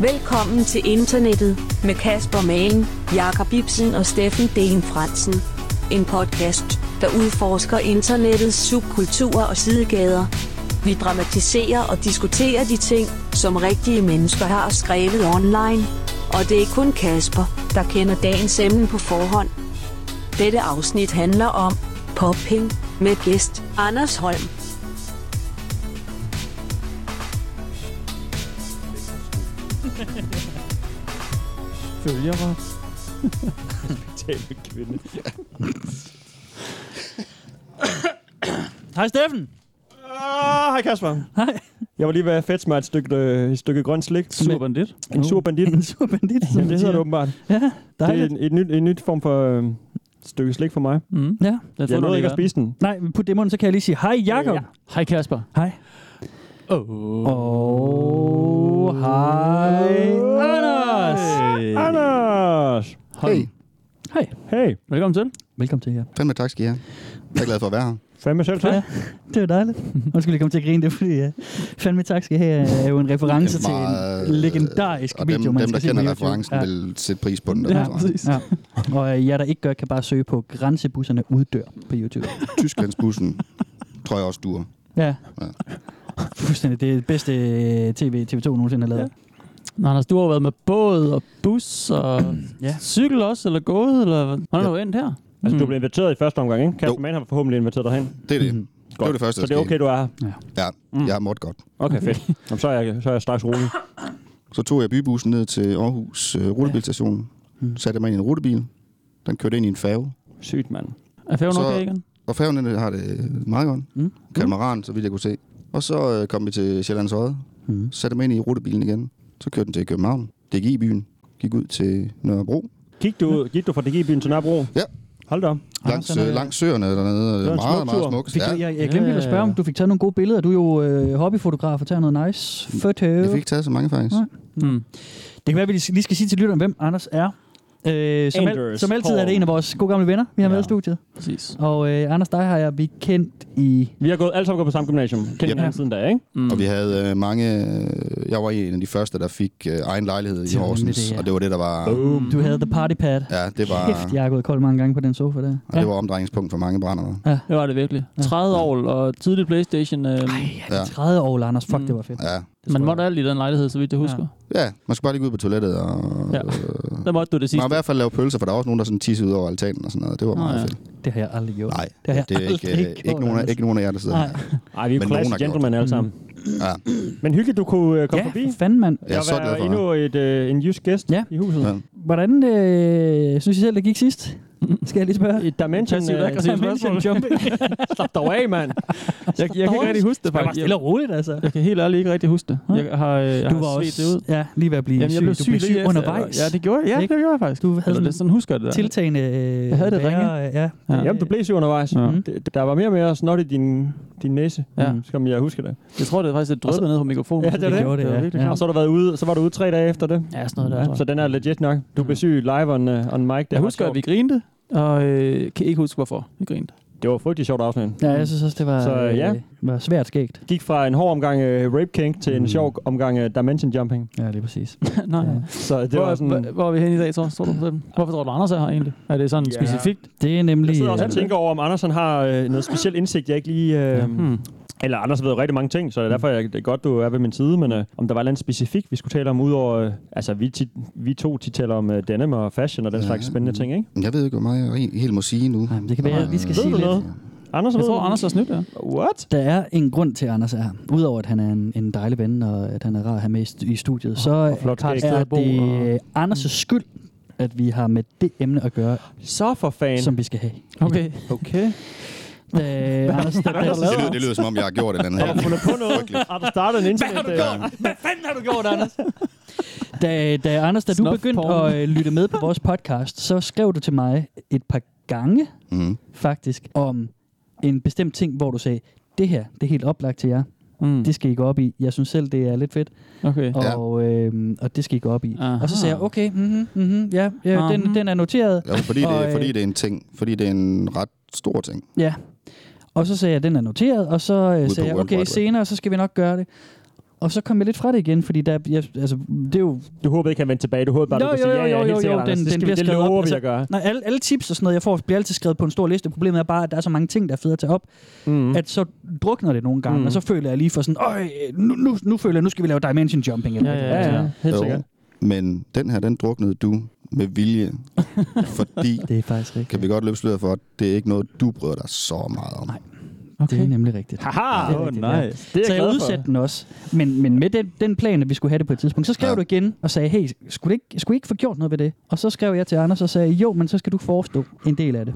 Velkommen til internettet med Kasper Malen, Jakob Ibsen og Steffen Den Fransen. En podcast, der udforsker internettets subkulturer og sidegader. Vi dramatiserer og diskuterer de ting, som rigtige mennesker har skrevet online. Og det er kun Kasper, der kender dagens emne på forhånd. Dette afsnit handler om popping med gæst Anders Holm. Følger mig. Respektabel kvinde. Hej Steffen. Ah, hej Kasper. Hej. Jeg var lige ved at fætte mig et stykke, øh, et stykke grønt slik. Sur bandit. En sur bandit. En sur bandit. Ja, det hedder det åbenbart. Ja, Det er dejligt. en, et, nyt, en nyt form for øh, stykke slik for mig. Mm. Ja. Jeg nåede ikke at spise den. Nej, men put det i munden, så kan jeg lige sige hej Jakob. Ja. Hej Kasper. Hej. Oh. Og hej Anders. Anders! Hey, Hej. Hey, Velkommen til. Velkommen til jer. fandme tak skal I have. Jeg er glad for at være her. fandme selv tak. Ja, det var dejligt. Nu skulle jeg komme til at grine, det er fordi, ja. fandme tak skal I have, er jo en reference til en legendarisk Og dem, video, man dem der skal se på kender referencen, ja. vil sætte pris på den. Der, Ja, tror præcis. Ja. Og øh, jer, der ikke gør, kan bare søge på Grænsebusserne uddør på YouTube. Tysklandsbussen tror jeg også duer. Ja. Ja. Fuldstændig. Det er det bedste øh, TV, TV2 nogensinde har lavet. Nå, Anders, du har været med båd og bus og Ja. cykel også, eller gået, eller hvordan er du endt her? Altså, du Mm. blev inviteret i første omgang, ikke? Kasper. Mann har forhåbentlig inviteret dig hen. Det er det. Mhm. Det var det første, Så det er okay, du er her. Ja, Mm. jeg har måttet godt. Okay, fedt. Jamen, så, er jeg, så er jeg straks rolig. Så tog jeg bybussen ned til Aarhus øh, rutebilstation. Mm. Satte mig ind i en rutebil. Den kørte ind i en færge. Sygt, mand. Er færgen Så- okay igen? Og færgen den har det meget godt. Mm. Katamaran, så vidt jeg kunne se. Og så øh, kom vi til Sjællands Odde. Mm. Satte mig ind i rutebilen igen. Så kørte den til København. DGI-byen. Gik ud til Nørrebro. Gik du, gik du fra DG-byen til Nørrebro? Ja. Hold da op. Langs, er øh, det. langs søerne dernede. var en Meget, smuk meget smukt. Fik du, Ja, jeg, jeg glemte lige at spørge, om du fik taget nogle gode billeder. Du er jo øh, hobbyfotograf og tager noget nice foto. jeg fik taget så mange faktisk. Nej. Mm. Det kan være, at vi lige skal sige til lytteren, hvem Anders er. Øh, som, al, Anders som altid er det en af vores gode gamle venner, vi har med Ja. i studiet. Præcis. Og øh, Anders, dig har jeg vi kendt i... Vi har gået, alle sammen gået på samme gymnasium. Kendt Yep. hinanden siden da, ikke? Mm. Og vi havde øh, mange... Øh, jeg var en af de første, der fik øh, egen lejlighed i Horsens. det, ja. Og det var det, der var... Boom. Du havde the party pad. Ja, det var, Kæft, jeg har gået kold mange gange på den sofa der. og det var omdrejningspunkt for mange brændere. Det var det virkelig. 30 år og tidlig Playstation. Øh, Ej, Ja. ja. 30 år, Anders. Fuck, Mm. det var fedt. Ja. Man måtte alt i den lejlighed, så vidt jeg husker. ja, man skulle bare lige gå ud på toilettet, og Ja. ja. øh, Der måtte du det man sidste. må i hvert fald lave pølser, for der var også nogen, der sådan tissede ud over altanen og sådan noget. Det var Nå, meget ja. fedt. Det har jeg aldrig gjort. Nej, det har jeg det er ikke, aldrig øh, gjort, ikke, nogen, af- ikke nogen af jer, der sidder Nej. her. Ej, vi er jo gjort gentlemen alle Mm. sammen. Ja. Men hyggeligt, du kunne øh, komme Ja, forbi. for fanden, mand. Jeg er så glad var for endnu et, øh, en jysk gæst Ja. i huset. Ja. Hvordan øh, synes I selv, det gik sidst? Skal jeg lige spørge? Dimension, Passivt øh, aggressivt dimension spørgsmål. jumping. Slap dig af, mand. Jeg, jeg kan ikke rigtig huske det, Det var faktisk. stille og roligt, altså. jeg kan helt ærligt ikke rigtig huske det. Jeg har, øh, jeg Du har var svedt det ud. også ja, lige ved at blive Jamen, jeg blev syg. du blev lige syg efter. undervejs. Ja, det gjorde jeg. Ja, Ikke? det gjorde jeg faktisk. Du havde Eller sådan husker det. der. tiltagende øh, Jeg havde det ringe. værre, Ja. Ja. Jamen, du blev syg undervejs. Ja. Mm. Det, der var mere og mere snot i din, din næse, Ja. mm, som jeg husker det. Jeg tror, det er faktisk et drøbet ned på mikrofonen. Ja, det er det. gjorde det, ja. Og så, har du været ude, så var du ude tre dage efter det. Ja, sådan noget der. Så den er legit nok. Du blev syg live on, uh, on mic. Jeg husker, at vi grinte, og øh, kan ikke huske, hvorfor vi grinte. Det var frygtelig sjovt afsnit. Ja, jeg synes også, det var, Så, ja. øh, var svært skægt. Gik fra en hård omgang uh, Rape King til en Mm. sjov omgang uh, Dimension Jumping. Ja, det er præcis. Nej. Ja. Så det Hvor, var sådan... hvor, hvor er vi henne i dag, tror, tror du? Hvorfor tror du, Anders er her egentlig? Er det sådan Ja. specifikt? Det er nemlig... Jeg sidder også og øh, tænker over, om Andersen har øh, noget speciel indsigt, jeg ikke lige... Øh, Ja. Hmm. Eller Anders ved jo rigtig mange ting, så det er derfor, jeg, det er godt, du er ved min side. Men øh, om der var noget specifikt, vi skulle tale om, udover... Øh, altså, vi, tit, vi to tit taler om øh, denim og fashion og den Ja. slags spændende ting, ikke? Jeg ved ikke, hvor meget jeg helt- helt må sige nu. Nej, men det kan være, at vi skal Ved sige du lidt. noget? Anders Jeg ved tror, du? Anders har snydt, ja. What? Der er en grund til, at Anders er her. Udover at han er en, en dejlig ven, og at han er rar at have med i, st- i studiet, så og flot er bo, det Anders' skyld, at vi har med det emne at gøre, Så for fan. som vi skal have. Okay. Okay. Da, Anders, da, Det lyder, det lyder som om, jeg har gjort et eller andet Har du her. fundet på noget? Har du startet en internet? Hvad har du øh, gjort? Hvad fanden har du gjort, Anders? Da, da Anders, da du begyndte at øh, lytte med på vores podcast, så skrev du til mig et par gange, Mm. faktisk, om en bestemt ting, hvor du sagde, det her, det er helt oplagt til jer. Mm. Det skal I gå op i. Jeg synes selv, det er lidt fedt, Okay. Ja. og, øh, og det skal I gå op i. Aha. Og så sagde jeg, okay, mm-hmm, mm-hmm, ja, ja den, Aha. den er noteret. Ja, fordi, Og, det, øh, fordi det er en ting. Fordi det er en ret stor ting. Ja. Og så sagde jeg, den er noteret, og så øh, sagde jeg, okay, senere, så skal vi nok gøre det. Og så kom jeg lidt fra det igen, fordi der, jeg, altså, det er jo... Du håbede ikke, han vendte tilbage. Du håbede bare, Jo, du kunne sige, ja, ja, jo, helt jo, sikkert, den- det, den skal vi, bliver det skrevet op. vi Altså, at gøre. Nej, alle, alle tips og sådan noget, jeg får, bliver altid skrevet på en stor liste. Problemet er bare, at der er så mange ting, der er fede at tage op, Mm. at så drukner det nogle gange, Mm. og så føler jeg lige for sådan, Øj, nu, nu, nu føler jeg, nu skal vi lave dimension jumping. Eller Ja, hvad ja, det er. Ja, ja, helt sikkert. Men den her, den druknede du med vilje. fordi, Det er faktisk rigtigt. kan vi godt løbe sløret for, at det er ikke noget, du bryder dig så meget om. Nej. Okay. Det er nemlig rigtigt. Haha! Det er rigtigt, nice. ja. Det er så jeg jeg glad for. udsatte den også. Men, men med den, den plan, at vi skulle have det på et tidspunkt, så skrev Ja. du igen og sagde, hey, skulle, det ikke, skulle I ikke få gjort noget ved det? Og så skrev jeg til Anders og sagde, jo, men så skal du forestå en del af det.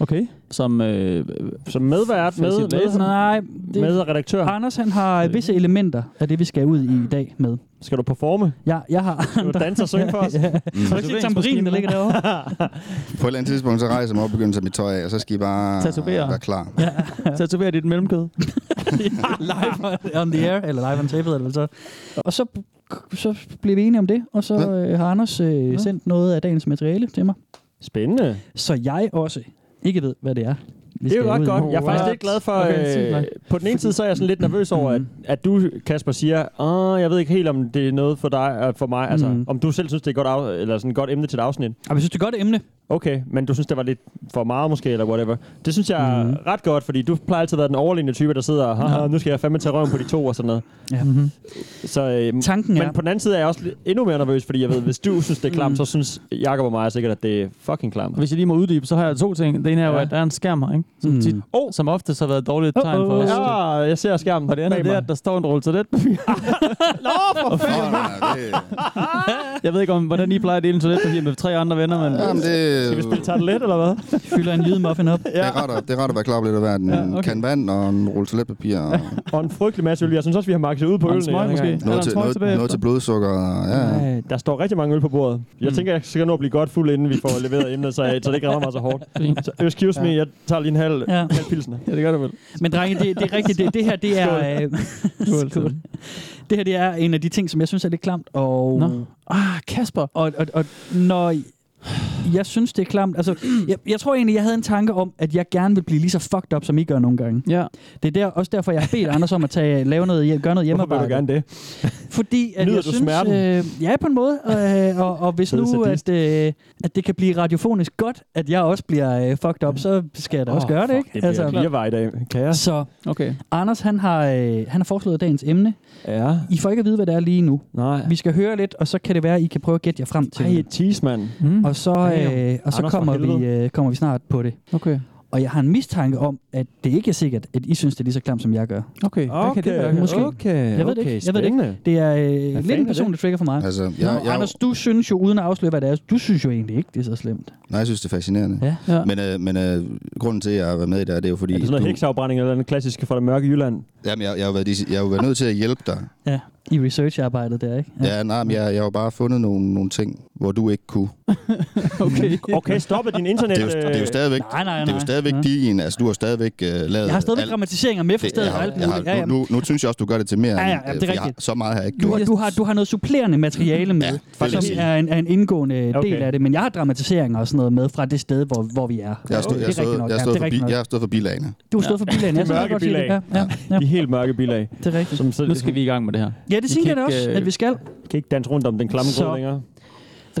Okay. Som, øh, Som medvært, med, med, Nej, det, med redaktør. Anders han har visse elementer af det, vi skal ud i i dag med. Skal du performe? Jeg, jeg har Skal du danse og synge for os? ja. Mm. Har du ikke tamburinen, der ligger derovre? På et eller andet tidspunkt, så rejser jeg mig op og begynder at mit tøj af, og så skal I bare Tatovere. være klar. tatoverer dit mellemkød. live on the air, eller live on tape, eller så. Og så, så blev vi enige om det, og så øh, har Anders øh, sendt noget af dagens materiale til mig. Spændende. Så jeg også ikke ved, hvad det er. vi Det er jo ret godt. Jeg er faktisk lidt glad for... Okay, øh, på den ene side, så er jeg sådan lidt nervøs over, at, at du, Kasper, siger, Åh, jeg ved ikke helt, om det er noget for dig og for mig. Altså, Mm. om du selv synes, det er et godt, af, eller sådan et godt emne til et afsnit. Og jeg synes, det er et godt emne. Okay, men du synes, det var lidt for meget måske, eller whatever. Det synes jeg er Mhm. ret godt, fordi du plejer altid at være den overliggende type, der sidder og, haha, nu skal jeg fandme tage røven på de to og sådan noget. Ja. Mm-hmm. Så, øh, Tanken er... men på den anden side er jeg også lidt- endnu mere nervøs, fordi jeg ved, hvis du synes, det er klamt, Mm. så synes Jakob og mig sikkert, at det er fucking klamt. Hvis jeg lige må uddybe, så har jeg to ting. Det ene er jo, Ja. at der er en skærm her, ikke? Som, Mm. tit, oh. som ofte har været et dårligt tegn for os. Ja, jeg ser skærmen. Og det andet det er, at der står en rulle toiletpapir. Nå, for det, jeg ved ikke, om, hvordan I plejer at dele en toiletpapir med tre andre venner, men... jamen, det, Skal vi spille tartelet, eller hvad? fylder en jydemuffin op. det, er ret at, det er ret at være klar på lidt at være en Ja, ja, okay. kan vand og en rulle toiletpapir. Og Og en frygtelig masse øl. Jeg synes også, vi har makset ud på smøg ja, måske. Er noget, til, noget, noget til blodsukker. Ja, ja. Ej, der står rigtig mange øl på bordet. Jeg Mm. tænker, jeg skal nå at blive godt fuld, inden vi får leveret emnet, så, så det ikke rammer mig så hårdt. Så excuse me, jeg tager lige en halv, Ja. halv pilsner. Ja, det gør du vel. Men drenge, det, det er rigtigt. Det, det her, det er... Øh, Skål. skål. Det her, det er en af de ting, som jeg synes er lidt klamt. Og, Nå. Ah, Kasper. og, og, og når jeg synes, det er klamt... Altså, jeg, jeg tror egentlig, jeg havde en tanke om, at jeg gerne vil blive lige så fucked up, som I gør nogle gange. Ja. Det er der, også derfor, jeg har bedt Anders om at tage, lave noget, gøre noget Hvorfor vil hjemmearbejde. du gerne det? Fordi at Nyder jeg du synes, smerten? Øh, ja, på en måde. Øh, og, og hvis nu, at, øh, at det kan blive radiofonisk godt, at jeg også bliver øh, fucked up, så skal jeg da også Åh, gøre det, fuck, ikke? Det bliver altså, vej i dag. Kaos. så Okay. Anders, han har, øh, han har foreslået dagens emne. Ja. I får ikke at vide, hvad det er lige nu. Nej. Vi skal høre lidt, og så kan det være, at I kan prøve at gætte jer frem til Ej, det. et tease, mand. Mm. Og så, øh, og så Anders, kommer, vi, øh, kommer vi snart på det. Okay. Og jeg har en mistanke om, at det ikke er sikkert, at I synes, det er lige så klamt, som jeg gør. Okay. Hvad Okay, kan det være? Måske. Okay, Jeg ved det okay, ikke. Jeg ved det ikke. Det er øh, lidt en er personlig trigger for mig. Altså, Nå, jeg, jeg, Anders, du synes jo, uden at afsløre, hvad det er, du synes jo egentlig ikke, det er så slemt. nej, jeg synes, det er fascinerende. Ja. Ja. Men, øh, men øh, grunden til, at jeg har været med i det, her, det er jo fordi... Er det sådan noget du, hekseafbrænding eller den klassiske fra det mørke Jylland? jamen, jeg, jeg, har været, jeg har jo været nødt til at hjælpe dig. Ja, i researcharbejdet der, ikke? Ja, ja nej, men jeg, jeg har bare fundet nogle, nogle ting, hvor du ikke kunne. Okay. Okay, stoppe din internet. Det er jo, det er jo stadigvæk, Nej, nej, nej. det er jo stadigvæk Ja. din, altså du har stadigvæk uh, lavet... Jeg har stadigvæk alt- dramatiseringer med for det, stedet jeg og har, alt muligt. Ja, har, ja. nu, nu, nu synes jeg også, du gør det til mere. Ja, ja, ja, øh, det er jeg har, rigtigt. så meget har jeg ikke Du, gjort. har, du, har, du har noget supplerende materiale med, Ja, ja, som er en, er en indgående okay. Del af det. Men jeg har dramatiseringer og sådan noget med fra det sted, hvor, hvor vi er. Jeg har stået, jeg er har stået, rigtigt nok. jeg har Ja, stået det er for, bi, rigtigt nok. jeg har stået for bilagene. Du har stået for bilagen. Jeg De mørke bilag. Ja, ja, ja, De helt mørke bilag. det er rigtigt. Nu skal vi i gang med det her. Ja, det Vi kan da også, øh, at vi skal. kan ikke danse rundt om den klamme Så- grød længere.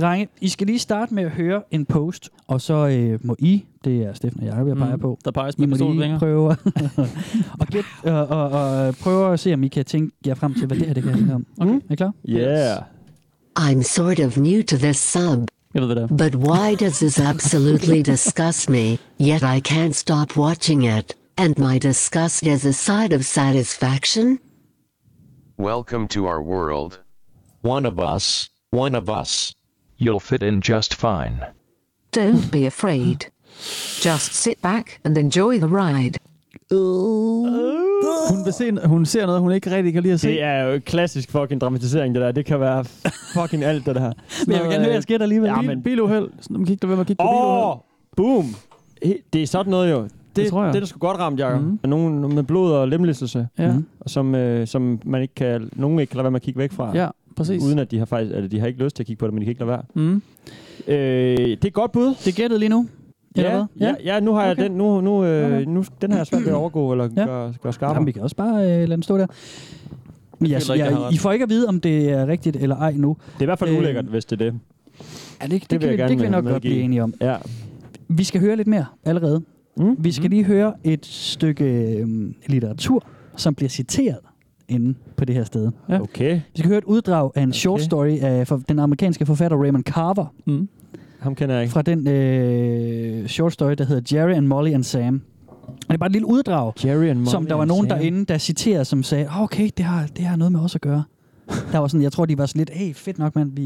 Drenge, I skal lige starte med at høre en post, og så øh, må I, det er Steffen og Jacob, jeg peger Mm. på, Der peges I med må lige prøve og, gæt, og, og, og prøve at se, om I kan tænke jer frem til, hvad det her det kan handle om. Okay, er I klar? Yeah. I'm sort of new to this sub, Jeg ved, hvad det er. but why does this absolutely disgust me? Yet I can't stop watching it, and my disgust is a side of satisfaction? Welcome to our world. One of us, one of us. You'll fit in just fine. Don't be afraid. Just sit back and enjoy the ride. Hun, vil se, hun ser noget, hun ikke rigtig kan lide at se. Det er jo klassisk fucking dramatisering, det der. Det kan være fucking alt, det der. Men jeg vil gerne høre jeres gæt alligevel. Ja, men- biluheld. Så nu kigger du ved at kigge på Åh, oh, biluheld. boom. Det er sådan noget jo. Det, Det tror jeg. det er sgu godt ramt, Jacob. Mm. Med, nogen, med blod og lemlæstelse, Ja, Mhm. som, øh, som man ikke kan, nogen ikke kan lade være med at kigge væk fra. ja, præcis. Uden at de har faktisk, eller de har ikke lyst til at kigge på det, men de kan ikke lade være. Mm. Øh, det er et godt bud. Det er gættet lige nu. Ja, hvad? ja, ja, nu har jeg Okay. den, nu, nu, øh, Okay. nu, den har jeg svært ved at overgå, eller Ja. gøre, gøre skarpere. Jamen, vi kan også bare øh, lade den stå der. Men jeg, jeg jeg. I får ikke at vide, om det er rigtigt eller ej nu. Det er i hvert fald Øh, ulækkert, hvis det er det. Ja, det, det, det, kan, jeg vi, gerne det kan vi nok godt blive enige om. Ja. Vi skal høre lidt mere allerede. Mm. Vi skal lige høre et stykke øhm, litteratur, som bliver citeret inde på det her sted. Ja. Okay. Vi skal høre et uddrag af en short Okay. story af for, den amerikanske forfatter Raymond Carver, Mm. Ham kender jeg ikke. fra den øh, short story, der hedder Jerry and Molly and Sam. Og det er bare et lille uddrag, Jerry and Molly som der var nogen Sam. derinde, der citerede, som sagde, oh, okay, det har, det har noget med os at gøre. der var sådan, jeg tror, de var sådan lidt, hey, fedt nok, mand, vi,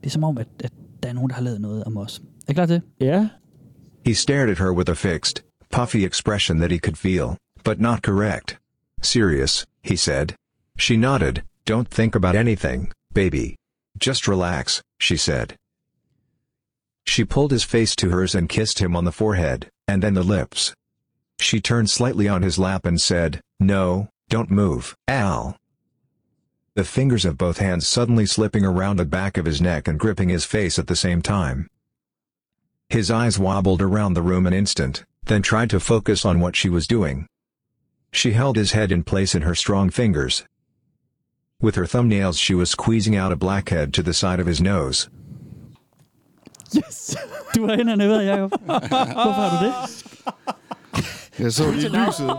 det er som om, at, at der er nogen, der har lavet noget om os. Er I klar til? Ja. He stared at her with a fixed, puffy expression that he could feel, but not correct. Serious, he said. She nodded. Don't think about anything, baby. Just relax, she said. She pulled his face to hers and kissed him on the forehead, and then the lips. She turned slightly on his lap and said, No, don't move, Al. The fingers of both hands suddenly slipping around the back of his neck and gripping his face at the same time. His eyes wobbled around the room an instant, then tried to focus on what she was doing. She held his head in place in her strong fingers. With her thumbnails she was squeezing out a blackhead to the side of his nose. Yes! Du var inde og nede, Jacob. Hvorfor har du det? Jeg så lige lyset.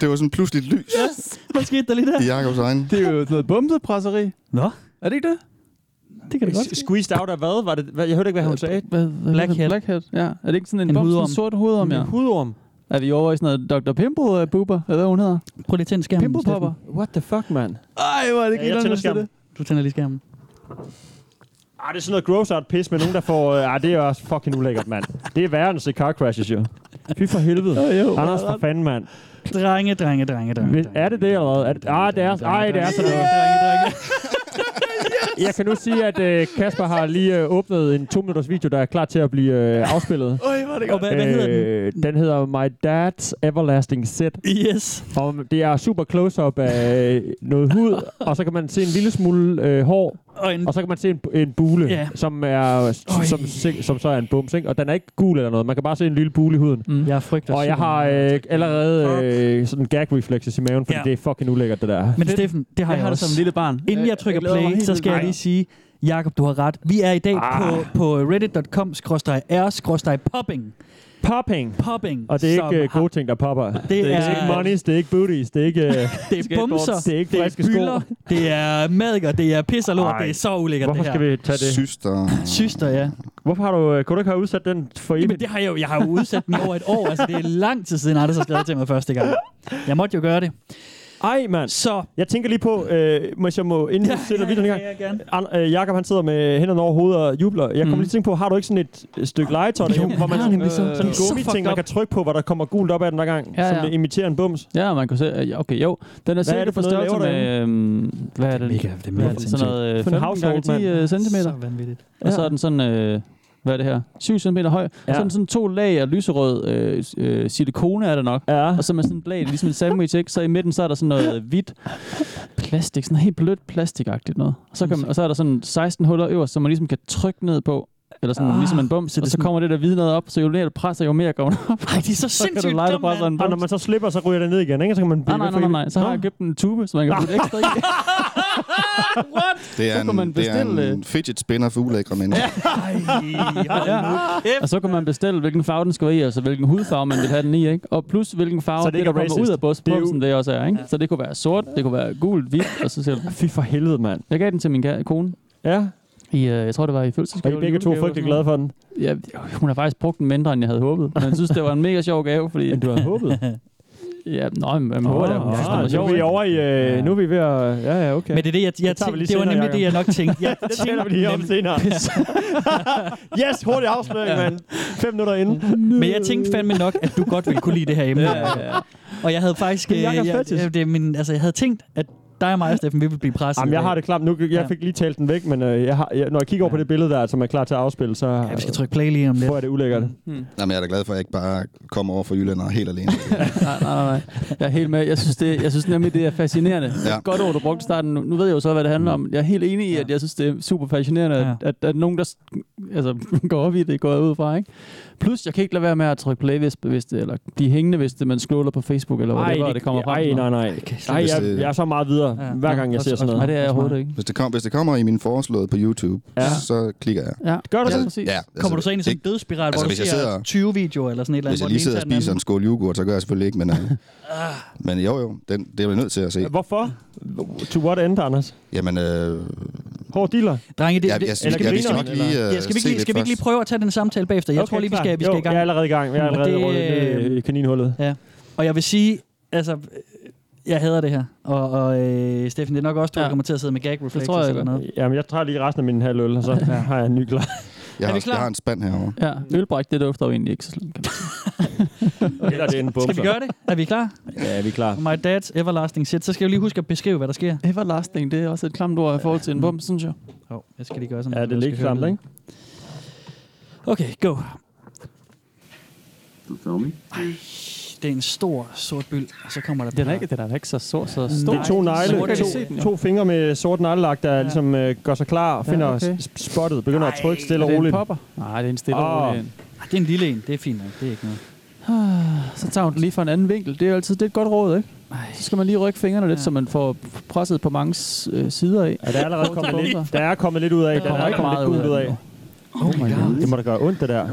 Det var sådan pludselig lys Yes! Hvad skete der lige der? i Jakobs øjne. Det er jo noget bumsepresseri. Nå, Er det ikke det? Det kan det godt. Squeezed out af hvad? Var det, hvad? Jeg hørte ikke, hvad hun sagde. Hvad, hvad Blackhead. Blackhead. Ja. Er det ikke sådan en, En en hudorm. bumsen sort hudorm, ja? En hudorm. Er vi over i sådan noget Dr. Pimple uh, Boober, eller hvad hun hedder? Prøv lige at tænde skærmen, Pimple Popper. What the fuck, man? Ej, hvor er det Ja, jeg tænder det. Du tænder lige skærmen. Ah, det er sådan noget gross out pis med nogen, der får... Øh, ah, det er også fucking ulækkert, mand. Det er værre end at se car crashes, jo. Fy for helvede. Jo, jo, Anders, for fanden, mand. Drenge, drenge, drenge, drenge. Er det det, eller hvad? Er det, ah, det er... Ej, det er sådan noget. Drenge, drenge. Jeg kan nu sige, at øh, Kasper har lige øh, åbnet en to minutters video, der er klar til at blive øh, afspillet. Øj, hvor er det Og hvad, hvad hedder den? Øh, den hedder My Dad's Everlasting Set. Yes. Og det er super close-up af øh, noget hud, og så kan man se en lille smule øh, hår, Og en, og så kan man se en, en bule, Ja. som, er, som, som, som så er en bums, ikke? Og den er ikke gul eller noget, man kan bare se en lille bule i huden. Mm. jeg frygter Og jeg har øh, allerede øh, sådan gag reflexes i maven, fordi Ja. det er fucking ulækkert, det der. Men Steffen, det har Jeg jeg, har det som lille barn. Inden jeg trykker play, så skal jeg lige sige, Jakob, du har ret. Vi er i dag Ah. på, på reddit.com-r-popping. Popping. Popping. Og det er ikke har- gode ting, der popper. Det, det er, er- ikke monies, det er ikke booties, det er ikke... Øh, Det er bumser, Det er ikke det er friske sko. det er madikker, det er pis og lort, Ej. det er så ulækkert hvorfor det her. skal vi tage det? Syster. Syster, ja. Hvorfor har du... øh, Kunne du ikke have udsat den for Jamen, evigt? det har jeg jo, jeg har jo udsat den over et år. Altså, det er lang tid siden, Anders har skrevet til mig første gang. Jeg måtte jo gøre det. Ej, mand. Så... Jeg tænker lige på, øh, hvis jeg må, inden ja, sætter videoen i gang. ja. An- øh, Jakob han sidder med hænderne over hovedet og jubler. Jeg kommer Mhm. lige til at tænke på, har du ikke sådan et øh, stykke legetøj derhjemme, hvor man sådan, øh, sådan en gummi-ting, man kan trykke på, hvor der kommer gult op af den hver gang, Ja, som ja. det imiterer en bums. Ja, man kan se, ja, okay, jo. Den er er cirka det for på størrelse med, øhm, hvad er det? Mega, det er mega er? Sådan noget øh, For en 15 gange household, 10 øh, centimeter. Så vanvittigt. Og så er den sådan, øh, hvad er det her? 7 cm høj. Og så er den sådan to lag af lyserød øh, øh, silikone er det nok. Ja. Og så med sådan en lag, ligesom en sandwich, ikke? Så i midten, så er der sådan noget hvidt plastik, sådan helt blødt plastikagtigt noget. Og så, kan man, og så er der sådan 16 huller øverst, som man ligesom kan trykke ned på. Eller sådan, Ah, ah, ligesom en bums. så det Og så sådan- kommer det der hvide noget op, så jo mere du presser, jo mere går den op. Ej, det er så Så kan du sindssygt dumt. Og når man så slipper, så ryger det ned igen, ikke? Så kan man Nej, blive nej, nej, evigt. nej. Så har jeg købt en tube, så man kan putte ekstra i. Det er, Så kan man en, det er bestille, en fidget spinner for ulækre mennesker. Og så kan man bestille, hvilken farve den skal være i, altså hvilken hudfarve man vil have den i, ikke? Og plus hvilken farve Så det det, der er kommer ud af bus- Det også er, ikke? Så det kunne være sort, det kunne være gult, hvidt, og så siger du, Fy for helvede, mand. jeg gav den til min kone. Ja, I, øh, jeg tror, det var i og fødselsdagsgave. I begge to er frygtelig glade for den. Ja, hun har faktisk brugt den mindre, end jeg havde håbet. Men jeg synes, det var en mega sjov gave, fordi... Men du havde håbet. Ja, nå, men man det. Hun synes, den var nu er vi over i... Øh, Ja. nu er vi ved at... Ja, ja, okay. Men det er det, jeg, jeg Det tænkte, det var nemlig det, jeg Jacob. nok tænkte. Jeg det taler vi lige om senere. yes, hurtig afsløring, mand. Fem minutter inden. Men jeg tænkte fandme nok, at du godt ville kunne lide det her emne. Ja, ja, ja. Og jeg havde faktisk... Det øh, jeg, jeg, det er min, altså, jeg havde tænkt, at dig og mig Steffen, vi ville blive presset. Jamen, jeg har det klart. Nu, jeg Ja. fik lige talt den væk, men øh, jeg har, jeg, når jeg kigger over på det billede der, som er klar til at afspille, så Ja, vi skal trykke play lige om lidt. får jeg det ulækkert. Jamen, jeg er da glad for, at jeg ikke bare kommer over for Jylland og er helt alene. Nej, nej, nej, nej. Jeg er helt med. Jeg synes, det, jeg synes nemlig, det er fascinerende. Ja. Ja. Godt ord, du brugte starten. Nu, ved jeg jo så, hvad det handler om. Jeg er helt enig i, at jeg synes, det er super fascinerende, Ja. at, at, at nogen, der altså, går op i det, går ud fra, ikke? Plus, jeg kan ikke lade være med at trykke play, hvis, hvis det, eller blive hængende, hvis det, man scroller på Facebook, eller whatever, det, det kommer frem. til nej, mig. nej. Nej, jeg, jeg er så meget videre, Ja. hver gang jeg ser sådan noget. Nej, det er jeg overhovedet ikke. Hvis det, kom, hvis det kommer i min foreslåede på YouTube, Ja. ja. så klikker jeg. Ja, Gør du ja, det? præcis. Ja, Kommer du så ind i sådan en dødsspiral, altså, hvor du hvis jeg ser sidder- 20 videoer eller sådan et eller andet? Hvis jeg lige sidder og spiser en skål yoghurt, så gør jeg selvfølgelig ikke, men, øh, men jo jo, den, det er jeg nødt til at se. Hvorfor? To what end, Anders? Jamen, øh, Hård dealer? Drenge, det, jeg, det, jeg, eller jeg, jeg, jeg skal nok lige eller- øh, ja, skal vi ikke, lige, lidt skal vi ikke lige først. prøve at tage den samtale bagefter? Jeg tror lige, vi klar. Skal, vi skal jo, i gang. Jeg er allerede i gang. Jeg er allerede det, det, øh, i, kaninhullet. Ja. Og jeg vil sige, altså, øh, jeg hader det her. Og, og øh, Steffen, det er nok også, du Ja. kommer til at sidde med gag reflexes tror jeg eller noget. Jamen, jeg tager lige resten af min halv øl, og så Ja. har jeg en ny klar. Jeg Er vi har, klar? jeg har en spand herovre. Ja, ølbræk, det dufter jo egentlig ikke så slemt. Eller det er en bumser. Skal vi gøre det? Er vi klar? Ja, vi er klar. My dad's everlasting shit. Så skal jeg lige huske at beskrive, hvad der sker. Everlasting, det er også et klamt ord i forhold til en bum, synes jeg. Oh, jeg skal lige gøre sådan. Ja, det er lidt skal klamt, ikke? Okay, go. Det er en stor sort byld, og så kommer der... Den er ikke, den er da ikke så stor, så stor. Det er to negle, Sort, to, se den, to fingre med sort neglelak, der ligesom øh, gør sig klar og Ja, finder okay. s- spottet, begynder at trykke stille Er og det en roligt. popper? Nej, det er en stille og rolig en. Ah, Det er en lille en, det er fint nok, det er ikke noget. Så tager hun den lige fra en anden vinkel. Det er altid det er et godt råd, ikke? Så skal man lige rykke fingrene lidt, Ja. så man får presset på mange øh, sider af. Ja, der er allerede kommet lidt, der er kommet lidt ud af. Der kommer er ikke kommet meget lidt ud af den Oh my god. Det må da gøre ondt, det der.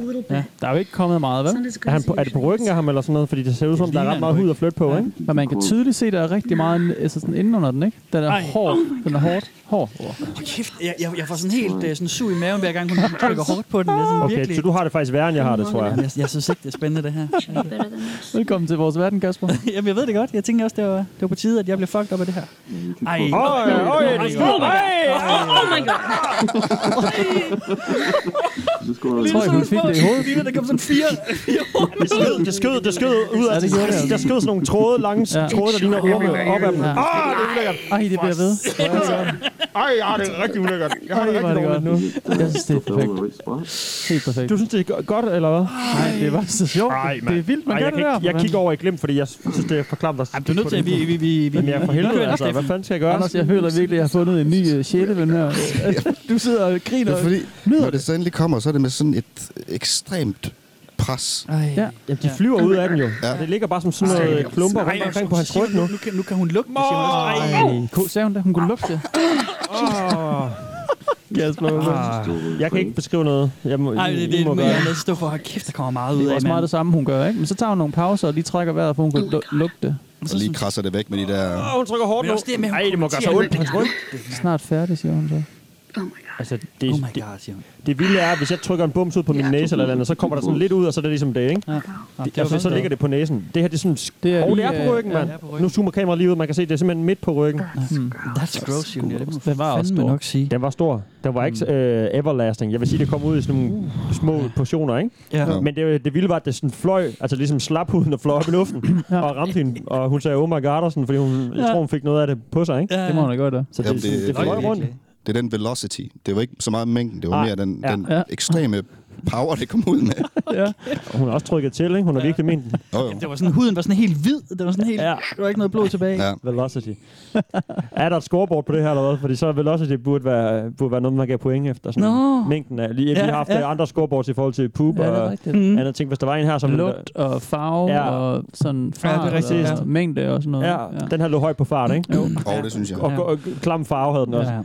Der er jo ikke kommet meget, vel? Er, han på, er det på ryggen af ham eller sådan noget? Fordi det ser ud som, der er ret meget hud at flytte på, ikke? Men man kan tydeligt se, der er rigtig meget altså sådan inden under den, ikke? Den er Ej. hård. Den er hårdt. Hård. Oh. Hold kæft, jeg, jeg, jeg får sådan helt uh, sådan sug i maven, hver gang hun trykker hårdt på den. Det er sådan Okay, virkelig... så du har det faktisk værre, end jeg har det, tror jeg. Jamen, jeg, jeg synes ikke, det er spændende, det her. Velkommen til vores verden, Kasper. Jamen, jeg ved det godt. Jeg tænker også, det var, det var på tide, at jeg blev fucked op af det her. Ej. Åh, ja, åh, ja, det er Oh my Ej! Jeg tror, jeg, hun fik det i hovedet. Lige der kom sådan fire. Det skød, det skød, det skød ud af Ja, det gjorde det, altså. Der skød sådan nogle tråde, lange Ja. tråde, der ligner orme op af dem. Ja. Ah, det er ulækkert. Ej, det bliver ved. Ej, ja, det er rigtig ulækkert. Jeg har det er rigtig dårligt nu. Jeg synes, det er perfekt. Helt perfekt. Du synes, det er go- godt, eller hvad? Nej, det var så sjovt. Ej, det er vildt, man gør jeg, det der. jeg kigger over i glem, fordi jeg synes, det er for klamt at Jamen, du er nødt til, at vi... vi, vi, vi Jamen, jeg er for helvede, altså. Hvad fanden skal jeg gøre? Anders, jeg føler virkelig, at jeg har fundet en ny uh, sjæleven her. Du sidder og Det griner. er fordi, Nyder når det. Det så endelig kommer, så er det med sådan et ekstremt pres. Ej. Ja. Jamen, de flyver ud af den jo. Ja. Det ligger bare som sådan noget klumper rundt omkring på hans ryg nu. Nu kan, nu kan hun lugte det, siger hun. Ej, sagde hun det? Hun kunne lugte det. Åh. Kasper, Ah, Jeg kan ikke beskrive noget. Jeg må, Nej, det, det, må det, gøre jeg er det. stå for. Kæft, der kommer meget ud det er af, også meget det samme, hun gør, ikke? Men så tager hun nogle pauser og lige trækker vejret, for hun kan lu- lugte. Og lige krasser det væk med de der... Åh, hun trykker hårdt nu. det Ej, det må gøre så ondt på hans ryg. Snart færdig, siger hun så. Altså, det, Oh my det, god, siger hun. det vilde er, at hvis jeg trykker en bums ud på min næse eller andet, så kommer der sådan lidt ud, og så er det ligesom det, ikke? Ja. Ja, Det, altså, så ligger det på næsen. Det her, det er sådan... Det er oh, det er på ryggen, øh, mand. Nu zoomer kameraet lige ud. Man kan se, det er simpelthen midt på ryggen. Hmm. That's gross. Ja, det Den var også stor. nok sige. Den var stor. Den var ikke øh, everlasting. Jeg vil sige, det kom ud i sådan nogle små portioner, ikke? Ja. Men det, det vilde var, at det sådan fløj, altså ligesom slap huden og fløj op i luften, og ramte hende. Og hun sagde, oh my god, og sådan, fordi hun, jeg Ja. tror, hun fik noget af det på sig, ikke? Ja, Det må hun da godt da. Så det, Jamen, det, det- det, fløj det- rundt. Det er den velocity. Det var ikke så meget mængden, det var Nej, mere den, ja. den Ja. ekstreme power, det kom ud med. Ja. Og hun har også trykket til, ikke? Hun har virkelig ment den. Jo, jo. Det var sådan, huden var sådan helt hvid. Det var sådan helt... Ja. Der var ikke noget blod tilbage. Ja. Velocity. er der et scoreboard på det her, eller hvad? Fordi så Velocity burde være, burde være noget, man gav point efter. Sådan Nå. Mængden af. Lige, vi Ja, har haft ja. andre scoreboards i forhold til poop Ja, og. Mm. andre ting. Hvis der var en her, som... Lugt og farve Ja. og sådan Ja, det er fart rigtigt. og mængde og sådan noget. Ja, den her lå højt på fart, ikke? Jo. Og det synes jeg. Og, og, og klam farve havde den også. Ja.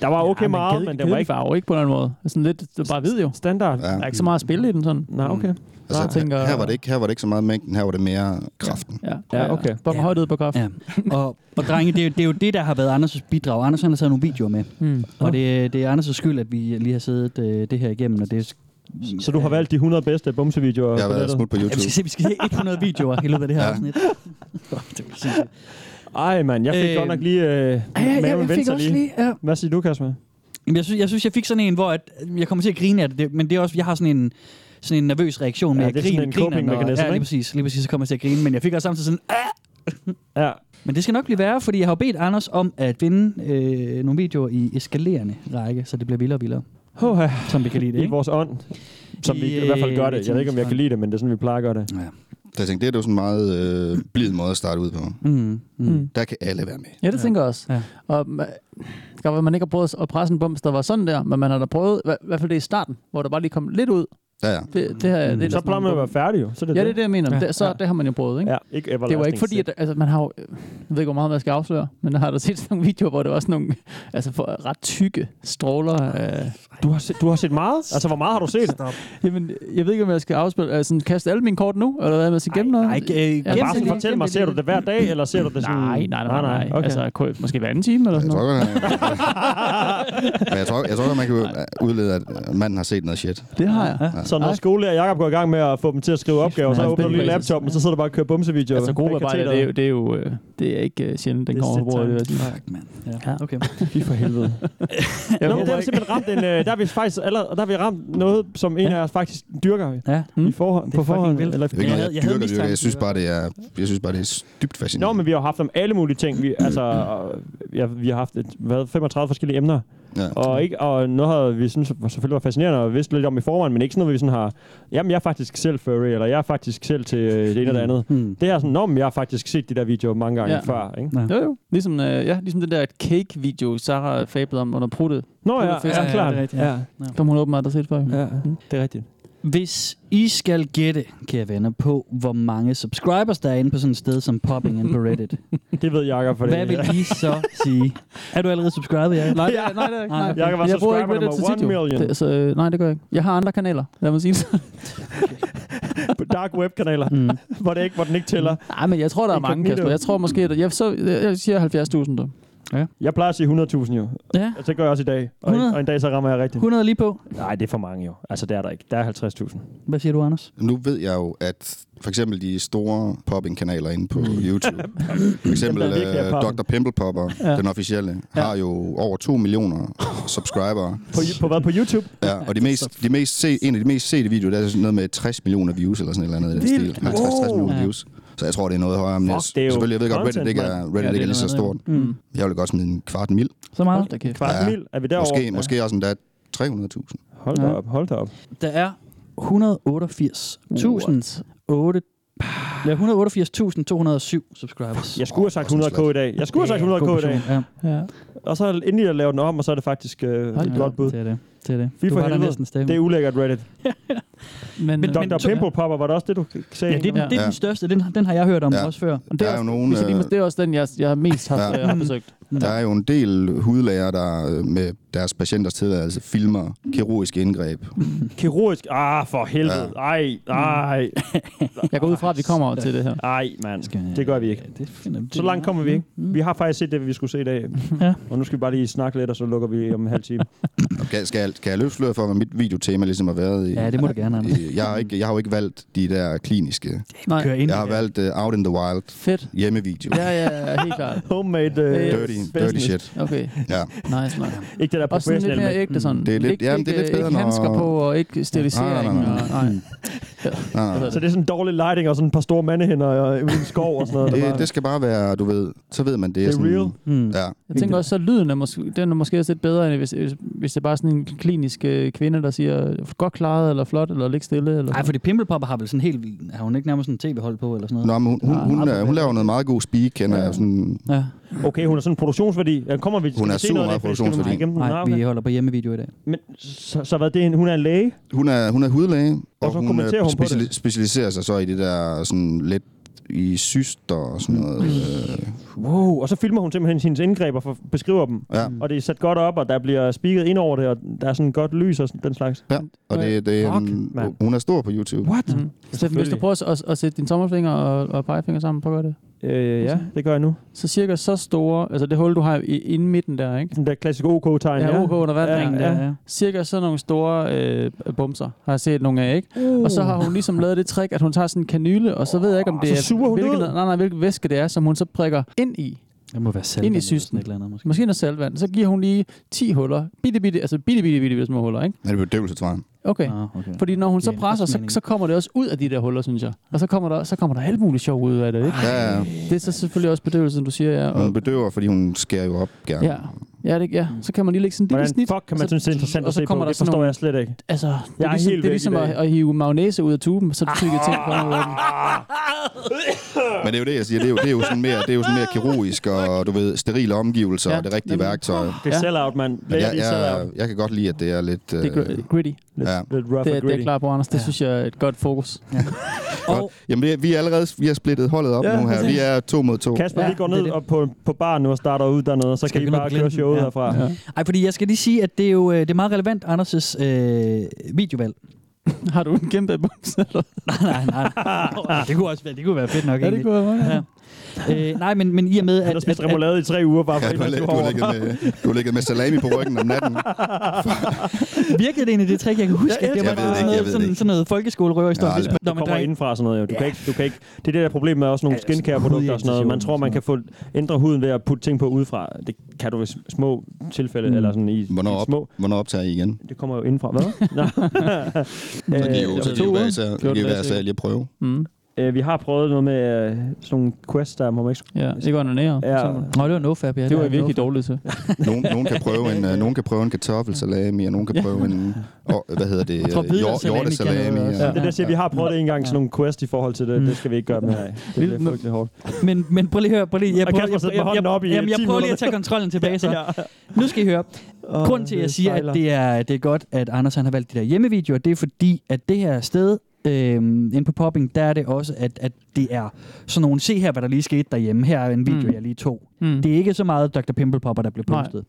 Der var okay ja, meget, ked- men den var ikke farve, ikke på den måde. Sådan lidt, det er bare hvid jo. standard. Ja. Der er ikke så meget at spille i den sådan. Nå, okay. Altså, Jeg tænker- her, var det ikke, her var det ikke så meget mængden, her var det mere kraften. Ja, Ja, okay. Hvor Ja. højt ud på kraft. Ja. Og, og drenge, det er, jo, det er jo det, der har været Anders' bidrag. Anders han har taget nogle videoer med. Mm. Og det, det er Anders' skyld, at vi lige har siddet øh, det her igennem. Og det er, Så du har valgt de 100 bedste bumsevideoer Jeg har på været nettet? smut på Ja, vi YouTube. skal se, vi skal se 100 videoer i løbet af det her Ja. afsnit. det. Ej, mand. Jeg fik Øh, godt nok lige... Øh, Ja, ja, ja, maven jeg fik også sig lige... Ja. Hvad siger du, Kasper? Jeg synes, jeg synes, jeg fik sådan en, hvor at, jeg kommer til at grine af det, men det er også, jeg har sådan en, sådan en nervøs reaktion med Ja, at det er sådan grine, en coping-mekanisme, ja, lige præcis, lige præcis, så kommer jeg til at grine, men jeg fik også samtidig sådan, ah! Ja. Men det skal nok blive værre, fordi jeg har bedt Anders om at finde øh, nogle videoer i eskalerende række, så det bliver vildere og vildere, Oh, som vi kan lide det, I ikke? vores ånd. Som vi I, i hvert fald gør det. Jeg ved ikke, om jeg kan lide det, men det er sådan, vi plejer at gøre det. Ja. Så jeg tænkte, det er jo sådan en meget øh, blid måde at starte ud på. Mm. Mm. Der kan alle være med. Ja, det tænker jeg også. Ja. Og ma- det kan være, at man ikke har prøvet at presse en bums, der var sådan der, men man har da prøvet, i hvert fald det i starten, hvor der bare lige kom lidt ud. Ja, ja. Det, det, her, det er Så plejer man at være færdig jo. Så det Ja, det er det, jeg mener. Ja. Det, så Ja. det har man jo prøvet, ikke? Ja, ikke Det var ikke fordi, at, altså, man har jo, jeg ved ikke, hvor meget man skal afsløre, men jeg har da set sådan nogle videoer, hvor det var sådan nogle altså, for ret tykke stråler. Øh. Du har, set, du har set meget? Altså, hvor meget har du set? Jamen, jeg ved ikke, om jeg skal afspille, altså, kaste alle mine kort nu, eller hvad, jeg skal gemme noget? nej, ikke, Ja, Bare det fortæl mig, ser du det hver dag, eller ser du det sådan... Nej, nej, nej, nej. nej. Okay. Altså, kunne- måske hver anden time, eller sådan noget. jeg tror, jeg tror man kan udlede, at manden har set noget shit. Det har jeg. Så når skolelærer Jakob går i gang med at få dem til at skrive opgaver, så åbner du lige laptopen, og så sidder du bare og kører bumsevideoer. Altså, gruppearbejde, det, er jo- det er jo øh, det er ikke øh, sjældent, den Det er kommer på bordet. Fuck, mand. Ja. okay. Fy for helvede. Jeg Nå, men det har vi simpelthen ramt en, øh, der har vi faktisk allerede, der har vi ramt noget, som en af os faktisk dyrker Ja. i forhold, Det er på fucking forhånd. vildt. Eller, er Jeg jeg jeg dyrker, dyrker. Jeg synes bare, det er, jeg synes bare, det er dybt Nå, fascinerende. men vi har haft om alle mulige ting. Vi, altså, øh, ja, vi har haft et, hvad, 35 forskellige emner. Ja. Og, ikke, og noget har vi synes var selvfølgelig var fascinerende og vidste lidt om i forvejen, men ikke sådan noget, vi sådan har, jamen jeg er faktisk selv furry, eller jeg er faktisk selv til øh, det ene eller det andet. Mm. Det er sådan, men jeg har faktisk set de der videoer mange gange Ja. før, ikke? Ja. Jo, jo. Ligesom, øh, ja, ligesom den der cake-video, Sarah fablede om under pruttet. Nå ja, ja, Ja, ja, klart. det er rigtigt, Ja, ja. Som hun åbenbart har set før. ja, det er rigtigt. Hvis I skal gætte, kære venner, på hvor mange subscribers der er inde på sådan et sted som Popping ind på Reddit, Det ved Jakob, for hvad det. vil I så sige? Er du allerede subscribet, Jacob? Nej, er, nej, det er ikke. Nej, Nej. okay. Jakob var jeg subscriber ikke Reddit nummer til 1 tit, jo. million. Det, altså, øh, nej, det gør jeg ikke. Jeg har andre kanaler, lad mig sige det. På dark web kanaler, Mm. hvor, det ikke, hvor den ikke tæller. Nej, men jeg tror, der er mange. Kasper. Jeg tror måske, at jeg, så, jeg siger 70.000 du. Jeg plejer at sige 100.000 jo. Ja, Og det gør jeg også i dag. Og, 100? en, og en dag så rammer jeg rigtigt. 100 lige på. Nej, det er for mange jo. Altså, det er der ikke. Der er 50.000. Hvad siger du, Anders? Nu ved jeg jo, at for eksempel de store popping-kanaler inde på YouTube, for eksempel uh, poppen. Dr. Pimple Popper, Ja. den officielle, Ja. har jo over 2 millioner subscribere. På, på hvad? På YouTube? Ja, og de mest, de mest se, en af de mest sete videoer, der er sådan noget med 60 millioner views eller sådan et eller andet i den Vildt. stil. 50-60 Wow. millioner Ja. views. Så jeg tror, det er noget højere. Men jeg, Fuck, det er jo selvfølgelig, jeg ved godt, Reddit ikke er. Reddit Ja, det ikke er lige så stort. Mm. Jeg vil godt smide en kvart mil. Så meget? Hold da kæft. Kvart Ja. mil? Er vi derovre? Måske, måske også endda 300.000. Hold da Ja. op, hold da op. Der er 188.000 8 Ja, 188.207 subscribers. Jeg skulle have sagt 100k i dag. Jeg skulle have sagt 100k i dag. Ja. Ja. Og så endelig at lave den om, og så er det faktisk øh, et Ja, godt bud. Det er det. Det er det. Fy du for var der helvede. næsten stemme. Det er ulækkert Reddit. Men, Men- Dr. men- Pimple Popper, var det også det, du sagde? Ja, det, er- det er Ja. den største. Den, den har jeg hørt om Ja. også før. det Der er, er jo også, nogen, øh, det er også den, jeg, jeg mest har, Ja. ja. har besøgt. Der er jo en del hudlæger, der øh, med deres patienters tilladelse filmer kirurgiske indgreb. Kirurgisk? Ah, for helvede. Ej, ej, Jeg går ud fra, at vi kommer til det her. ej, mand. Det gør vi ikke. Det finder, Så langt kommer vi ikke. Vi har faktisk set det, vi skulle se i dag. Ja. Og nu skal vi bare lige snakke lidt, og så lukker vi om en halv time. Og Skal, skal, jeg, skal jeg løfte for, hvad mit videotema ligesom har været i? Ja, det må du gerne, i- jeg, har ikke, jeg har jo ikke valgt de der kliniske. Nej, Kør ind. Jeg har valgt uh, Out in the Wild fedt. hjemmevideo. Ja, ja, ja, helt klart. Homemade uh. Dirty, dirty shit. Okay, Ja. nice nok. Ikke det der Også sådan lidt professionelle mere ægte sådan. Det er lidt- ikke, jamen, det er lidt bedre, ikke når- handsker på, og ikke sterilisering. Nej, nej, nej, og- nej. Nej, nej. Så det er sådan dårlig lighting og sådan et par store mandehænder og i en skov og sådan noget. der Det, bare- det skal bare være, du ved, så ved man, det er, Det er sådan, real. Mm. Ja, Jeg tænker også, så lyden er måske, den er måske også lidt bedre, end hvis, hvis, hvis det er bare sådan en klinisk øh, kvinde, der siger, godt klaret, eller flot, eller ligge stille. Eller Nej, fordi Pimplepopper har vel sådan helt... Har hun ikke nærmest sådan en tv-hold på, eller sådan noget? Nå, men hun, hun, Nej, hun, er, hun laver noget meget god speak, kender Ja. jeg. Sådan, Ja. Okay, hun har sådan en produktionsværdi. Ja, Kommer vi, skal Hun er se super meget produktionsværdi. Nej, Nå, okay. vi holder på hjemmevideo i dag. Men så, så hvad, det er en, hun er en læge? hun, er, hun er hudlæge, og, Og så hun, øh, hun speciali- specialiserer sig så i det der sådan lidt i syster og sådan noget. Øh, Wow, og så filmer hun simpelthen hendes indgreb og for- beskriver dem. ja, Og det er sat godt op, og der bliver spiket ind over det, og der er sådan godt lys og sådan, den slags. ja. Og det, det, Fuck, um, mand. hun er stor på YouTube. What? Mm. Steffen, hvis du prøver at, at, at sætte din tommelfinger og, og pegefinger sammen, prøv at gøre det. Øh, ja, det gør jeg nu. Så cirka så store, altså det hul, du har i, inde i midten der, ikke? Den der klassiske OK-tegn. Ja, OK under Ja, vandringen ja. der. ja. Cirka sådan nogle store øh, bumser, har jeg set nogle af, ikke? Uh. Og så har hun ligesom lavet det trick, at hun tager sådan en kanyle, og så ved jeg ikke, om det så er, hvilken, nej, nej, hvilken væske det er, som hun så prikker ind i. Det må være salg. Ind i cysten. Et eller andet, måske. Måske noget saltvand. Så giver hun lige 10 huller. Bitte, bitte, altså bitte, bitte, bitte, bitte små huller, ikke? Er det bedøvelse, tror jeg? Okay. Ah, okay. Fordi når hun så presser, så, så kommer det også ud af de der huller, synes jeg. Og så kommer der, så kommer der alt muligt sjov ud af det, ikke? Ja, ja. Det er så selvfølgelig også bedøvelsen, du siger, ja. Hun Og, bedøver, fordi hun skærer jo op gerne. ja. Ja, det, ja. Så kan man lige lægge sådan en lille snit. fuck kan man så- synes, det er interessant og at så se på? kommer der Det sådan forstår nogle- jeg slet ikke. Altså, det Jeg er, ligesom, helt det er ligesom at, at hive mayonnaise ud af tuben, så tykke ting på ud af den. Men det er jo det, jeg siger. Det er jo, det er jo, sådan, mere, det er jo sådan mere kirurgisk og, du ved, sterile omgivelser Ja, og det rigtige nemlig. værktøj. Det er sell-out, mand. Men jeg, sell-out. jeg, jeg kan godt lide, at det er lidt... Det er øh, gr- gritty. Lidt, Ja. lidt rough Det, and det er klart på, Anders. Det synes jeg er et godt fokus. Godt. Jamen, det er, vi er allerede vi har splittet holdet op Ja, ja, nu her. Vi er to mod to. Kasper, Ja, vi går det ned det. op på, på baren nu og starter ud dernede, og så Skal kan I vi bare køre showet Ja. herfra. Ja. Ej, fordi jeg skal lige sige, at det er jo øh, det er meget relevant, Anders' øh, videovalg. Har du en kæmpe bums? eller? nej, nej, nej. det kunne også være, det kunne være fedt nok. Ja, det egentlig. kunne være ja. Øh, nej, men, men i og med, Han at... har spist at- remoulade i tre uger, bare for Ja, du, har, du, har ligget med, du har ligget med salami på ryggen om natten. Virkede det egentlig det trick, jeg kan huske, Ja, at det var det sådan sådan, ikke. sådan noget folkeskolerøverhistorie. Ja, Det Når man kommer indenfra sådan noget, jo. Du, Ja. kan ikke, du kan ikke, det er det der problem med også nogle Ja, skincare-produkter og sådan noget. Man tror, man kan få ændre huden ved at putte ting på udefra. Det kan du ved små tilfælde, Mm. eller sådan i, Hvornår, i op, små. hvornår optager I igen? Det kommer jo indenfra. Hvad? Nå. Så kan I jo, Øh, så kan I jo uger. være især, så kan I 14 være dage især lige at prøve. Mm. Øh, vi har prøvet noget med øh, sådan nogle quests, der må man ikke... Ja, ikke onanere. Ja. Ja. Nå, det var nofab, ja. Det var er jeg virkelig nofab. dårlig til. Nogen, nogen, kan prøve en, uh, nogen kan prøve en kartoffelsalami, og nogen kan prøve en, oh, hvad hedder det, Jeg øh, hjortesalami. også. Ja. Det er det, jeg siger, vi har prøvet det en gang, sådan nogle quest i forhold til det. Det skal vi ikke gøre mere af. Det Lille- frygtelig hårdt. Men, men prøv lige at høre. Prøv lige, jeg, Og prøver, jeg, jeg, hånden jeg, jamen, jeg 10 prøver lige at tage kontrollen tilbage så. Ja. Nu skal I høre. Grunden til, at jeg det siger, at det er, det er godt, at Anders han har valgt de der hjemmevideoer, det er fordi, at det her sted, øhm, inde på Popping, der er det også, at, at det er sådan nogle, se her, hvad der lige skete derhjemme. Her er en video, Mm. jeg lige tog. Mm. Det er ikke så meget Dr. Pimple Popper, der blev Nej. postet.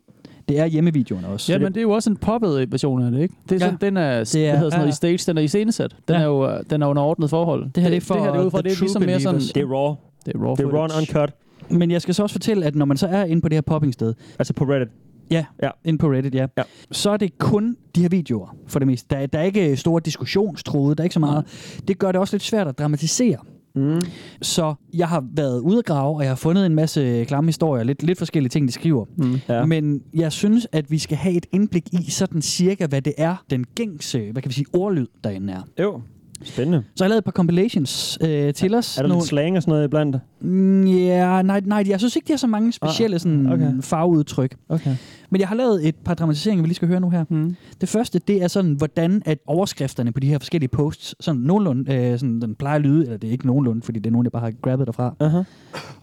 Det er hjemmevideoerne også. Ja, men det er jo også en poppet version af det, ikke? Det er sådan, Ja. den er, Det er- hedder sådan noget, ja. i stage, den er i scenesat. Den, Ja. er jo, øh, den er under ordnet forhold. Det her, det er for det, her, det er ud fra, det er ligesom mere sådan... believers. Det er raw. Det er raw Det er raw and uncut. Men jeg skal så også fortælle, at når man så er inde på det her popping-sted, Altså på Reddit. Ja, Ja. inde på Reddit, ja. Ja. Så er det kun de her videoer, for det meste. Der, er- der er ikke store diskussionstråde, der er ikke så meget. Det gør det også lidt svært at dramatisere. Mm. Så jeg har været ude at grave, og jeg har fundet en masse klamme historier, lidt, lidt forskellige ting, de skriver. Mm. Ja. Men jeg synes, at vi skal have et indblik i sådan cirka, hvad det er, den gængse, hvad kan vi sige, ordlyd derinde er. Jo. Spændende. Så jeg har lavet et par compilations øh, til os. Er der lidt slang og sådan noget iblandt? Mm, Ja, nej, nej, jeg synes ikke, de har så mange specielle sådan, okay. farveudtryk. Okay. Men jeg har lavet et par dramatiseringer, vi lige skal høre nu her. Mm. Det første, det er sådan, hvordan at overskrifterne på de her forskellige posts, sådan nogenlunde, øh, sådan, den plejer at lyde, eller det er ikke nogenlunde, fordi det er nogen, jeg bare har grabbet derfra, Uh-huh.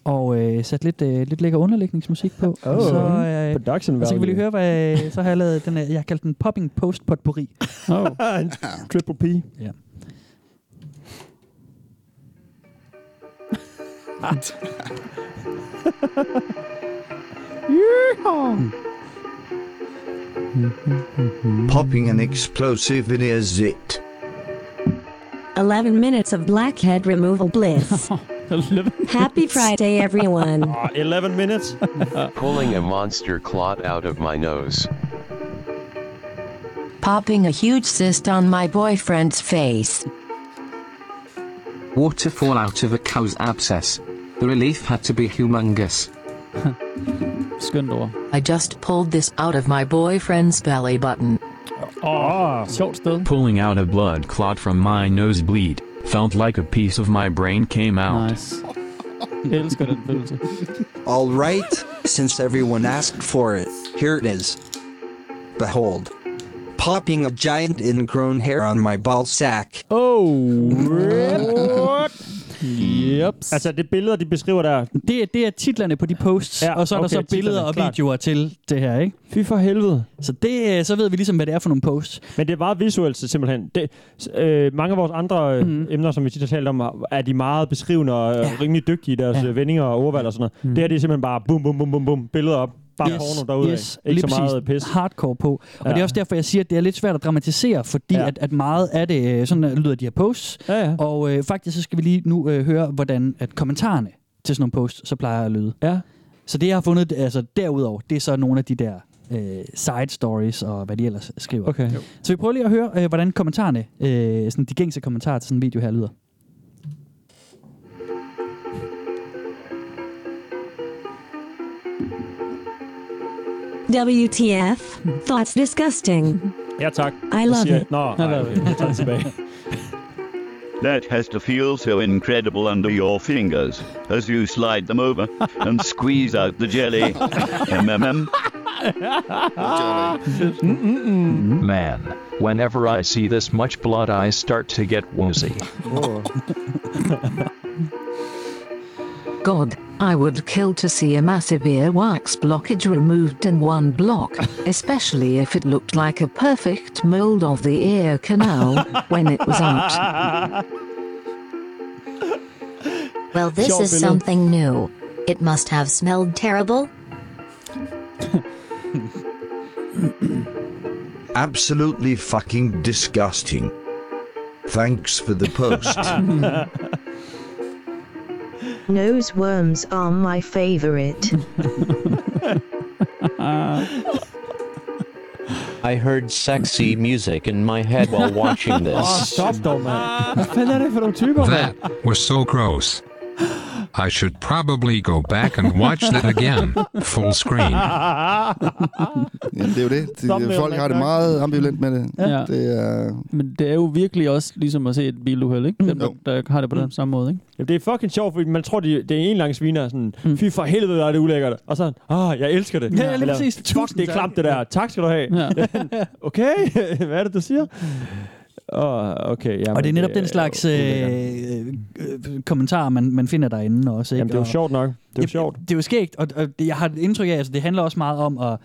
og øh, sat lidt, øh, lidt lækker underlægningsmusik på. Oh. så, øh, Production og så kan vi lige value. høre, hvad, så har jeg lavet den, øh, jeg har kaldt den popping post potpourri. Oh. Triple P. Ja. Popping an explosive it is it. 11 minutes of blackhead removal bliss. Happy Friday, everyone. Oh, 11 minutes. Pulling a monster clot out of my nose. Popping a huge cyst on my boyfriend's face. Waterfall out of a cow's abscess. The relief had to be humongous. Skønt ord. I just pulled this out of my boyfriend's belly button. Åh, oh. Pulling out a blood clot from my nosebleed. Felt like a piece of my brain came out. Nice. Jeg elsker den følelse. All right, since everyone asked for it, here it is. Behold. Popping a giant ingrown hair on my ball sack. Oh, what? Yep. Altså, det billeder, de beskriver der. Det, er- det er titlerne på de posts, Ja, og så er okay, der så billeder titlerne, og klart. videoer til det her, ikke? Fy for helvede. Så, det, øh, så ved vi ligesom, hvad det er for nogle posts. Men det er meget visuelt simpelthen. Det, øh, mange af vores andre mm. emner, som vi tit har talt om, er de meget beskrivende og ja. rimelig dygtige i deres Ja. ja. vendinger og ordvalg og sådan noget. Mm. Det her det er simpelthen bare bum, bum, bum, bum, bum, billeder op. Bare yes. porno derude. yes, Ikke lige så meget pis. hardcore på. Og Ja. det er også derfor, jeg siger, at det er lidt svært at dramatisere, fordi Ja. ja. at, at meget af det, øh, sådan øh, lyder de her posts. Ja, ja. Og øh, faktisk så skal vi lige nu øh, høre, hvordan at kommentarerne til sådan nogle posts, så plejer at lyde. Ja. Så det, jeg har fundet altså, derudover, det er så nogle af de der øh, side stories og hvad de ellers skriver. Okay. Så vi prøver lige at høre, øh, hvordan kommentarerne, øh, sådan de gængse kommentarer til sådan en video her lyder. WTF? Thoughts disgusting. Ja, tak. I love siger it. Nå, Ja, nej, der jeg tager det tilbage. That has to feel so incredible under your fingers as you slide them over and squeeze out the jelly. MMM. Man, whenever I see this much blood, I start to get woozy. God, I would kill to see a massive earwax blockage removed in one block, especially if it looked like a perfect mold of the ear canal when it was out. Well, this Sjovt is billede. something new. It must have smelled terrible. Absolutely fucking disgusting. Thanks for the post. Nose worms are my favorite. I heard sexy music in my head while watching this. Åh, stop dog, mand. Hvad fanden er det for nogle typer, That mand? was so gross. I should probably go back and watch that again, full screen. Jamen, det er jo det. det Thumbnail folk har det meget ambivalent med det. Ja. Det er... Men det er jo virkelig også ligesom at se et biluheld, ikke? Dem, der, der har det på den samme måde, ikke? Jamen, det er fucking sjovt, fordi man tror, de, det er en lang sviner, sådan, fy for helvede, er det ulækkert. Og så, ah, jeg elsker det. Ja, lige Eller, præcis. Fuck, Tusind det er klamt, det der. Tak skal du have. Ja. okay, hvad er det, du siger? Åh, okay. Jamen, Og det er netop den slags øh, øh, kommentarer, man, man finder derinde også. Ikke? Jamen, det er jo Og- sjovt nok. Det er jo Jamen, sjovt. Det er jo skægt, og, og jeg har et indtryk af, at altså, det handler også meget om at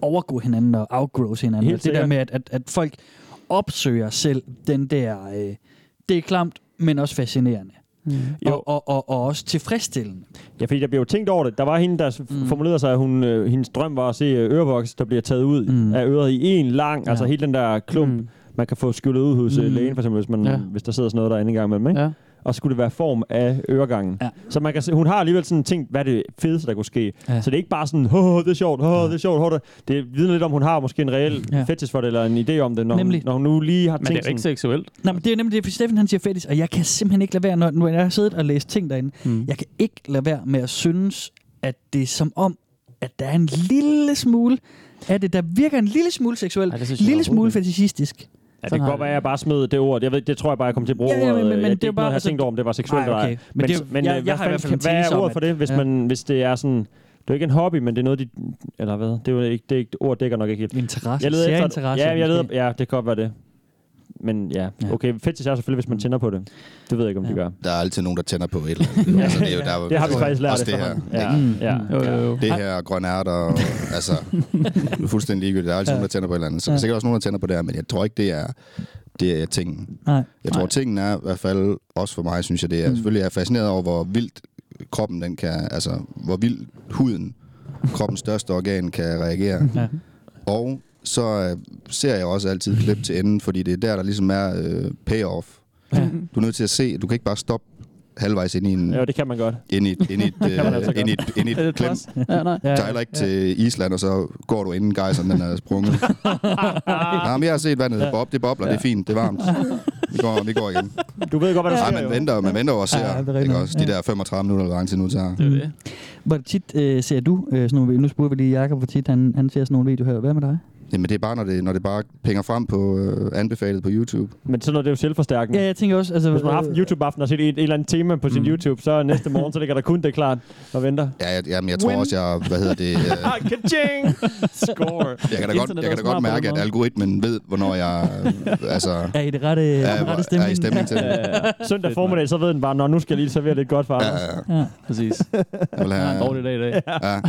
overgå hinanden og outgrow hinanden. Helt det der med, at, at, at folk opsøger selv den der... Øh, det er klamt, men også fascinerende. Mm. Og, og, og, og også tilfredsstillende. Ja, fordi der blev jo tænkt over det. Der var hende, der mm. formulerede sig, at hun, øh, hendes drøm var at se øh, ørevoks, der bliver taget ud mm. af øret i en lang, ja. altså hele den der klump, mm. Man kan få skyllet ud hos mm. Mm. lægen, for eksempel, hvis, man, Ja. hvis der sidder sådan noget derinde i gang imellem. Ikke? Ja. Og så skulle det være form af øregangen. Ja. Så man kan se, hun har alligevel sådan tænkt, hvad er det fedeste, der kunne ske. Ja. Så det er ikke bare sådan, åh, det er sjovt, åh, det er sjovt, åh, det. det vidner lidt om, hun har måske en reel Ja. fetish for det, eller en idé om det, når, Nemlig. hun, når hun nu lige har Men det tænkt er jo ikke sådan, seksuelt. Nej, men det er nemlig det, for Steffen han siger fetis, og jeg kan simpelthen ikke lade være, når, når jeg har siddet og læst ting derinde, mm. jeg kan ikke lade være med at synes, at det er som om, at der er en lille smule af det, der virker en lille smule seksuelt, Ej, en lille smule fetishistisk. Ja, det kan godt være, at jeg bare smed det ord. Jeg ved, det tror jeg bare, jeg kommer til at bruge Ja, ja, men- men Jeg- det det er bare- jeg altså- tænkt over, om det var seksuelt Nej, eller okay. Men det men, jeg- øh, jeg hvad har i hvert fald en Hvad er ordet for det, hvis, ja. man, hvis det er sådan... Det er jo ikke en hobby, men det er noget, de... Eller hvad? Det er jo ikke, det er ikke, ord dækker nok ikke helt. Interesse. Jeg leder efter, ja, jeg leder, ja, det kan godt være det. Men ja, okay, fetish er selvfølgelig, hvis man tænder på det. Det ved jeg ikke, om ja. de gør. Der er altid nogen, der tænder på et eller andet. altså, det, er jo, der, er Det har vi faktisk lært det her. Ja, ikke? ja. Jo, jo, jo. Det her grønne ærter, og, altså, det er fuldstændig ligegyldigt. Der er altid Ja. nogen, der tænder på et eller andet. Så der er sikkert også nogen, der tænder på det her, men jeg tror ikke, det er, det er tingen. Nej. Jeg tror, Nej. tingen er i hvert fald, også for mig, synes jeg, det er, Mm. selvfølgelig er jeg fascineret over, hvor vildt kroppen den kan, altså, hvor vildt huden, kroppens største organ, kan reagere. Ja. Og så øh, ser jeg også altid klip til enden, fordi det er der, der ligesom er øh, payoff. Ja. Du er nødt til at se, du kan ikke bare stoppe halvvejs ind i en... Ja, det kan man godt. Ind i, et- ind i, et, Det kan man øh, altså ind i, godt. et- ind i et klem. Ja, nej. Ja, Ja, Sejler ikke til Island, og så går du inden gejseren, den er sprunget. Nej, men jeg har set vandet. Ja. Bob, det bobler, det er fint, det er varmt. Vi går, vi går igen. Du ved godt, hvad der Nej, sker, man jo. venter, man venter og ser. Ja, det er ikke også? De Ja. der 35 minutter, hvor lang tid nu tager. Det er det. Hvor tit øh, ser du øh, sådan nogle Nu spurgte vi lige Jacob, hvor tit han, han ser sådan nogle videoer her. Hvad med dig? Jamen, det er bare, når det, når det bare pinger frem på øh, anbefalet på YouTube. Men sådan noget, det er jo selvforstærkende. Ja, jeg tænker også... Altså, Hvis man har haft en YouTube-aften og set et, et eller andet tema på sin Mm. YouTube, så næste morgen, så ligger der kun det klart og venter. Ja, jeg, jamen, jeg tror Win. også, jeg, hvad hedder det... Øh, Ka-ching! Score. jeg kan da godt, jeg kan da godt mærke, at algoritmen ved, hvornår jeg øh, altså, Er i det rette, er, er, rette er stemning? i stemning til det. Ja. Søndag formiddag, så ved den bare, når nu skal jeg lige servere lidt godt for Anders. Ja, ja. Ja. Præcis. Jeg vil Han har en have, dårlig dag i dag. ja,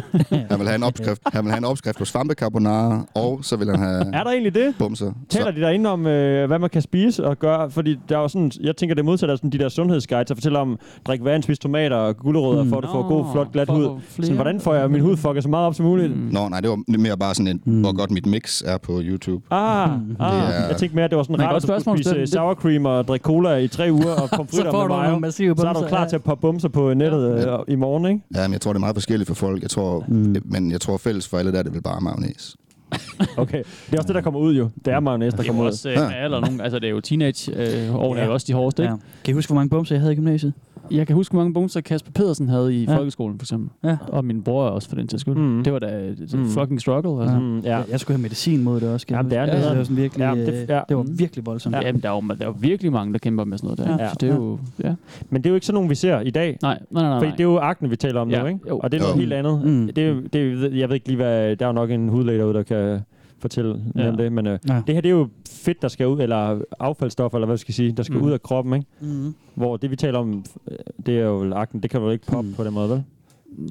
han vil have en opskrift, han vil have en opskrift på svampecarbonara, og så vil han have Er der egentlig det? bumser. Taler de derinde om, øh, hvad man kan spise og gøre? Fordi der er jo sådan, jeg tænker, det modsatte af sådan de der sundhedsguides, der fortæller om, drik vand, spis tomater og gulerødder, Mm. for at du får god, flot, glat hud. Sådan, hvordan får jeg min hud fucket så meget op som muligt? Mm. Nå, nej, det var mere bare sådan en, hvor godt mit mix er på YouTube. Ah, ah. er- jeg tænkte mere, at det var sådan ret, at du skulle spise øh, sour cream og drikke cola i tre uger og pomfritter med mayo. Så er du klar til at poppe bumser på nettet øh, i morgen, ikke? Ja, men jeg tror, det er meget forskelligt for folk. Jeg tror, mm. men jeg tror fælles for alle der, det vil bare mayonnaise. Okay. Det er også det, der kommer ud jo. Det er mayonnaise, der Det er kommer jo ud. også øh, med alder nogen, altså det er jo teenage øh, årene er jo også de hårdeste, Ja. ikke? Kan I huske, hvor mange bumser jeg havde i gymnasiet? Jeg kan huske, hvor mange bumser Kasper Pedersen havde i Ja. ja. folkeskolen, for eksempel. Ja. Og min bror også, for den til skyld. Mm. Mm. Det var da Mm. fucking struggle. Altså. Ja. Mm, ja. Jeg, jeg skulle have medicin mod det også. Jamen, det er huske. nederen. det var sådan virkelig, Ja, ja, det- det, ja. det var virkelig voldsomt. Ja. Jamen, der er, jo, der er jo virkelig mange, der kæmper med sådan noget der. Ja. Ja. Så det er jo... Ja. Men det er jo ikke sådan nogen, vi ser i dag. Nej, nej, nej. nej. Fordi det er jo akne, vi taler om Ja, nu, ikke? jo. Og det er noget Jo. helt andet. Mm. Det er, jo- det er, jeg ved ikke lige, hvad... Der er jo nok en hudlæge derude, der kan fortælle Ja. om det. Men øh, Ja. det her, det er jo fedt, der skal ud, eller affaldsstoffer, eller hvad skal jeg sige, der skal Mm. ud af kroppen, ikke? Mm. Hvor det, vi taler om, øh, det er jo akne, det kan jo ikke poppe på den måde, vel?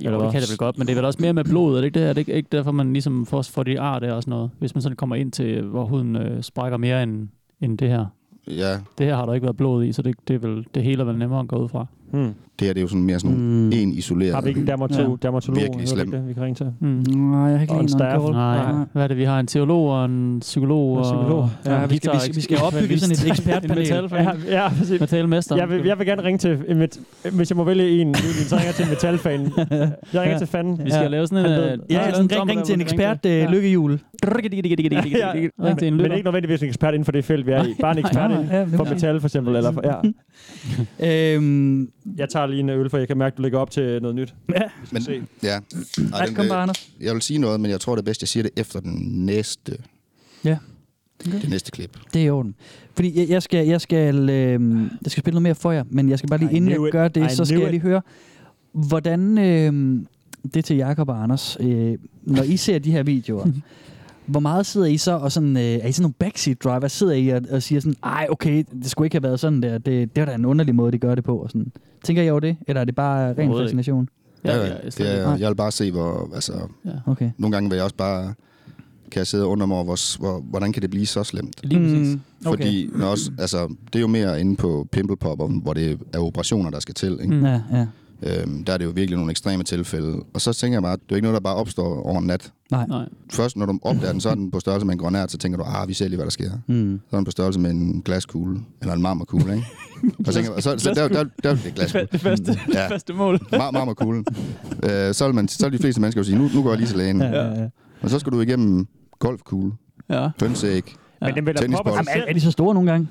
Jo, det kan det vel godt, men det er vel også mere med blod, er det ikke det? Er det ikke, ikke derfor, man ligesom får, får de ar der og sådan noget? Hvis man sådan kommer ind til, hvor huden øh, sprækker mere end, end det her. Ja, Det her har der ikke været blod i, så det, det, er vel, det hele er vel nemmere at gå ud fra. Hmm. Det her det er jo sådan mere sådan Mm. en isoleret. Har vi ikke en dermato- Ja. dermatolog, Virkelig slem. det, vi kan ringe til? Mm. Nej, jeg har ikke Og en staff. call. Nej, hvad er det? Vi har en teolog og en psykolog. En psykolog. Og Ja, vi skal, vi skal, vi skal opbygge sådan et ekspertpanel. Ja, ja, præcis. Metalmester. Jeg vil, jeg vil gerne ringe til, en met, hvis jeg må vælge en, så ringer jeg til en metalfan. Jeg ringer Ja. til fanden. Vi skal Ja. lave sådan en... Øh, Ja, ring, ring til en ekspert, Ja. øh, lykkehjul. Ja, men ikke nødvendigvis en ekspert inden for det felt, vi er i. Bare en ekspert nej, ja, for metal, for eksempel. Ja. Øhm, Jeg tager lige en øl, for jeg kan mærke, at du lægger op til noget nyt. ja, Men, se. ja. Ej, Ej, den, kom bare, Anders. Jeg vil sige noget, men jeg tror, det er bedst, jeg siger det efter den næste, Ja. det næste klip. Det er i orden. Fordi jeg, jeg skal, jeg skal, øh, jeg skal spille noget mere for jer, men jeg skal bare lige, I inden jeg it. gør det, I så skal knew jeg lige høre, hvordan, øh, det er til Jakob og Anders, øh, når I ser de her videoer, hvor meget sidder I så og sådan, øh, er I sådan nogle backseat driver, sidder I og, og siger sådan, ej okay, det skulle ikke have været sådan der, det, det var da en underlig måde, de gør det på, og sådan. Tænker I over det, eller er det bare ren fascination? Ja, Ja, ja, ja, det er, jeg vil bare se, hvor... Altså, Okay. nogle gange vil jeg også bare... Kan jeg sidde og undre mig over, hvor, hvor, hvordan kan det blive så slemt? Lige præcis. Mm, okay. Fordi når også, altså, det er jo mere inde på pimple popper, hvor det er operationer, der skal til. Ikke? Mm. Ja, ja. Øhm, der er det jo virkelig nogle ekstreme tilfælde. Og så tænker jeg bare, at det er ikke noget, der bare opstår over en nat. Nej. Nej. Først, når du opdager den, så er den på størrelse med en granat, så tænker du, ah, vi ser lige, hvad der sker. Mm. Så er den på størrelse med en glaskugle, eller en marmorkugle, ikke? og, så tænker, og så, så der, der, der, det er glaskugle. Det første, det Ja. første mål. Mar- marmorkuglen. øh, så, vil man, så vil de fleste mennesker jo sige, nu, nu går jeg lige til lægen. Ja, ja, ja. Og så skal du igennem golfkugle, Ja. hønseæg. Men den vil da Tennisbold. poppe Jamen, er, er de så store nogle gange?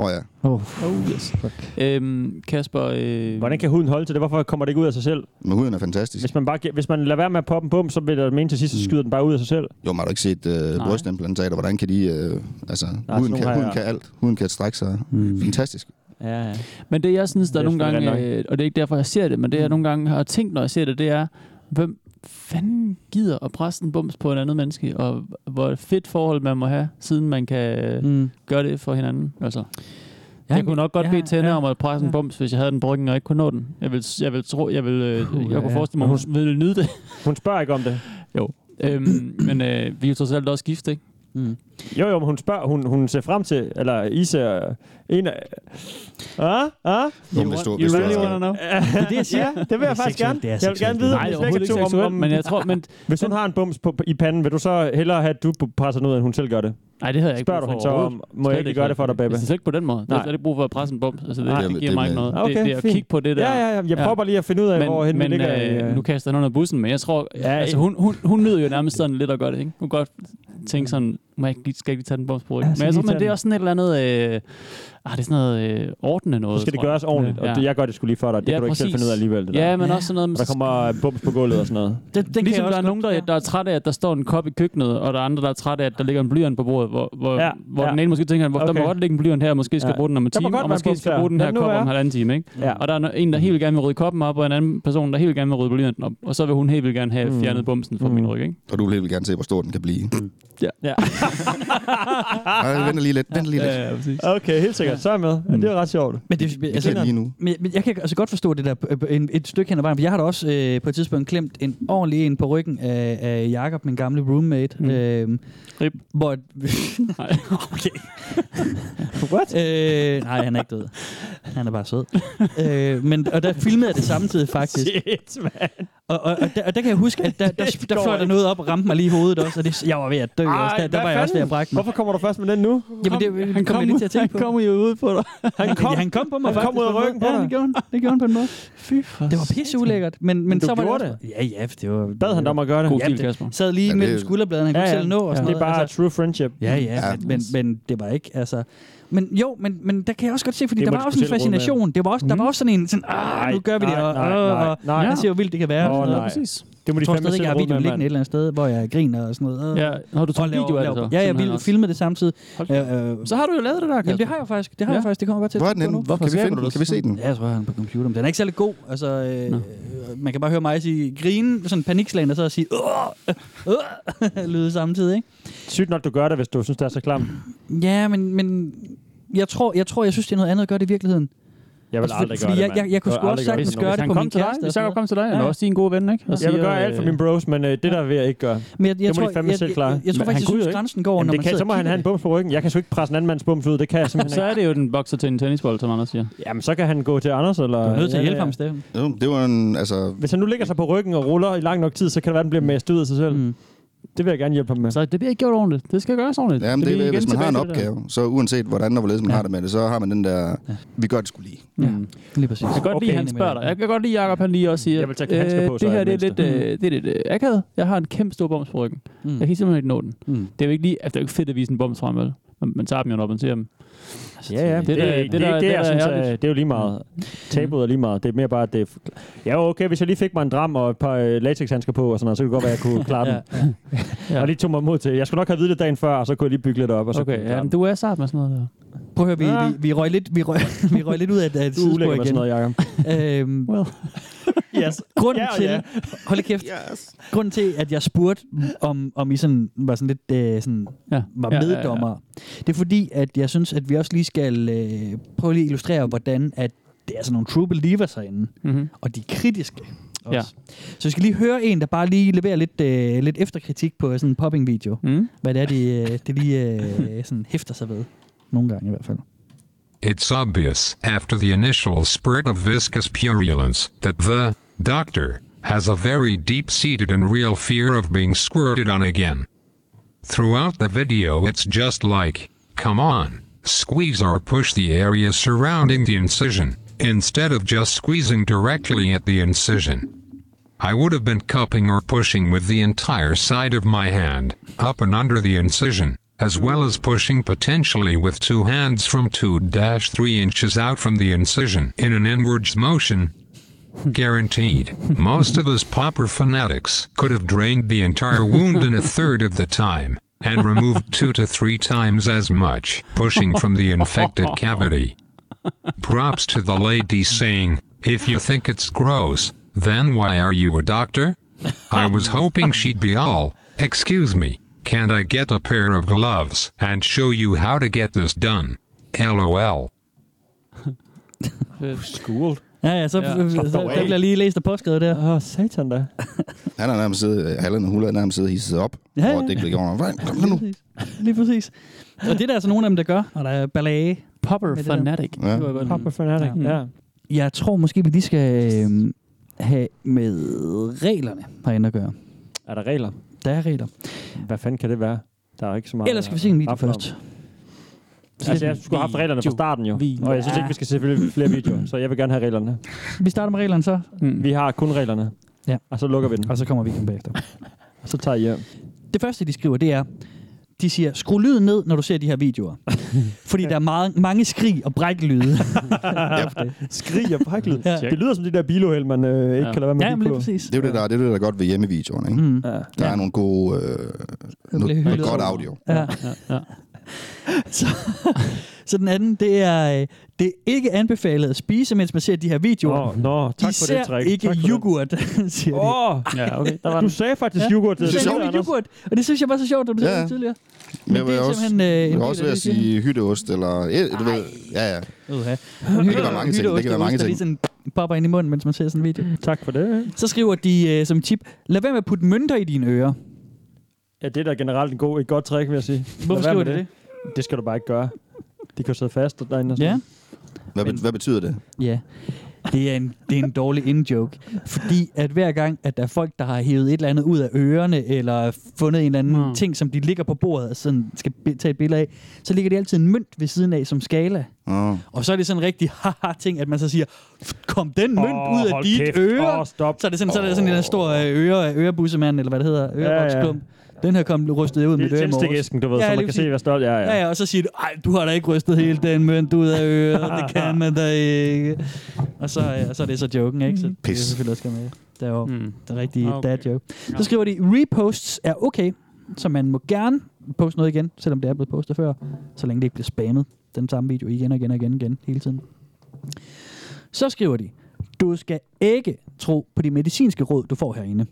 Åh oh, ja. Oh. Oh, yes. Øhm, Kasper... Øh, Hvordan kan huden holde til det? Hvorfor kommer det ikke ud af sig selv? Men huden er fantastisk. Hvis man, bare, hvis man lader være med at poppe en bum, så vil der mene til sidst, så skyder den bare ud af sig selv. Jo, man har du ikke set øh, Nej. brystimplantater. Hvordan kan de... Øh, altså, Nej, huden, kan, huden jeg- kan alt. Huden kan strække sig. Mm. Fantastisk. Ja, ja. Men det, jeg synes, der Det er nogle gange, øh, og det er ikke derfor, jeg ser det, men det, Mm. jeg nogle gange har tænkt, når jeg ser det, det er, hvem fanden gider at presse en bums på en anden menneske, og hvor fedt forhold man må have, siden man kan Mm. gøre det for hinanden. Altså. Ja, jeg kunne nok godt ja, bede Tænder ja. om at presse en Ja. bums, hvis jeg havde den på ryggen og ikke kunne nå den. Jeg vil, jeg vil tro, jeg vil, øh, jeg kunne ja. forestille mig, hun ville nyde det. Hun spørger ikke om det. Jo. Øhm, men øh, vi er jo trods alt også gift, ikke? Mm. Jo, jo, men hun spørger, hun, hun ser frem til, eller I ser en af... Ah, ah? Jo, hvis du, hvis du, really er- wanna know? det er det, jeg siger. Ja, det vil jeg Det er faktisk gerne. Det er Jeg vil gerne vide, Nej, det er ikke begge to, seksuelt, om, men jeg tror, men, Hvis hun har en bums på, i panden, vil du så hellere have, at du presser den ud, end hun selv gør det? Nej, det havde jeg ikke Spørger brug du for hende så om, må jeg ikke gøre det for dig, baby? Altså, ikke på den måde. Jeg Nej. har slet ikke brug for at presse en bums. Altså, det, Nej. det, Det- giver det mig ikke noget. Okay, det, det er at kigge på det der. Ja, ja, ja. Jeg prøver lige at finde ud af, men, hvor hen vi men ligger. i, øh, øh, nu kaster jeg under bussen, men jeg tror, Ja, ja, altså, hun, hun, hun nyder jo nærmest sådan lidt at gøre det, ikke? Hun kan godt tænke sådan, må jeg ikke, skal jeg ikke lige tage den? Ja, men jeg tror, men det er også sådan et eller andet, øh, ah, det er sådan noget øh, ordnende noget, så skal det gøres ordentligt, og Ja. det, jeg gør det skulle lige for dig. Det Ja, kan du ikke selv præcis. finde ud af alligevel. Det Ja, der. men også sådan noget med... Og der kommer bums på gulvet og sådan noget. Den, den kan ligesom jeg der er nogen, der, der er trætte af, at der står en kop i køkkenet, og der er andre, der er trætte af, at der ligger en blyant på bordet, hvor, hvor, Ja, ja, hvor ja. den ene måske tænker, hvor, okay. der må godt ligge en blyant her, og måske skal Ja. ja. bruge den om en time, og måske skal bruge den her kop om en halvanden time. Ikke? Ja. Og der er en, der helt gerne vil rydde koppen op, og en anden person, der helt gerne vil rydde blyanten op, og så vil hun helt gerne have Mm. fjernet bumsen fra Mm. min ryg. Ikke? og du vil helt gerne se, hvor stor den kan blive. Ja. Ja. Vent lige lidt. Vent lige lidt. Ja, ja, præcis. Okay, helt sikkert. Så er jeg med. Ja, det er ret sjovt. Men det, Jeg altså, kan lige nu. men, men jeg kan altså godt forstå det der øh, en, et stykke hen ad vejen, for jeg har da også øh, på et tidspunkt klemt en ordentlig en på ryggen af, af Jakob, min gamle roommate. Mm. Øh, Rip. hvor, Nej. okay. What? Øh, nej, han er ikke død. Han er bare sød. øh, men, og der filmede jeg det samtidig faktisk. Shit, man. Og, og, og, der, og der kan jeg huske, at der, der, der fløj der noget op og ramte mig lige i hovedet også. Og det, jeg var ved at dø også. Der, der var jeg også ved at brække mig. Hvorfor kommer du først med den nu? Jamen, det, Han kom kom, jeg lige ud, til at tænke han på. kom ud på dig. Han kom, Ja, han kom på mig han kom faktisk ud af ryggen på måde. Ja, dig. det gjorde han. Det gjorde han på en måde. Fy for Det var pisse ulækkert. Men, men, Men du så var gjorde det, også- Ja, ja, det var... Bad han dig om at gøre det? God Ja, stil, det- Kasper. sad lige Ja, det- mellem skulderbladene, han kunne Ja, ikke ja. selv nå og Ja, sådan det er bare Altså, true friendship. ja, ja, Ja. men, men, men det var ikke, altså... Men jo, men, men der kan jeg også godt se, fordi Det der var også en fascination. Det var også, der var også sådan en, sådan, ah, nu gør vi det, nej, og, nej, nej, og nej. jeg ser hvor vildt det kan være. Åh, og sådan noget. nej. Præcis. Det må de jeg tror stadig, jeg har videoen liggende et eller andet sted, hvor jeg griner og sådan noget. Ja, har du taget video af det så? Ja, jeg vil også. filmet det samtidig. Øh, øh, Så har du jo lavet det der, Jamen, det har jeg faktisk. Det har jeg faktisk. Det kommer jeg bare til. Hvor er den henne? nu. Kan vi finde den? Kan vi se den? Ja, jeg tror, han er på computer. Men den er ikke særlig god. Altså, øh, man kan bare høre mig sige grine, sådan panikslagen, og så sige øh, øh, lyde samtidig, ikke? Sygt nok, du gør det, hvis du synes, det er så klamt. Ja, men, men jeg, tror, jeg tror, jeg synes, det er noget andet at gøre det i virkeligheden. Jeg vil Altså, aldrig fordi gøre det, jeg- jeg- jeg kunne sgu også sagtens gøre det Han på min kæreste hvis noget. kom til dig, han er Ja. også din gode ven, ikke? Og Jeg vil gøre alt for øh, mine bros, men øh, det der vil jeg ikke gøre. Men jeg, jeg, det må tror, de fandme jeg, selv jeg, klare. jeg, jeg tror faktisk, han jeg synes, grænsen går, Jamen, når det man kan, sidder så må han have en bums på ryggen. Jeg kan sgu ikke presse en anden mands bums ud. Det kan jeg simpelthen Så ikke. er det jo den bokser til en tennisbold, som Anders siger. Jamen, så kan han gå til Anders, eller... Du er nødt til at hjælpe ham, Steffen. Jo, det var en, altså... Hvis han nu ligger sig på ryggen og ruller i lang nok tid, så kan det være, at den bliver mast ud af sig selv. Mm. Det vil jeg gerne hjælpe ham med. Så det bliver ikke gjort ordentligt. Det skal gøres ordentligt. Jamen, det er, er hvis man har en det der. opgave, så uanset hvordan og hvorledes man har det med det, så har man den der, vi gør det skulle lige. Ja, lige præcis. Jeg kan godt Okay. lide, han spørger dig. Jeg kan godt lide, Jacob, han lige også siger, Jeg vil tage handsker på, så det her det er, det lidt, øh, det er lidt øh, akavet. Jeg har en kæmpe stor bums på ryggen. Mm. Jeg kan simpelthen ikke nå den. Mm. Det er jo ikke lige, altså, det er jo ikke fedt at vise en bums frem, vel? Man, man tager dem jo, når man ser dem. Ja, ja. Det Det, er det, det, det er det, det er jeg synes, er, det er jo lige meget. Tabuet er lige meget. Det er mere bare, at det er... Ja, okay, hvis jeg lige fik mig en dram og et par øh, latexhandsker på, og sådan noget, så kunne det godt være, at jeg kunne klare dem. Ja. Og lige tog mig mod til. Jeg skulle nok have videt det dagen før, og så kunne jeg lige bygge lidt op. Og så Okay, ja, men du er sart med sådan noget der. Prøv at høre, vi, Ja. vi, vi, røg lidt, vi, røg, vi røg lidt ud af et, af et Du sidespor med sådan igen. noget, Jacob. Øhm, Well. yes. Grunden Ja og til, ja. hold kæft, Yes. grunden til, at jeg spurgte, om, om I sådan, var sådan lidt øh, sådan, Ja. var Ja, ja, ja. meddommer, det er fordi, at jeg synes, at vi også lige skal øh, prøve lige at illustrere, hvordan at det er sådan nogle true believers herinde, Mm-hmm. og de er kritiske. Også. Ja. Så vi skal lige høre en, der bare lige leverer lidt, øh, lidt efterkritik på sådan en popping-video. Mm. Hvad det er, de, øh, det lige øh, sådan hæfter sig ved. I hvert. It's obvious, after the initial spurt of viscous purulence, that the doctor has a very deep seated and real fear of being squirted on again. Throughout the video, it's just like, come on, squeeze or push the area surrounding the incision, instead of just squeezing directly at the incision. I would have been cupping or pushing with the entire side of my hand, up and under the incision, as well as pushing potentially with two hands from 2-3 inches out from the incision in an inwards motion. Guaranteed. Most of us popper fanatics could have drained the entire wound in a third of the time, and removed two to three times as much, pushing from the infected cavity. Props to the lady saying, if you think it's gross, then why are you a doctor? I was hoping she'd be all, excuse me, can't I get a pair of gloves and show you how to get this done? LOL. School. Ja, ja, så, Ja, så der bliver lige læst og påskrevet der. Åh, oh, satan da. Han er nærmest siddet, Halland og Hulla er nærmest siddet hisset op, Ja, ja, over gjort. Nej, Kom nu. Lige præcis. Lige præcis. Og det er der altså nogle af dem, der gør, og der er ballade. Popper fanatic. Ja. Papa fanatic. Ja. Ja. Jeg tror måske, vi lige skal øh, have med reglerne herinde at gøre. Er der regler? Der er regler. Hvad fanden kan det være? Der er ikke så meget... Ellers skal vi se en video først. Altså, jeg skulle have haft reglerne fra starten jo. Vi- Og jeg synes ikke, vi skal se flere- flere videoer, så jeg vil gerne have reglerne. Vi starter med reglerne så, Vi har kun reglerne. Ja. Og så lukker vi den. og så kommer vi igen bagefter. Og så tager I hjem. Det første, de skriver, det er, de siger, skru lyden ned, når du ser de her videoer. Fordi der er meget, mange skrig og bræklyde. Skrig og bræklyd. Ja. Det lyder som de der biluheld, man øh, ikke Ja. kan lade være med ja, lige præcis. Det er jo det, der, det er det, der er godt ved hjemmevideoerne. Ikke? Mm. Ja. Der Ja. er nogle gode... Øh, noget, noget godt audio. Ja. Ja, ja. Så, så den anden, det er, øh, det er ikke anbefalet at spise, mens man ser de her videoer. Åh, nå, tak for Især det træk. ikke tak for yoghurt, siger de. Åh, Ja, okay. Der var du sagde faktisk Ja. yoghurt. Du Det sagde er nemlig Anders. yoghurt, og det synes jeg var så sjovt, at du sagde Ja. det tidligere. Men jeg det er også, simpelthen, øh, del vil også ved det, at sige hytteost, eller... Ja, du ved, ja, ja. Uha. Det kan være mange ting. Det kan være mange Der ting. sådan popper ind i munden, mens man ser sådan en video. Tak for det. Så skriver de øh, som tip, lad være med at putte mønter i dine ører. Ja, det er da generelt en god, et godt trick, vil jeg sige. Hvorfor skriver de det? Det skal du bare ikke gøre. De kan sidde fast derinde og Ja, sådan. Hvad, bet- hvad betyder det? ja. Det er, en, det er en dårlig in-joke. Fordi at hver gang, at der er folk, der har hævet et eller andet ud af ørerne, eller fundet en eller anden Mm. ting, som de ligger på bordet og sådan skal tage et billede af, så ligger de altid en mønt ved siden af som skala. Oh. Og så er det sådan en rigtig haha-ting, at man så siger, kom den mønt Åh, ud af dit kæft. øre. Åh, stop. Så er det sådan, så er det sådan en stor øh, øre, ørebussemand, eller hvad det hedder, ørevoksklump. Den her kom rystet ud med Det er i morges. du ved, så man kan se, hvad stolt ja, ja. Ja, ja, og så siger du, ej, du har da ikke rystet hele den mønt ud af øret, det kan man da ikke. Og så, ja, så er det så joken, ikke? Så det er Pis. selvfølgelig også med. Det er jo mm. den rigtige Okay. okay. dad joke. Så skriver de, reposts er okay, så man må gerne poste noget igen, selvom det er blevet postet før, så længe det ikke bliver spammet. Den samme video igen og igen og igen, igen hele tiden. Så skriver de, du skal ikke tro på de medicinske råd, du får herinde.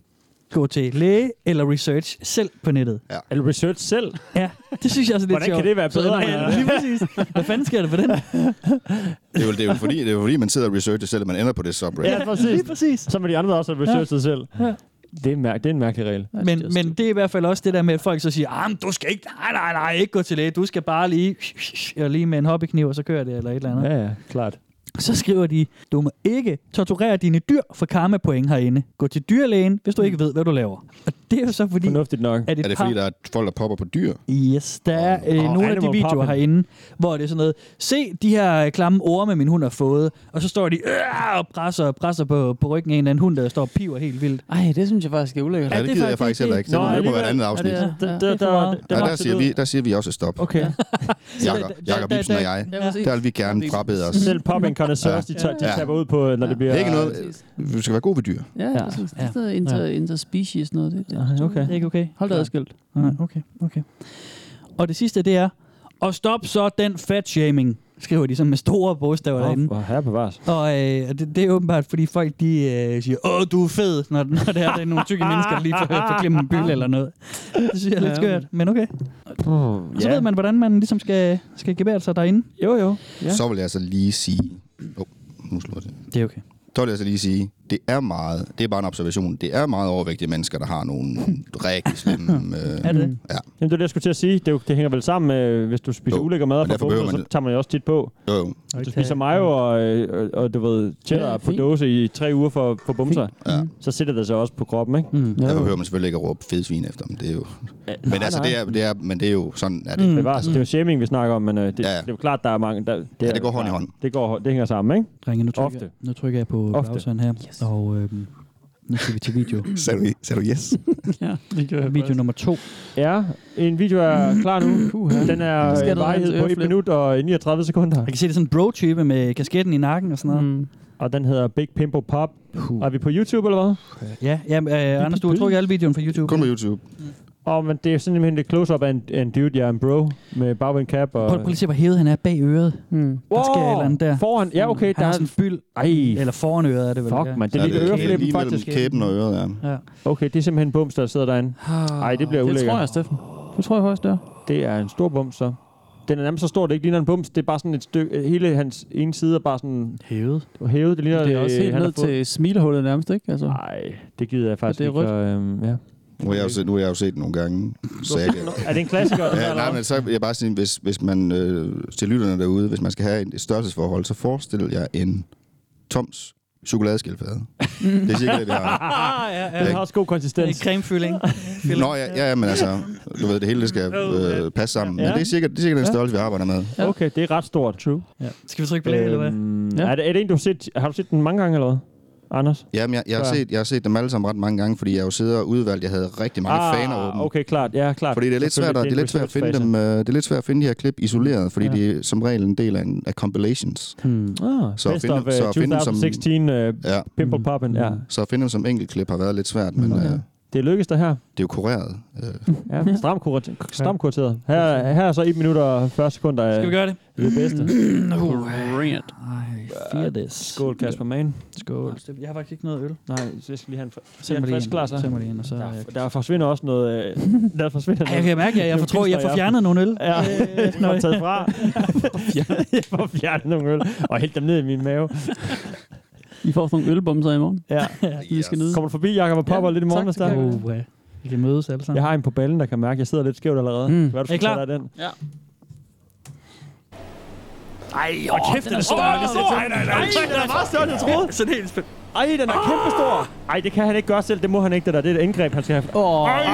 Gå til læge eller research selv på nettet. Ja. Eller research selv. Ja, det synes jeg også er lidt Hvordan sjovt. kan det være Så bedre? ender man- Lige præcis. Hvad fanden sker der for den? Det er jo, det er jo fordi, det er jo fordi, man sidder og researcher selv, at man ender på det subreddit. Ja, præcis. Lige præcis. Så må de andre også have researchet Ja. selv. Ja. Det er, en mær- det er en mærkelig regel. Men, men det er i hvert fald også det der med, at folk så siger, ah, men du skal ikke, nej, nej, nej, ikke gå til læge, du skal bare lige, og lige med en hobbykniv, og så kører det, eller et eller andet. Ja, ja, klart. Så skriver de, du må ikke torturere dine dyr for karma-point herinde. Gå til dyrlægen, hvis du ikke ved, hvad du laver. Og det er jo så fordi... Fornuftigt nok. At et Er det par- fordi, der er folk, der popper på dyr? Yes, der er øh, nogle af de videoer popping. herinde, hvor det er sådan noget, se de her klamme orme, min hund har fået, og så står de øh, og presser, presser på, på ryggen af en eller anden hund, der står og piver helt vildt. Ej, det synes jeg faktisk er ulækkert. Ja, det gider jeg faktisk heller ikke. Det må på et andet afsnit. Det er- Der, der, der, der, siger, vi, der siger vi også stop. Okay. Jakob, Jakob der- Ibsen og jeg, der vil vi gerne frabede os. Selv popping connoisseurs, de, tager- de Ja. taber ud på, når det bliver... Ikke noget, vi skal være gode ved dyr. Ja, Ja. præcis. Ja. Det er inter, interspecies noget. Det, det. Ja, okay. Det er ikke okay. Hold da adskilt. Nej, okay, okay. Og det sidste, det er, og stop så den fat-shaming, skriver de sådan med store bogstaver derinde. Åh, herre bevares. Og øh, det, det er åbenbart, fordi folk de øh, siger, åh, du er fed, når, når det er, det er nogle tykke mennesker, der lige får, klemt en byld eller noget. Det synes jeg er lidt Ja, skørt, men okay. Oh, Og så ved man, hvordan man ligesom skal, skal gebære sig derinde. Jo, jo. Ja. Så vil jeg altså lige sige... Oh, nu slår det. Det er okay. Så vil jeg altså lige sige, det er meget, det er bare en observation, det er meget overvægtige mennesker, der har nogle rigtig slemme... Øh, Er det? Ja. Jamen, det er det, jeg skulle til at sige. Det, er det hænger vel sammen med, hvis du spiser Jo, ulækker mad og fra man så tager man jo også tit på. Jo, jo. Hvis du spiser mayo og, øh, og, og du ved, cheddar Ja, ja, på dåse i tre uger for, for bumser, Ja. så sætter det sig også på kroppen, ikke? Mm. Der behøver man selvfølgelig ikke at råbe fedsvin efter dem. Det er jo... Ja, Men nej, altså, nej. det er, det er, men det er jo sådan, at det, Mm. Bevares. Det er jo shaming, vi snakker om, men øh, det, Ja. ja. det er jo klart, der er mange... Der, det, Ja, er- det går hånd i hånd. Det, går, det hænger sammen, ikke? Drenge, nu trykker, Ofte. nu trykker jeg på Ofte. her, yes. Og øh, nu skal vi til video. Sagde du, sagde du yes? Ja, det gør jeg Video nummer to. Ja, en video er klar nu. Puha. Den er Skal øh, der varighed på 1 øreflip? minut og 39 sekunder. Jeg kan se, det er sådan en bro-type med kasketten i nakken og sådan noget. Mm. Og den hedder Big Pimple Pop. Er vi på YouTube, eller hvad? Ja, ja øh, Anders, du har trukket alle videoen fra YouTube. Kun på YouTube. Åh, oh, men det er simpelthen et close-up af en, af en dude, jeg er en bro, med bagvind cap og... Prøv, prøv lige at se, hvor hævet han er bag øret. Mm. Der sker et eller andet der. Foran, ja okay, Han der er sådan en byld, Ej, eller foran øret er det vel. fuck, ja. man. Det det er øreflippen lige mellem faktisk. kæben og øret, ja. Ja. Okay, det er simpelthen en bums, der sidder derinde. Ej, det bliver Det ulækkert. tror jeg, Steffen. Det tror jeg højst, det er. Det er en stor bums, så. Den er nærmest så stor, det ikke ligner en bums. Det er bare sådan et stykke... Hele hans ene side er bare sådan Hævet. hævet. Det ligner... Det er også øh, helt ned til smilehullet nærmest, ikke? Altså. Nej, det gider jeg faktisk det er ikke. rødt. Så, øhm, ja. Nu har jeg jo set, nu har jeg jo set den nogle gange. Så jeg, Er det en klassiker? Ja, eller nej, men så vil jeg bare sige, hvis, hvis man øh, til lytterne derude, hvis man skal have et størrelsesforhold, så forestil jer en Toms chokoladeskildpadde. Det er sikkert det, vi har. Ah, ja, ja. Den har også god Det konsistens. cremefylling. Nå, ja, ja, men altså, du ved, det hele det skal øh, passe sammen. Men Ja. det er sikkert, det er sikkert den størrelse, vi arbejder med. Okay, det er ret stort. True. Ja. Skal vi trykke play, eller hvad? Øhm, Ja. er, det, er det en, du har set? Har du set den mange gange, eller hvad? Anders? Jamen, jeg, jeg, har set, jeg har set dem alle sammen ret mange gange, fordi jeg jo sidder og udvalgt, jeg havde rigtig mange ah, faner åbne. Okay, klart. Ja, klart. Fordi det er lidt svært, at, det er lidt svært at finde dem, øh, det er lidt svært at finde de her klip isoleret, fordi Ja. ja. de er som regel en del af, en, af compilations. Hmm. Ah, Så at finde- of uh, så at finde dem som- 2016 uh, Ja. Pimple. Poppin'. Ja. Så at finde dem som enkeltklip har været lidt svært, men Mm. øh, Ja. Det lykkes der her. det er jo kureret. Øh, Ja, stram, kurat- stram kurateret. Her, her er så 1 minut og 40 sekunder Skal vi gøre det? det bedste. Bring it. Ej, fear this. Skål, Kasper Mann. Skål. Jeg har faktisk ikke noget øl. Nej, så jeg skal lige have en, fr- Send en mig lige frisk en. glas. Send mig lige en, og så... Der, der forsvinder også noget... øh, der forsvinder Ej, jeg kan mærke, at jeg, får, tror, jeg får fjernet nogle øl. Ja, Øh, jeg når jeg- taget fra. jeg får fjernet nogle øl og hældt dem ned i min mave. I får sådan nogle ølbomser i morgen. Ja. Vi skal nyde. Kommer du forbi, Jacob, og popper Ja, lidt i morgen, tak, det der kan er? jeg. Ja. Vi kan mødes alle sammen. Jeg har en på ballen, der kan mærke, at jeg sidder lidt skævt allerede. Mm. Hvad er, du Er I klar? den? Ja. Ej, Åh, kæft, den er stor. Nej, nej, nej. Den er meget større, end jeg troede. Så det er helt spændt. Ej, den er kæmpe stor. Ej, det kan han ikke gøre selv. Det må han ikke, det der. Det er et indgreb, han skal have. Åh. Ej,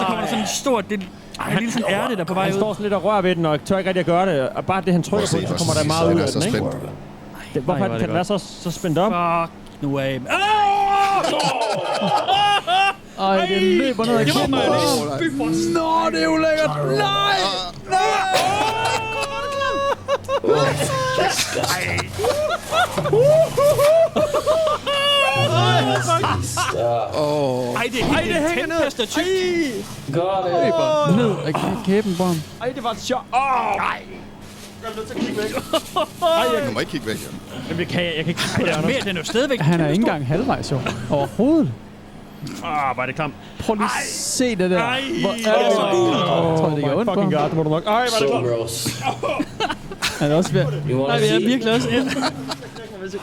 så kommer der sådan en stor... Det, ej, en lille sådan ærte, der er på vej Han ud. står sådan lidt og rører ved den, og tør ikke rigtig at gøre det. Og bare det, han trykker på, så kommer der meget ud af så den, ikke? Det, hvorfor Ej, er den, det kan den være så, så spændt op? Fuck nu af. Ej, den løber ned ad Det var kinden. Fy for Nå, det er ulækkert. Nej! Ej, det, Ej, det hænger ned. Tandpasta tyk. Løber ned kæ- kæben på ham. Ej, det var et chok. Åh, nej. Jeg er nødt til at kigge væk. Ej, jeg, må ikke kigge væk, Jan. Jamen, det kan jeg, jeg kan ikke kigge på det, er, mere, den er jo stadigvæk Han er ikke engang halvvejs, jo. Overhovedet. Ah, hvor er det klamt. Prøv lige at se det der. Ej, Hvor er det så gult. Jeg tror, det gør ondt på ham. fucking god, det må du nok. Ej, hvor er det gross. Han er også ved. Nej, vi er virkelig også...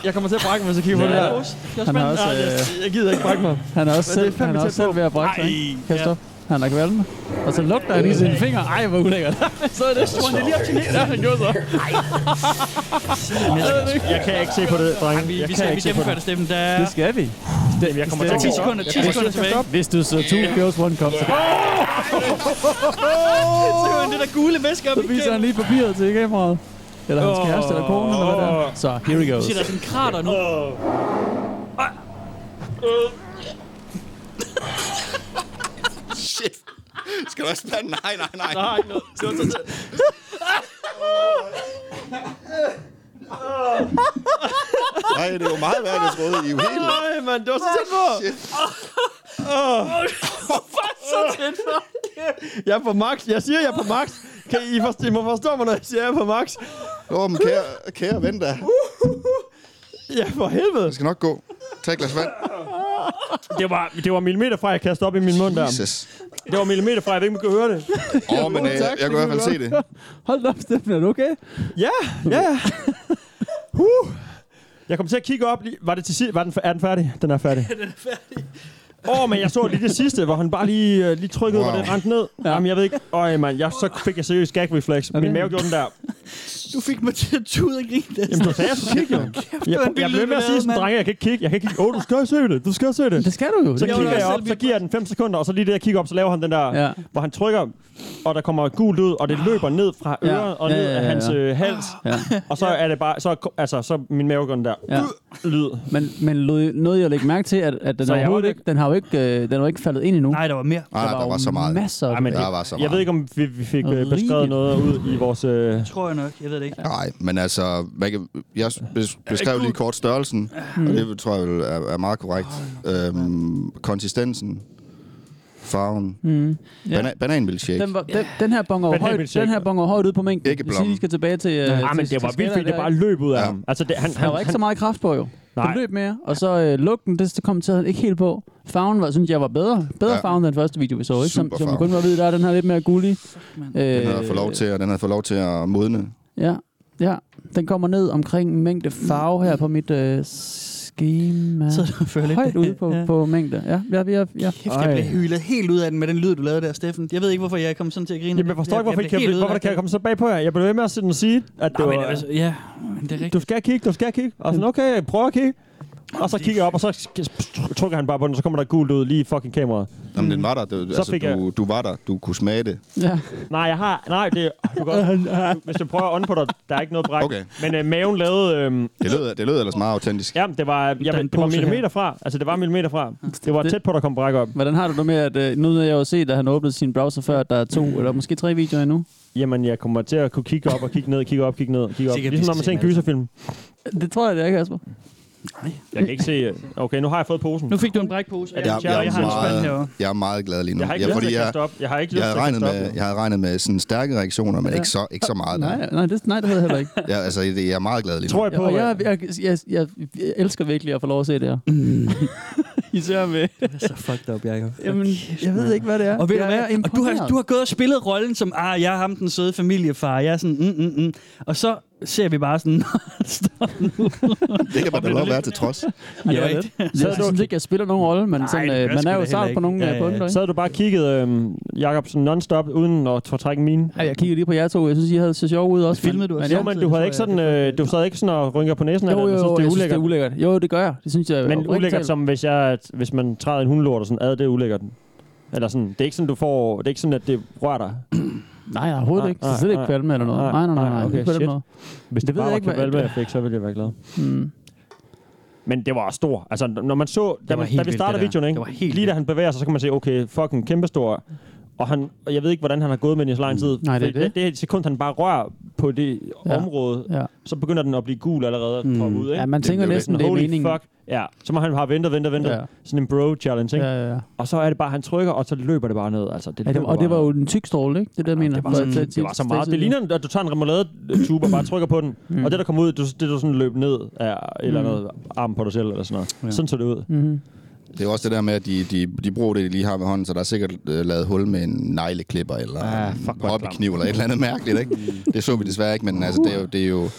Jeg kommer til at brække mig, hvis jeg kigger på det her. Han er også, Nej, jeg, øh, jeg gider ikke brække mig. han er også selv, han er også selv ved at brække sig? Kan jeg stoppe? Han er kvalme. Og så lugter han i sine fingre. Ej, hvor ulækkert. så er det han, det er lige op til Ja, han gjorde så. Jeg kan ikke se på det, drenge. Vi, vi skal vi ikke se på gennemføre det, Steffen. Der er... Det skal vi. Jamen, jeg kommer til at 10 kigge op. sekunder, 10 Jeg kommer sekunder tilbage. Hvis du så two girls, one cup, så han det der gule væske op så viser han lige papiret til kameraet. Eller hans kæreste eller kone, eller hvad det er. Så, here we go. siger, der er sådan en krater nu. Shit. Skal du også spænde? Nej, nej, nej. Nej, ikke noget. Det var så tæt. Nej, det var meget værd, jeg troede. I er jo helt... Nej, mand, det var så tæt på. Shit. så tæt på. Jeg er på max. Jeg siger, jeg er på max. Kan I, forstå, I må forstå mig, når jeg siger, jeg er på max. Åh, men kære, kære ven da. Ja, for helvede. Det skal nok gå. Tag et glas vand. Det var, det var millimeter fra, jeg kastede op i min mund der. Jesus. Det var millimeter fra, jeg ved ikke, om I kan høre det. Åh, oh, men øh, tak, jeg kunne i hvert kan fald se det. Hold da op, Steffen, er du okay? Ja, ja. Huh. Jeg kom til at kigge op lige. Var det til sidst? Var den, er den færdig? Den er færdig. Den er færdig. Åh, oh, men jeg så lige det sidste, hvor han bare lige, uh, lige trykkede, wow. Hvor det rendte ned. Ja. Jamen, jeg ved ikke. Øj, mand, jeg, så fik jeg seriøst gag reflex. Min det- mave gjorde den der. Du fik mig til at tude og grine. Jamen, du sagde, jeg skulle kigge, jo. Jeg, var jeg blev med at sige sådan, drenge, jeg kan ikke kigge. Jeg kan ikke kigge. Åh, oh, du skal se det. Du skal se det. Det skal du jo. Så Det var kigger jeg op, så giver jeg den 5 sekunder, og så lige det, jeg kigger op, så laver han den der, Ja. hvor han trykker, og der kommer gult ud, og det løber ned fra Ja. øret og Ja, ned ja, af hans øh, hals. Ja. Og så er det bare, så, altså, så min mave går den der. Ja. Lyd. Men, men lod- noget jeg lægge mærke til, at, at den, jeg overhovedet var ikke, den har jo ikke, øh, den er jo ikke faldet ind endnu. Nej, der var mere. Nej, der var jo så meget. Masser af Ej, men Der var så jeg meget. ved ikke, om vi, vi fik øh, beskrevet noget ud i vores... Øh, Tror jeg nok. Jeg ved det ikke. Nej, men altså, hvad kan, jeg bes- beskrev lige kort størrelsen, og det tror jeg vel er, er meget korrekt. Øhm, konsistensen, farven, Mm. Ja. Bana- bananmilkshake. Den, var, den, den her bonger højt, den her bonger højt ud på mængden. Ikke sige, vi skal tilbage til... Øh, ja, til, men det var vildt, fordi det bare der, løb ud af Ja. ham. Altså, det, han, Der han, var ikke han, så meget kraft på, jo. Nej. Den løb mere, og så øh, lugten, det, det kom til at ikke helt på. Farven var, synes jeg var bedre. Bedre Ja. farven, end den første video, vi så. Ikke? Som, som kun var ved, der er den her lidt mere gullig. Øh, Den havde fået lov til, og den havde fået lov til at modne. Ja, ja. Den kommer ned omkring en mængde farve her på mit øh, schema. Så du føler lidt. Højt ude på, Ja. på mængde. Ja, ja, ja, ja. Kæft, jeg blev hylet helt ud af den med den lyd, du lavede der, Steffen. Jeg ved ikke, hvorfor jeg kom sådan til at grine. Jamen, jeg forstår ikke, hvorfor, jeg jeg, blev helt hvorfor det kan komme så bag på jer. Jeg blev ved med at sidde og sige, at det Nå, men var... altså, ja, men det er rigtigt. Du skal kigge, du skal kigge. Og sådan, okay, prøv at kigge. Og så kigger jeg op, og så trykker han bare på den, og så kommer der gult ud lige i fucking kameraet. Jamen, den var der. Det, Så altså, fik jeg- du, du var der. Du kunne smage det. ja. Nej, jeg har... Nej, det du godt, Hvis du prøver at ånde på dig, der er ikke noget bræk. Okay. Men øh, maven lavede... Øh, Det lød, det lød ellers meget autentisk. ja, det var, jamen, en det var her. millimeter fra. Altså, det var millimeter fra. Det var Det- tæt på, der kom bræk op. Hvordan har du det med, at øh, nu når jeg jo set, at han åbnede sin browser før, at der er to eller måske tre videoer endnu? Jamen, jeg kommer til at kunne kigge op og kigge ned, kigge op, kigge ned, kigge op. Sikkert Ligesom når man ser en gyserfilm. Det tror jeg, det er, Kasper. Jeg kan ikke se... øh, Okay, nu har jeg fået posen. Nu fik du en brækpose. Ja, Jeg, tjerry? jeg, jeg har en spand meget, jeg er meget glad lige nu. Jeg har ikke ja, lyst fordi til at jeg, kaste op. Jeg har ikke lyst jeg, regnet med, jeg havde regnet med sådan stærke reaktioner, men Ja. ikke, så, ikke så meget. Nej, nej, det, nej, det havde jeg heller ikke. Ja, altså, det- jeg er meget glad lige nu. Tror jeg Ja, på, at- jeg, jeg, jeg, jeg, jeg elsker virkelig at få lov at se det her. Især med... Det er så fucked up, Jacob. Jamen, jeg ved ikke, hvad det er. Og ved du Jeg hvad? Og du har, du har gået og spillet rollen som, ah, jeg er ham den søde familiefar. Jeg er sådan, mm, mm, mm. Og så ser vi bare sådan, nu. Det kan man da lov være til trods. Ja, Ja, det. Jeg synes ikke, jeg spiller nogen rolle, men sådan, det øh, man er jo sart på nogle ja, Ja, punkter. ja. ikke? Så havde du bare kigget øh, Jacob sådan non-stop, uden at fortrække mine. Ej, jeg kiggede lige på jer to. Jeg synes, I havde så sjov ud også. Filmede du men også Jo, men du havde ikke sådan, øh, du sad ikke sådan og rynker på næsen af Jo, det, jo, og synes, det er synes, det er ulækkert. ulækkert. Jo, det gør jeg. Det synes jeg. Men ulækkert som hvis, jeg, hvis man træder en hundelort og sådan, ad, det er ulækkert. Eller sådan, det er ikke sådan, du får, det er ikke sådan, at det rører dig. Nej, overhovedet Nej, ikke. Det er nej, slet ikke kvalme eller noget. Nej, Nej, nej, nej. okay, Ikke shit. måde. Hvis Det det, ved bare jeg var ikke, hvad- kvalme, jeg fik, så ville jeg være glad. Mm. Men det var stor. Altså, når man så, da, man, da vi vildt, det der. videoen, ikke? Det var helt lige da han bevæger sig, så kan man se, okay, fucking kæmpestor. Og, han, og jeg ved ikke, hvordan han har gået med den i så lang tid. Nej, det er det. det er et sekund, han bare rører på det Ja. område, Ja. så begynder den at blive gul allerede at komme ud. Ikke? Ja, man tænker bliver næsten, sådan, det er holy meningen. Fuck. Ja, så må han have ventet, ventet, ventet. Ja. Ja. Sådan en bro-challenge, ikke? Ja, ja, ja. Og så er det bare, han trykker, og så løber det bare ned. Altså, det Ja, det, og det var jo en tyk stråle, ikke? Det er det, jeg mener. det var, sådan, det var så meget. Det ligner, at du tager en remoulade-tube og bare trykker på den. Mm. Og det, der kommer ud, du, det du sådan løb ned af et eller Mm. andet arm på dig selv, eller sådan noget. Ja. Ja. Sådan så det ud. Mm-hmm. Det er også det der med, at de, de, de bruger det, de lige har ved hånden, så der er sikkert uh, lavet hul med en negleklipper, eller Ah, en hobbykniv, eller et eller andet mærkeligt, ikke? Det så vi desværre ikke, men altså, det er jo, det er jo,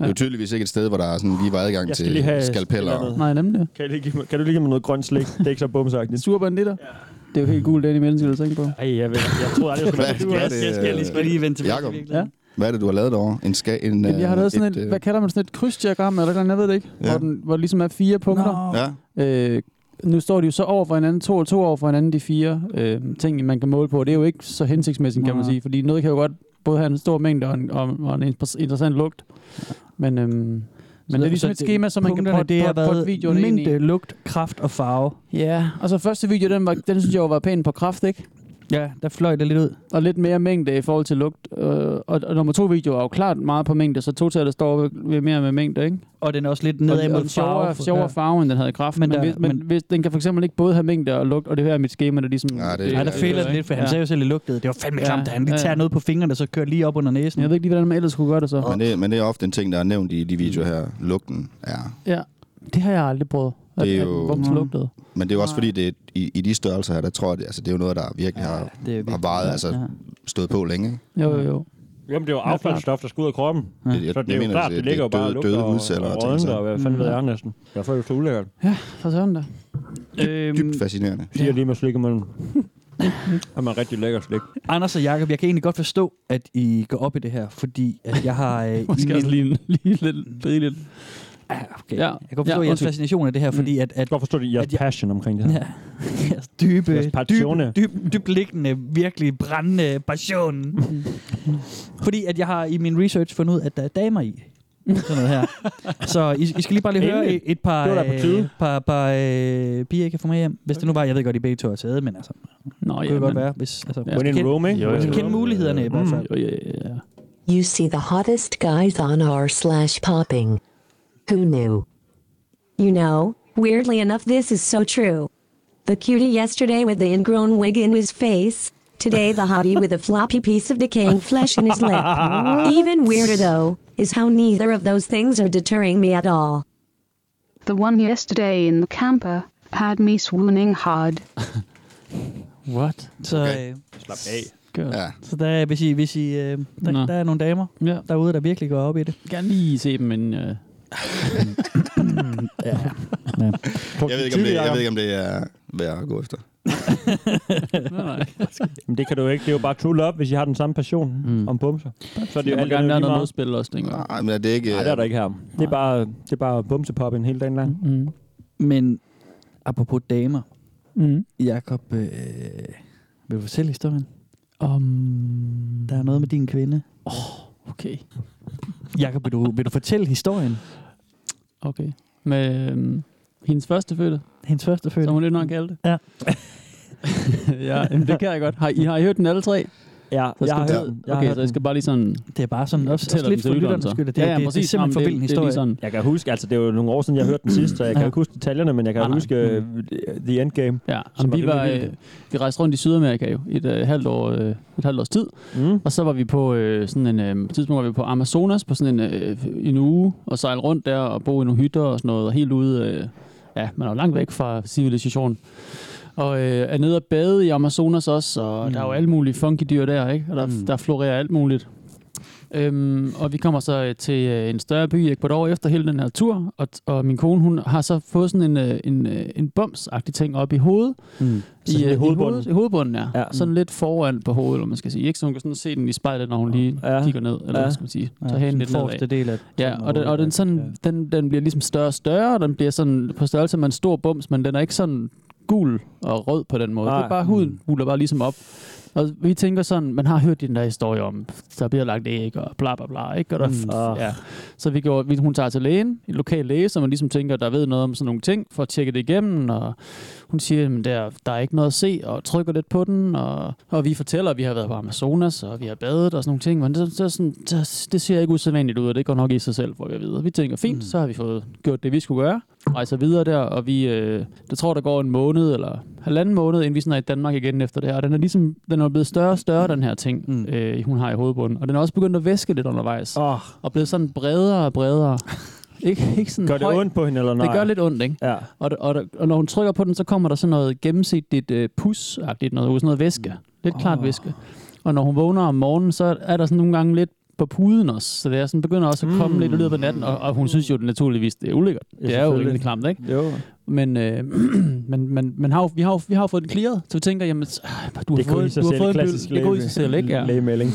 det er jo tydeligvis ikke et sted, hvor der er sådan lige var adgang Jeg til lige have skalpeller. Nej, nemlig. Kan, du lige give, mig- kan du lige give mig noget grønt slik? Det er ikke så bumsagtigt. Surbanditter? Det er jo helt gult, det er de mennesker, tænker på. Ej, jeg, ved, jeg troede aldrig, jeg skulle være det, Jeg skal lige, skal lige Jakob? til virkeligheden. Hvad er det, du har lavet derovre? En ska, en, Jamen, jeg har øh, lavet sådan et, et, øh, hvad kalder man sådan et krydsdiagram, eller noget, jeg ved det ikke, Ja. hvor, den, hvor der ligesom er fire punkter. Ja. Øh, nu står de jo så over for hinanden, to og to over for hinanden, de fire øh, ting, man kan måle på. Det er jo ikke så hensigtsmæssigt, kan man sige, fordi noget kan jo godt både have en stor mængde og en, og, og en inter- interessant lugt. Men, øhm, men det er ligesom et schema, som man kan potte det har været videoen ind i. mængde, lugt, kraft og farve. Ja, og så første video, den, var, den synes jeg jo var pæn på kraft, ikke? Ja, der fløj det lidt ud. Og lidt mere mængde i forhold til lugt. Øh, og, og nummer to video er jo klart meget på mængde, så totallet står ved, ved mere med mængde, ikke? Og den er også lidt og, nedad og mod sjovere, farve. sjovere farve, end den havde kraft. Men Men, der- hvis, men, men- hvis, den kan for eksempel ikke både have mængde og lugt, og det her er mit schema, der ligesom... Ja, det- Nej, der fejler det lidt, for han sagde jo selv, at det lugtede. Det var fandme Ja, klamt, da han lige ja, tager ja. noget på fingrene, så kører lige op under næsen. Jeg ved ikke lige, hvordan man ellers skulle gøre det så. Men det, men det er ofte en ting, der er nævnt i de videoer her. Lugten er. Ja, det har jeg aldrig prøvet. At, Det er at jo- bums lugtede. Men det er jo også fordi, det er, i, i de størrelser her, der tror jeg, det, altså, det er jo noget, der virkelig har, det er har varet, altså stået på længe. Jo, jo, jo. Jamen, det er jo affaldsstof, der skal ud af kroppen. Ja. Så Jeg- det er jeg jo mener, klart, det- det er ligger jo bare døde- og døde og, hudceller og og rødner, så- og hvad fanden ved Mm. jeg næsten. Jeg føler det så ulækkert. Ja, for sådan da. Øhm, Dybt fascinerende. Siger lige med slik imellem. Er man rigtig lækker slik. Anders og Jacob, jeg kan egentlig godt forstå, at I går op i det her, fordi at jeg har... Øh, Måske i også lige, lige lidt, lige lidt. Ja, okay. Ja. Jeg kan godt forstå Ja, jeres fascination af det her, fordi at... at Jeg kan godt forstå det, jeres at passion omkring det her. Ja, jeres dybe, Jeres dybe, passione. dyb, dybt liggende, virkelig brændende passion. fordi at jeg har i min research fundet ud, at der er damer i. Sådan noget her. Så I, I skal lige bare lige høre et, et par, øh, par, par øh, piger, jeg kan få med hjem. Hvis det nu var, jeg ved godt, I begge to er taget, men altså, Nå, det ja, kunne det godt være. Hvis, altså, Ja. hvis When I in kend- Rome, ikke? I Jo, jo. kender mulighederne i hvert fald. Ja, ja, ja. You see the hottest guys on r slash popping. Who knew? You know, weirdly enough, this is so true. The cutie yesterday with the ingrown wig in his face. Today, the hottie with a floppy piece of decaying flesh in his lip. Even weirder, though, is how neither of those things are deterring me at all. The one yesterday in the camper had me swooning hard. What? Så, øh, Slap af. Gør. Ja. så der, er- hvis I, hvis I, øh, der, Nå. der er nogle damer Ja. derude, der virkelig går op i det. Gerne lige se dem, men... Øh, Ja. Jeg ved ikke, om det, jeg ved ikke, om det er værd at gå efter. nej, nej. Men det kan du ikke. Det er jo bare true love, hvis I har den samme passion Mm. om bumser. Så er det jo alt gerne være noget modspil også, tænker jeg. Nej, men er det ikke... Nej, det er der ikke her. Det er bare, det er bare bumsepop en hel dag lang. Mm. Men apropos damer, Mm. Jakob, øh, vil du fortælle historien? Um, Der er noget med din kvinde. okay. Jakob, vil du, vil du fortælle historien? Okay. Med øhm, hendes første fødte, Hendes første fødte. som hun lidt nok kaldte. Ja. ja, jamen, det kan jeg godt. Har I, har I hørt den alle tre? Ja, Så jeg har skal hørt den. Jeg har okay, hørt så jeg skal bare lige sådan... Det er bare sådan, også, også lidt for så. skyld. Det, ja, ja, det, det, præcis. det er simpelthen for Jamen, vild en det, det er lige historie. sådan. Jeg kan huske, altså det er jo nogle år siden, jeg hørte den sidst, så jeg kan Ja. ikke huske detaljerne, men jeg kan nej. huske Mm. uh, The Endgame. Ja, som vi, var øh, vi rejste rundt i Sydamerika jo, i et, øh, halvt år, øh, et halvt års tid. Mm. Og så var vi på øh, sådan en øh, tidspunkt var vi på Amazonas på sådan en, øh, en uge og sejle rundt der og bo i nogle hytter og sådan noget, og helt ude, øh, ja, man er jo langt væk fra civilisationen. Og øh, er nede og bade i Amazonas også, og mm. der er jo alle mulige funky dyr der, ikke? Og der, mm. der florerer alt muligt. Øhm, og vi kommer så øh, til øh, en større by i Ecuador efter hele den her tur, og, og min kone, hun har så fået sådan en, øh, en, en bumsagtig ting op i hovedet. Mm. I, i hovedbunden. hovedet, I hovedbunden, ja. Ja. ja. Sådan lidt foran på hovedet, eller man skal sige. Ikke så hun kan sådan se den i spejlet, når hun lige Ja. ja. kigger ned, eller Ja. hvad skal man sige. Ja, Så ja, sådan lidt forreste nedad. del af Ja, og den, og den, sådan, den, den bliver ligesom større og større, og den bliver sådan på størrelse med en stor bums, men den er ikke sådan gul og rød på den måde. Nej. Det er bare huden buler bare ligesom op. Og vi tænker sådan, man har hørt den der historie om, der bliver lagt æg og bla bla bla, ikke? Og der, Mm. ja. Så vi går, hun tager til lægen, en lokal læge, som man ligesom tænker, der ved noget om sådan nogle ting, for at tjekke det igennem, og hun siger, at der, der er ikke noget at se, og trykker lidt på den, og, og vi fortæller, at vi har været på Amazonas, og vi har badet og sådan nogle ting, men det, det, sådan, det, det ser ikke usædvanligt ud, og det går nok i sig selv, får vi at vide. Vi tænker, fint, mm. så har vi fået gjort det, vi skulle gøre, rejser videre der, og vi, øh, jeg tror, der går en måned, eller halvanden måned, inden vi sådan er i Danmark igen efter det her, og den er ligesom, den er blevet større og større, den her ting, mm. øh, hun har i hovedbunden, og den er også begyndt at væske lidt undervejs, oh. og blevet sådan bredere og bredere. Ikke, ikke sådan Gør det høj. ondt på hende, eller nej? Det gør lidt ondt, ikke? Ja. Og, og, og, når hun trykker på den, så kommer der sådan noget gennemsigtigt øh, pus-agtigt noget, ud, sådan noget væske. Lidt klart Åh. væske. Og når hun vågner om morgenen, så er der sådan nogle gange lidt på puden også. Så det er sådan, begynder også at komme Mm. lidt i løbet af natten. Og, og hun synes jo det naturligvis, det er ulækkert. Ja, Det er jo rimelig klamt, ikke? Jo. Men, øh, men, men, men har jo, vi, har jo, vi har jo fået den clearet, så vi tænker, jamen, du har Det fået, du har selv fået en byld. Det kunne i sig selv, ikke? Ja. lægemelding.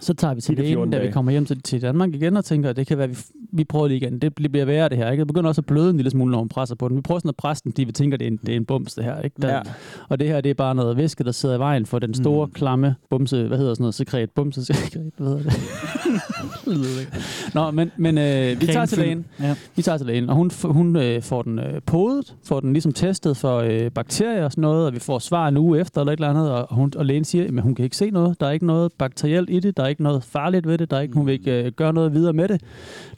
Så tager vi til 10 til 14 lægen, da vi kommer hjem til, til Danmark igen, og tænker, at det kan være, at vi, vi prøver det igen. Det bliver værre, det her. Ikke? Det begynder også at bløde en lille smule, når hun presser på den. Vi prøver sådan at presse den, fordi vi tænker, at det er en, det er en bums, det her. Ikke? Der, Ja. Og det her, det er bare noget væske, der sidder i vejen for den store, mm. klamme bumse, hvad hedder sådan noget, sekret, bumse, sekret, hvad hedder det? Nå, men, men øh, vi tager til lægen. Ja. Vi tager til lægen, og hun, hun øh, får den øh, podet, får den ligesom testet for øh, bakterier og sådan noget, og vi får svar en uge efter eller et eller andet, og, hun, og lægen siger, at hun kan ikke se noget, der er ikke noget bakterielt i det, der er ikke noget farligt ved det, der er ikke, hun vil ikke øh, gøre noget videre med det.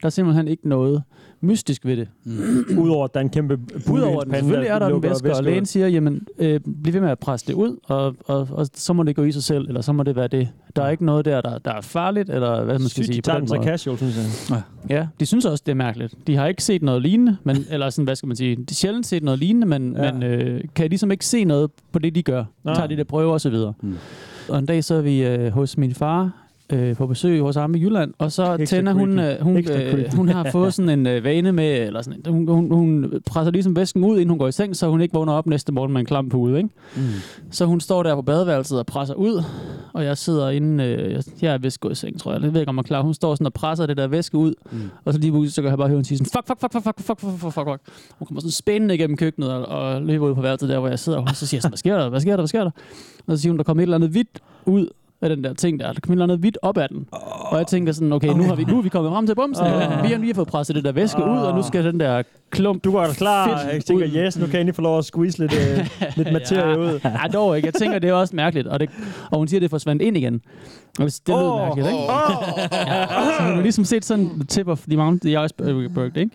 Der er simpelthen ikke noget mystisk ved det. Mm. Udover at der er en kæmpe Udover den, selvfølgelig er der en væske, og lægen siger, jamen, øh, bliv ved med at presse det ud, og, og, og så må det gå i sig selv, eller så må det være det. Der er ikke noget der, der, der er farligt, eller hvad man skal Sygt, de sige. på tager den så casual, synes jeg. Ja, de synes også, det er mærkeligt. De har ikke set noget lignende, men, eller sådan, hvad skal man sige, de har sjældent set noget lignende, men, Ja. ja. men øh, kan ligesom ikke se noget på det, de gør. Nej. Tager de der prøver og så videre. Mm. Og en dag så er vi øh, hos min far, øh, på besøg hos ham i Jylland, og så Ekstra tænder hun, øh, hun, øh, hun har fået sådan en øh, vane med, eller sådan, hun, hun, hun presser ligesom væsken ud, inden hun går i seng, så hun ikke vågner op næste morgen med en klam pude, ikke? Mm. Så hun står der på badeværelset og presser ud, og jeg sidder inde, øh, jeg- jeg er vist gået i seng, tror jeg. Jeg ved ikke, om jeg er klar. Hun står sådan og presser det der væske ud, mm. og så lige pludselig, så kan jeg bare høre hende sige sådan, fuck, fuck, fuck, fuck, fuck, fuck, fuck, fuck, fuck, fuck. Hun kommer sådan spændende igennem køkkenet og, og løber ud på værelset der, hvor jeg sidder, og så siger sådan, hvad sker der, hvad sker der, hvad sker der? Og så siger hun, der kommer et eller andet hvidt ud af den der ting der. Der kommer et eller andet hvidt op af den. Og jeg tænker sådan, okay, nu har vi, nu er vi kommet frem til bumsen. Åh. Vi har lige fået presset det der væske ud, og nu skal den der klump Du var klar. fedt Jeg tænker, ud. yes, nu kan jeg endelig få lov at squeeze lidt, øh, lidt materie ud. Ja, dog ikke. Jeg tænker, det er også mærkeligt. Og, det, og hun siger, at det forsvandt ind igen. Og det lød Åh, mærkeligt, ikke? åh. ja, så har ligesom set sådan tip of the mountain, the iceberg, ikke?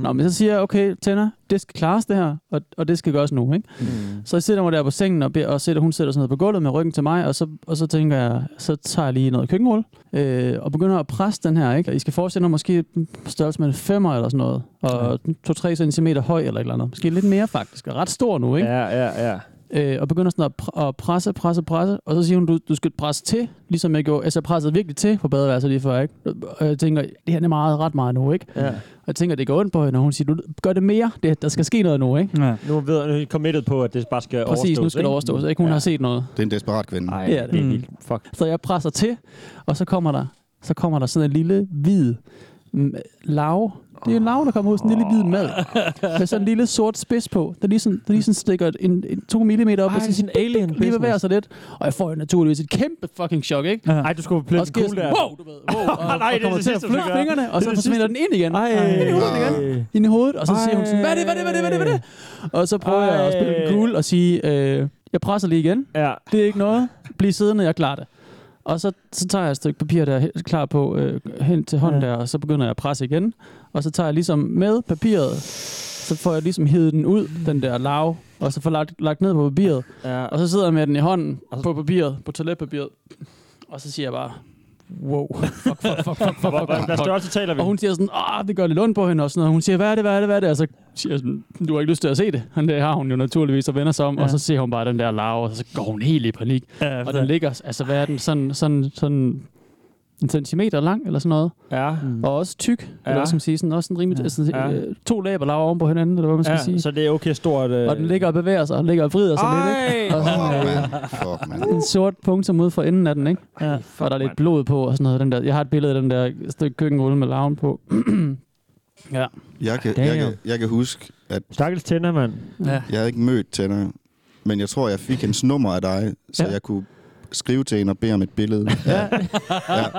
Nå, men så siger jeg, okay, tænder, det skal klares det her, og, og det skal gøres nu, ikke? Mm. Så jeg sætter mig der på sengen og, og sætter, hun sætter sådan noget på gulvet med ryggen til mig, og så, og så tænker jeg, så tager jeg lige noget køkkenrulle, øh, og begynder at presse den her, ikke? Og I skal forestille jer måske størrelse med en femmer eller sådan noget, og 2-3 cm høj eller et eller andet. Måske lidt mere faktisk, og ret stor nu, ikke? Ja, ja, ja. Øh, og begynder sådan at, pr- at presse, presse, presse, og så siger hun, du, du skal presse til, ligesom jeg gjorde. Altså, jeg pressede virkelig til på badeværelset lige før, ikke? Og jeg tænker, det her er meget, ret meget nu, ikke? Ja. Og jeg tænker, det går ondt på hende, og hun siger, du gør det mere, det, der skal ske noget nu, ikke? Ja. Nu ved er I committed på, at det bare skal Præcis, overstås. nu skal det ikke? overstås, ikke? Hun Ja. har set noget. Det er en desperat kvinde. Nej, er det. er Mm. Fuck. Så jeg presser til, og så kommer der, så kommer der sådan en lille hvid lav. Det er en lav, der kommer ud, sådan en lille hvid mad. Med sådan en lille sort spids på. Der lige sådan, der lige sådan stikker en, en, to millimeter op. Ej, og så sådan en alien Lige bevæger sig lidt. Og jeg får jo naturligvis et kæmpe fucking chok, ikke? Ej, du skulle sker cool der. wow, du ved, wow, og, Nej, og det er kommer det sidste, flytte fingrene, og så er forsvinder den ind igen. Ej. Ind i hovedet igen. Ind i hovedet, og så siger hun sådan, hvad er det, hvad er det, hvad er det, hvad er det, hvad er det? Og så prøver jeg at spille den cool og sige, øh, jeg presser lige igen. Ja. Det er ikke noget. Bliv siddende, jeg klarer det. Og så, så tager jeg et stykke papir, der er klar på, øh, hen til hånden Ja. der, og så begynder jeg at presse igen. Og så tager jeg ligesom med papiret, så får jeg ligesom hivet den ud, den der lav, og så får lagt, lagt ned på papiret. Ja. Og så sidder jeg med den i hånden på papiret, på toiletpapiret. Og så siger jeg bare, wow, fuck, fuck, fuck, fuck, fuck, fuck, Hvad- hvad fuck. størrelse taler vi? Og hun siger sådan, ah, det gør lidt ondt på hende, og sådan noget. Hun siger, hvad er det, hvad er det, hvad er det? Og så siger jeg sådan, du har ikke lyst til at se det. Men det har hun jo naturligvis, og vender sig om, Ja. og så ser hun bare den der lav, og så går hun helt i panik. Ja, og den ligger, altså hvad er den, sådan, sådan, sådan en centimeter lang, eller sådan noget. Ja. Mm. Og også tyk, ja. eller skal man sige, sådan, også sådan rimelig, Ja. sådan, Ja. øh, to laber laver oven på hinanden, eller hvad man skal Ja, sige. så det er okay stort. Øh... Og den ligger og bevæger sig, og ligger og vrider sig lidt, ikke? Og sådan, Fuck, øh, man. Fuck, man. en sort punktum ud for enden af den, ikke? Ja, og der er lidt blod på og sådan noget. Den der, jeg har et billede af den der stykke køkkenrulle med larven på. ja. Jeg kan, jeg, kan, jeg kan huske, at Stakkels tænder, mand. Ja. jeg havde ikke mødt Tænder, men jeg tror, jeg fik hendes nummer af dig, så Ja. jeg kunne skrive til en og bede om et billede. Ja.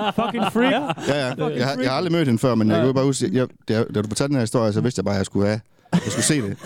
Fucking freak. Ja, ja. Jeg, har- jeg har aldrig mødt hende før, men jeg kan jo bare huske, jeg, da, da du fortalte den her historie, så vidste jeg bare, at jeg skulle have jeg skulle se det.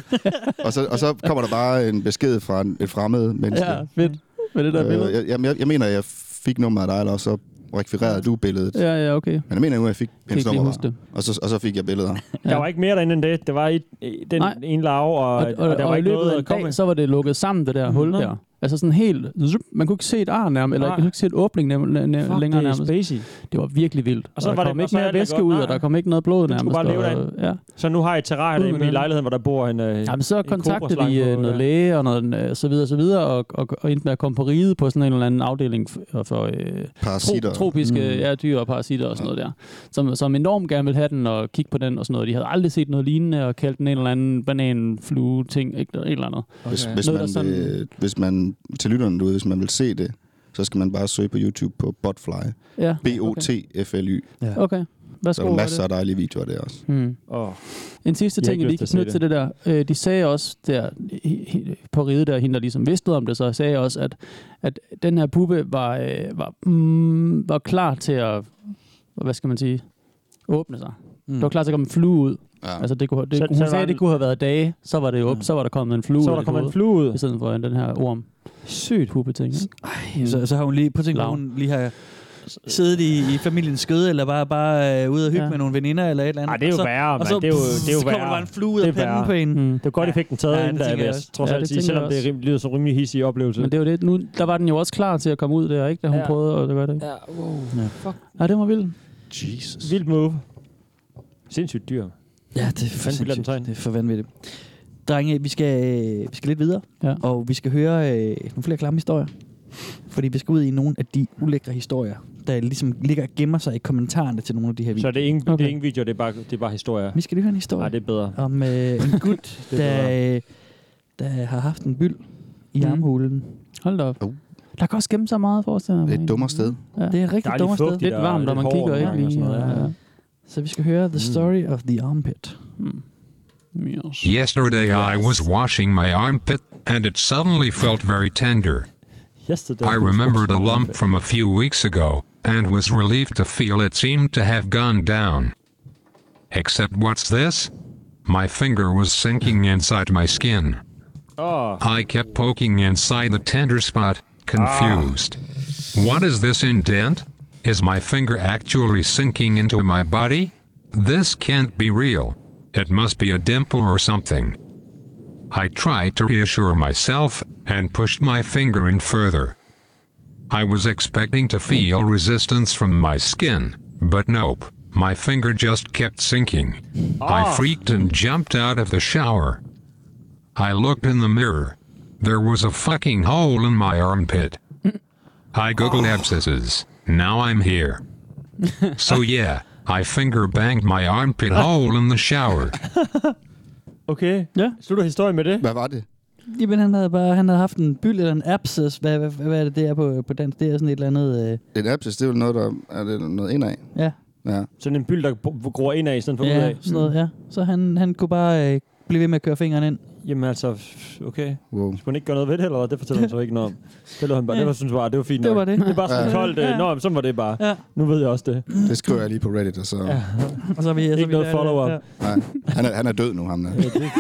Og så, og så kommer der bare en besked fra en, et fremmed menneske. Ja, fedt. Med det der billede. Øh, jeg, jamen, jeg, jeg mener, jeg fik nummeret af dig, eller så rekvirerede du billedet. Ja, ja, okay. Men jeg mener nu, at jeg fik hendes nummer. Og så, og så fik jeg billeder. Der var ikke mere derinde end det. Det var i, i den Nej. ene lav, og, og, Og, og, der var og ikke noget af at en komme med. dag, så var det lukket sammen, det der hul der. Altså sådan helt... zup, Man kunne ikke se et ar nærmest, eller man kunne ikke se et åbning nem, nem, Fuck, længere det er nærmest. spacey. Det var virkelig vildt. Og så der var det- kom og ikke er mere det væske ud, og der kom ikke noget blod Du nærmest. bare leve og, ja. Så nu har I et terrarie Ud derinde med i den. lejligheden, hvor der bor en øh, Jamen, så kontaktede de øh, noget læge og noget, øh, så videre, så videre, og, og, og endte med at komme på ride på sådan en eller anden afdeling for, for øh, Parasitter. tro, tropiske Mm. ja, dyr og parasitter og sådan noget der, som, som enormt gerne ville have den og kigge på den og sådan noget. De havde aldrig set noget lignende og kaldt den en eller anden bananflue ting, ikke et eller andet. Hvis, Okay. hvis, Noget, man sådan- vil, hvis man, til lytterne derude, hvis man vil se det, så skal man bare søge på YouTube på Botfly. Ja, B-O-T-F-L-Y. Ja. Okay, Der værsgo. er hvad er masser af dejlige videoer der også. Hmm. Åh, En sidste ting, jeg lige kan knytte til det der. Øh, de sagde også der på ride der, hende der ligesom vidste om det, så sagde også, at, at den her puppe var, øh, var, mm, var klar til at, hvad skal man sige, åbne sig. Mm. Det var klar til at komme en flue ud. Ja. Altså det kunne, det, Så- hun så sagde, at det kunne have været dage, så var det jo, så var der kommet en flue så var der kommet en flue ud. I stedet for den her orm. Sygt. Puppe ting. Ikke? Ej, så, så har hun lige, på tænk, Lav. hun lige har siddet i, i familiens skøde, eller bare, bare øh, ude og hygge Ja. med nogle veninder, eller et eller andet. Ej, det er jo og så, værre, så, mand. Det er jo- det er jo så kommer værre. der bare en flue ud Det af er panden værre. på en. Mm. Det var godt, I fik den taget Ja, ind, der, jeg også. trods Ja, alt det sige, selvom det er rim- lyder som rimelig hissig oplevelse. Men det var det. Nu, der var den jo også klar til at komme ud der, ikke? Da hun Ja. prøvede, og det var det ikke. Ja, wow. Ja. Fuck. Ja, det var vildt. Jesus. Vildt move. Sindssygt dyr. Ja, det er for sindssygt. Det er for vanvittigt. Drenge, vi skal, øh, vi skal lidt videre, Ja. og vi skal høre øh, nogle flere klamme historier. Fordi vi skal ud i nogle af de ulækre historier, der ligesom ligger og gemmer sig i kommentarerne til nogle af de her Så videoer. det er ingen, okay. det er ingen video, det er bare, det er bare historier. Vi skal lige høre en historie Nej, det er bedre. om øh, en gut, er der, øh, der har haft en byld i Mhm. armhulen. Hold da op. Oh. Der kan også gemme sig meget, forestiller jeg Det er mig. et dummere sted. Ja. Det er et Der er rigtig dummere sted. Lidt varmt, og lidt man kigger lige. sådan noget, Ja. ja. Så vi skal høre The Story of the Armpit. Mm. Yes. Yesterday I was washing my armpit, and it suddenly felt very tender. Yesterday. I remembered a lump from a few weeks ago, and was relieved to feel it seemed to have gone down. Except what's this? My finger was sinking inside my skin. Åh, I kept poking inside the tender spot, confused. What is this indent? Is my finger actually sinking into my body? This can't be real. It must be a dimple or something. I tried to reassure myself and pushed my finger in further. I was expecting to feel resistance from my skin, but nope. My finger just kept sinking. I ah. freaked and jumped out of the shower. I looked in the mirror. There was a fucking hole in my armpit. I googled ah. abscesses. Now I'm here. So yeah, I finger banged my armpit hole in the shower. okay. Ja. Slutter historien med det? Hvad var det? Jamen, han havde bare han havde haft en byld eller en abscess. Hvad, hvad, hvad er det, det er på, på dansk? Det er sådan et eller andet... Øh, En abscess, det er vel noget, der er det noget indad. ja, Ja. Sådan en byld, der gror ind af, i stedet for ud ja, af. sådan noget, ja. Så han, han kunne bare øh, blive ved med at køre fingeren ind. Jamen altså, okay. Wow. Skulle han ikke gøre noget ved det, eller hvad? Det fortæller han så ikke noget om. Det lå han bare, Ja. det var, synes bare, det var fint Det nok. var det. Det er bare sådan Ja. koldt. Ja. Ja. Nå, men så var det bare. Ja. Nu ved jeg også det. Det skriver jeg lige på Reddit, og så... Ja. Og så er vi, så Ikke vi noget follow-up. Ja. Nej, han er, han er død nu, ham der. Ja, det,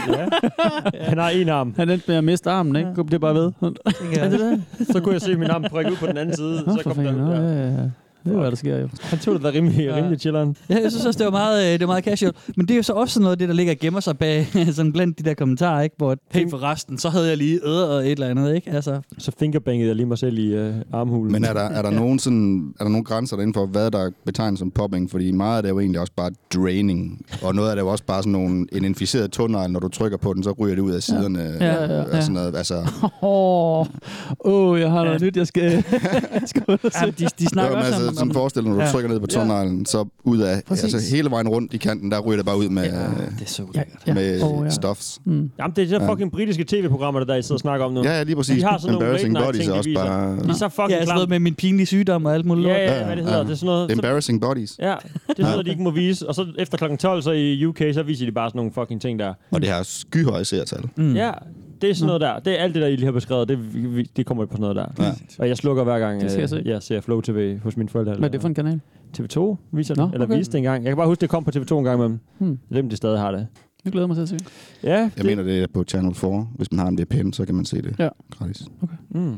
ja. Han har en arm. Han endte med at miste armen, ikke? Det bare ved. tænker jeg. det det? Så kunne jeg se min arm prikke ud på den anden side. Nå, så kom fanden. der, Nå, ja. ja, ja. Det er, hvad der sker jo. Han tog det da rimelig, Ja. rimelig chilleren. Ja, jeg synes også, det var meget, øh, det var meget casual. Men det er jo så også noget af det, der ligger og gemmer sig bag sådan blandt de der kommentarer, ikke? Hvor, hey, for resten, så havde jeg lige øh og et eller andet, ikke? Altså, Så fingerbangede jeg lige mig selv i uh, armhulen. Men er der, er der, nogen sådan, er der nogle grænser derinde for, hvad der betegnes som popping? Fordi meget af det er jo egentlig også bare draining. Og noget af det er jo også bare sådan nogle, en inficeret tunnel, når du trykker på den, så ryger det ud af siderne. Ja, ja, ja. Og sådan noget. Altså, Åh, oh, jeg har noget nyt, jeg skal, skal ud og se. ja, de, de snakker også altså, om, sådan om forestil dig, når du Ja. trykker ned på tunnelen, så ud af, Præcis. altså hele vejen rundt i kanten, der ryger det bare ud med, Ja, det er så Ja, ja. med Åh, ja. stofs. Mm. Jamen, det er de der Ja. fucking britiske tv-programmer, der, der I sidder og snakker om nu. Ja, ja, lige præcis. De har sådan nogle Embarrassing late bodies ting, de også bare... De er så fucking Ja, sådan noget med min pinlige sygdom og alt muligt. Ja, lort. ja, hvad det hedder. Det er sådan noget... Embarrassing bodies. ja, det er sådan noget, de ikke må vise. Og så efter kl. 12, så i UK, så viser de bare sådan nogle fucking ting der. Og det har skyhøje seertal. Mm. Ja, det er sådan noget der. Det er alt det der, I lige har beskrevet, det, vi- vi- det kommer på sådan noget der. Ja. Og jeg slukker hver gang, Det skal jeg øh, se. jeg ser Flow TV hos mine forældre. Hvad er det for en kanal? TV2 viser Nå, det, eller okay. viste det engang. Jeg kan bare huske, det kom på TV2 en gang imellem. Hmm. Jeg ved, om de stadig har det. Vi glæder mig til at se. Ja, Jeg det, mener, det er på Channel 4. Hvis man har en VPN, så kan man se det Ja. gratis. mm.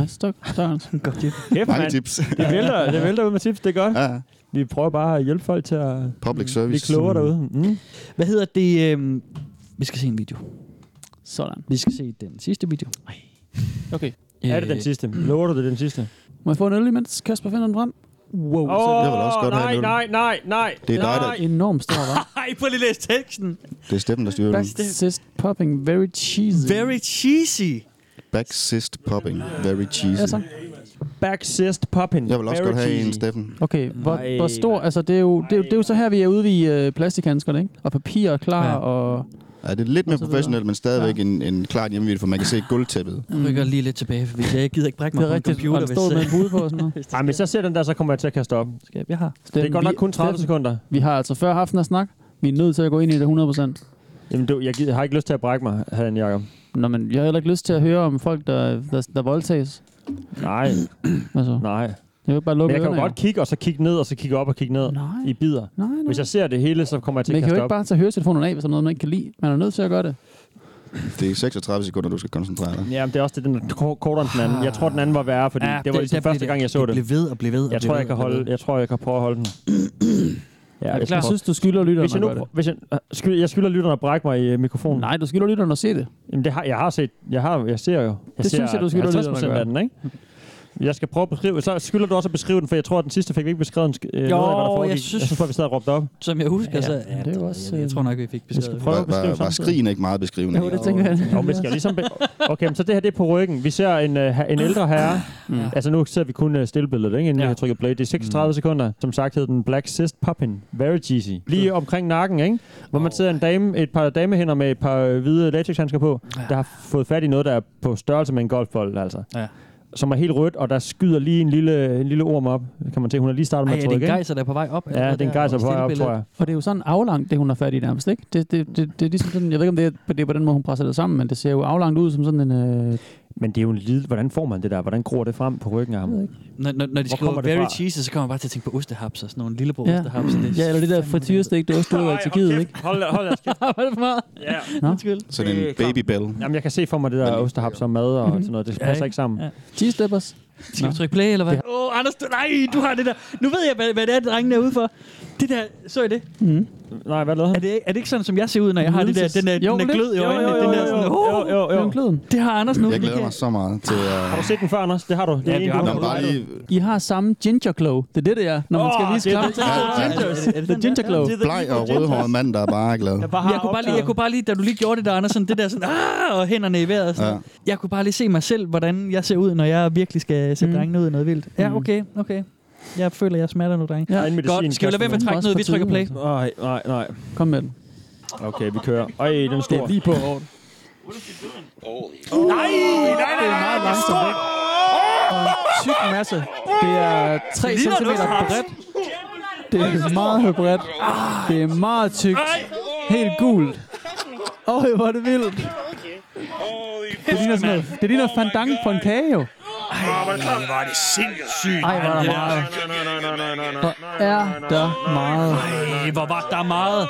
Nice, tak. Tak. Godt tip. Kæft, Mange mand. tips. Det vælter, det vælter ud med tips, det er godt. Ja, Vi prøver bare at hjælpe folk til at public blive service. klogere derude. Mm. Hvad hedder det? øhm, vi skal se en video. Sådan. Vi skal se den sidste video. Okay. Er det den Øh, sidste? Lover du det den sidste? Må jeg få en øl imens Kasper finder den frem? Wow. Åh, Jeg vil også godt have nej, en øl. nej, nej, nej. Det er dig, der- nej. Enormt stor, hva'? Ej, prøv lige at læse teksten. Det er Steffen, der styrer den. Backsist popping, very cheesy. Very cheesy. Back cyst popping. Very cheesy. Ja, så. Back cyst popping. Jeg vil også Very godt have cheesy. en, Steffen. Okay, hvor, Nej, hvor stor, altså det er, jo, det, er, jo- det er jo så her, vi er ude i øh, plastikhandskerne, ikke? Og papir er klar, ja. og... Ja, det er lidt mere så professionelt, men stadigvæk en, en klar hjemmevideo, for man kan se gulvtæppet. Jeg rykker lige lidt tilbage, for jeg gider ikke brække mig Det er på en rigtigt, computer. og der stod med en pude på og sådan noget. det Ej, hvis jeg ser den der, så kommer jeg til at kaste op. skal. Jeg har. Det er godt nok kun 30 Steffen, sekunder. Vi har altså før haft en snak. Vi er nødt til at gå ind i det 100%. Jamen, du, jeg, gider, jeg har ikke lyst til at brække mig, han Jacob. Nå, men jeg har heller ikke lyst til at høre om folk, der, der, der voldtages. Nej, Altså, nej. Jeg vil bare Men lukke jeg kan jo godt kigge, og så kigge ned, og så kigge op og kigge ned Nej. i bidder. Nej, nej. Hvis jeg ser det hele, så kommer jeg til Men at jeg kan kaste jo op. ikke bare tage høretelefonerne af, hvis der er noget, man ikke kan lide. Man er nødt til at gøre det. Det er 36 sekunder, du skal koncentrere dig. Ja, men det er også det, den er ko- kortere end den anden. Jeg tror, den anden var værre, fordi ja, det var ligesom første gang, jeg så det. Det blev ved og blev ved. og Jeg tror, jeg kan holde, jeg tror, jeg kan prøve at holde den. Ja, Jeg, jeg, jeg synes, du skylder lytterne hvis jeg, at nu, gøre det. hvis jeg, skyld, jeg skylder lytterne at brække mig i øh, mikrofonen. Nej, du skylder lytterne at se det. Jamen, det har, jeg har set. Jeg, har, jeg ser jo. Jeg Det ser synes jeg, du skylder 50 lytterne at af den, ikke? Jeg skal prøve at beskrive. Så skylder du også at beskrive den, for jeg tror, at den sidste fik vi ikke beskrevet en, sk- øh, noget af, hvad der jeg foregik. synes- jeg synes bare, vi sad og råbte op. Som jeg husker, Ja, så... ja, det er jo også, Jeg, jeg tror nok, vi fik Vi skal beskrevet. prøve Var, at beskrive var, var samtidig. skrigen ikke meget beskrivende? Jo, det tænker jeg. Jo, vi skal jo ligesom... Be- okay, men så det her, det er på ryggen. Vi ser en, uh, en ældre herre. Mm. Altså, nu ser vi kun uh, stillbilledet, ikke? Inden ja. Jeg trykker play. Det er 36 mm. sekunder. Som sagt hed den Black Cyst Poppin. Very cheesy. Lige omkring nakken, ikke? Hvor man sidder en dame, et par damehænder med et par øh, hvide latexhandsker på, Ja. der har fået fat i noget, der er på størrelse med en golfbold, altså. Ja. Som er helt rødt, og der skyder lige en lille, en lille orm op. Kan man se, hun har lige startet med Ej, at er det trykke, en gejser, der er på vej op? Ja, det er en gejser på vej op, tror jeg. Og det er jo sådan aflangt, det hun har fat i nærmest, ikke? Det, det, det, det er ligesom sådan, jeg ved ikke, om det er, det er på den måde, hun presser det sammen, men det ser jo aflangt ud som sådan en... Øh, Men det er jo en lid. Hvordan får man det der? Hvordan gror det frem på ryggen af ham? Når, når, når de skriver very fra? cheesy, så kommer man bare til at tænke på ostehaps og sådan nogle lillebror Ja. ostehaps. Det ja, eller det der frityrestik, det også du i Tjekkiet, ikke? Hold, hold jeres kæft. Var det for meget? Ja. Nå. Undskyld. Så det er en kom. babybell. Jamen, jeg kan se for mig det der osterhaps og mad og sådan noget. Det Ja, passer ikke? ikke sammen. Ja. Cheese steppers. Skal vi trykke play, eller hvad? Åh, oh, Anders, du, nej, du har det der. Nu ved jeg, hvad, hvad det er, drengene er ude for. Det der, så I det? Mm. Nej, hvad lavede Er han? det, er det ikke sådan, som jeg ser ud, når jeg har det der, den der, Jo, den der lidt. glød i Jo, øjnene? jo, jo, den der jo, sådan, jo, jo, jo, jo. Den gløden. Det har Anders nu. Jeg Det glæder mig så meget til at... Har du set den før, Anders? Det har du. Det er Ja, den. Nå, bare lige... I har samme ginger glow. Det er det, det er, når man skal vise det er det. Er det The den ginger glow. Det er Bleg og rødhåret mand, der er bare glad. Jeg, kunne, bare lige, jeg kunne bare lige, da du lige gjorde det der, Anders, sådan det der sådan, ah, og hænderne i vejret. og Sådan. Jeg kunne bare lige se mig selv, hvordan jeg ser ud, når jeg virkelig skal sætte mm. drengene ud i noget vildt. Ja, Mm. okay, okay. Jeg føler, jeg smerter nu, er en medicin, Godt, skal vi lade være med at trække noget? Vi trykker play. Nej, nej, nej. Kom med den. Okay, vi kører. Øj, den er Det stor. er lige på hårdt. Nej, nej, Det er meget langsomt? Og en tyk masse. Det er 3 Ligner cm bredt. Det er meget bredt. Det er meget tykt. Helt gult. Åh, hvor er det vildt. Det ligner sådan noget. Det ligner fandang på en kage, jo. Var det sindssygt. Ej, er der meget. Hvor er der meget. Ej, hvor var der meget.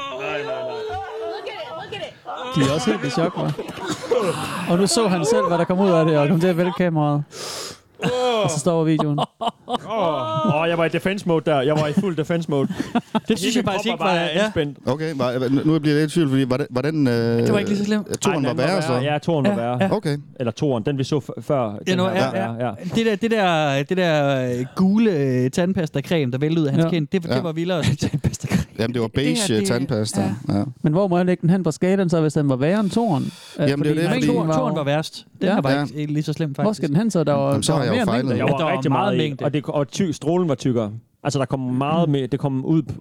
De er også helt i chok, hva'? Og nu så han selv, hvad der kom ud af det, og kom til at vælge kameraet. Og så står videoen. Åh, oh, jeg var i defense mode der. Jeg var i fuld defense mode. Det synes jeg faktisk ikke var... Ja. anspændt. Okay, var, nu bliver jeg lidt i tvivl, fordi var, det, var den... Øh, Det var ikke lige så slemt. Toren var værre, så? Ja, toren var værre. ja. Okay. Eller toren, den vi så f- før. Ja, den nu, ja, var ja. ja. Det der, det der, det der øh, gule øh, tandpasta-creme, der væltede ud af hans Ja. kind, det, det Ja. var vildere. Jamen, det var Det her, beige det- tandpasta. ja. Ja. Men hvor må jeg lægge den hen på skalaen, så hvis den var værre end toren? Jamen, det er jo det, fordi- toren, toren var værst. Den Ja. her var Ja. ikke lige så slem, faktisk. Hvor skal den hen så? Der var, Jamen, så der har var jeg jo fejlet. Ja, var der var rigtig meget mængde. og, det, og ty, strålen var tykkere. Altså, der kom meget mere, det kom ud på,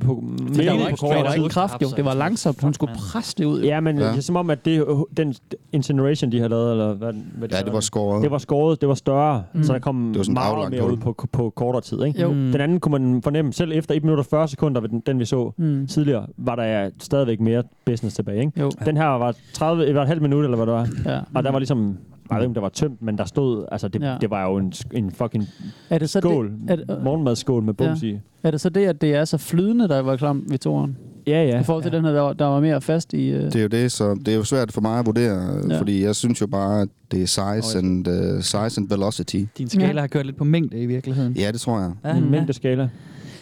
på Det mere ud på det kortere var tid. ikke kraft, jo. Det var langsomt. Hun skulle presse det ud. Ja, men Ja. det er som om, at det, den incineration, de har lavet, eller hvad, hvad Ja, det var skåret. Det var skåret, det var større, Mm. så der kom Det var meget mere ud på, på, på kortere tid. Ikke? Jo. Den anden kunne man fornemme, selv efter 1 minut og 40 sekunder, den, den vi så Mm. tidligere, var der stadigvæk mere business tilbage. Ikke? Jo. Den her var 30, det var et halvt minut, eller hvad det var. Ja. Og der var ligesom, jeg ved ikke, om der var tømt, men der stod, altså det, Ja. ja. det var jo en, en fucking Er det så skål, det, er, det- morgenmadsskål med bums Ja. i. er det så det, at det er så flydende, der var klam ved toren? Ja, ja. I forhold til den her, der var, der var mere fast i... Uh... Det er jo det, så det er jo svært for mig at vurdere, Ja. ja. fordi jeg synes jo bare, at det er size and, uh, size and velocity. Din skala Ja. har kørt lidt på mængde i virkeligheden. Ja, det tror jeg. Ja. En mængdeskala.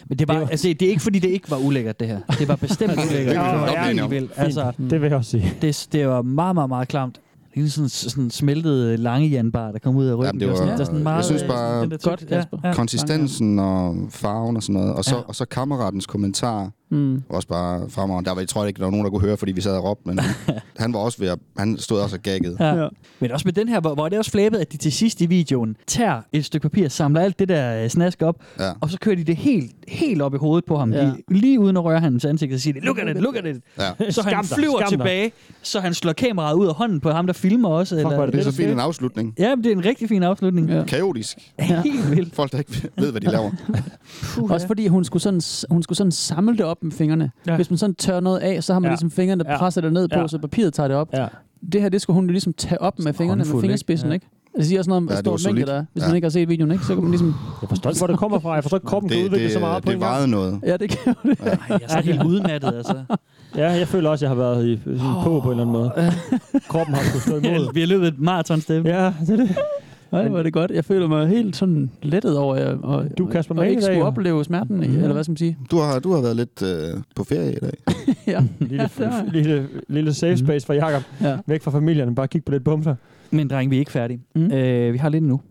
Men det, var, altså, det er ikke, fordi det ikke var ulækkert, det her. Det var bestemt ulækkert. Det det var om. vildt. Altså, Det vil jeg også sige. det, det var meget, meget, meget klamt. Det er sådan, sådan smeltet lange janbar, der kom ud af ryggen. Jamen, det var- sådan, der er sådan meget, jeg synes bare- den der Godt. Ja, ja. Konsistensen og farven og sådan noget. Og så, Ja. og så kammeratens kommentar Mm. også bare fremragende. Der var, jeg tror ikke, der var nogen, der kunne høre, fordi vi sad og råbte, men han var også ved at, han stod også og gaggede. Ja. Ja. Men også med den her, hvor, hvor det også flabet, at de til sidst i videoen tager et stykke papir, samler alt det der øh, snask op, Ja. og så kører de det helt, helt op i hovedet på ham, Ja. ja. lige, lige uden at røre hans ansigt, og siger, de, look at it, look at it. Ja. Så han Skam flyver skam tilbage, så han slår kameraet ud af hånden på ham, der filmer også. Fuck, hvor er Det er så det fint fedt. en afslutning. Ja, men det er en rigtig fin afslutning. Ja. Kaotisk. Helt vildt. Folk, der ikke ved, hvad de laver. Puh, Også fordi hun skulle, sådan, hun skulle sådan samle det op med fingrene. Ja. Ja. Hvis man sådan tør noget af, så har man Ja. ja. ligesom fingrene, der Ja. presser det ned på, Ja. så papiret tager det op. Ja. Det her, det skulle hun jo ligesom tage op med fingrene, med fingerspidsen, ikke? ikke? Det siger også noget om, hvor Ja, stor mængde der er, hvis Ja. man ikke har set videoen, ikke? Så kan man ligesom... Jeg forstår ikke, hvor det kommer fra. Jeg forstår ikke, kroppen kan Det, udvikle det, så meget på det vejede noget. Ja, det kan det. Ej, jeg er så helt udmattet, altså. Ja, jeg føler også, at jeg har været i på på en eller anden måde. Kroppen har skulle stå imod. Vi har løbet et maratonstep. Ja, det er det. Nej, hvor er det godt. Jeg føler mig helt sådan lettet over, at og, Du er Kasper og ikke skulle opleve smerten, Mhm. eller hvad skal man sige? Du har, du har været lidt øh, på ferie i dag. ja, Lille, ja, lille, lille safe space for Jakob. Ja. Væk fra familien. Bare kig på lidt bumser. Men dreng, vi er ikke færdige. Mm. Øh, vi har lidt endnu.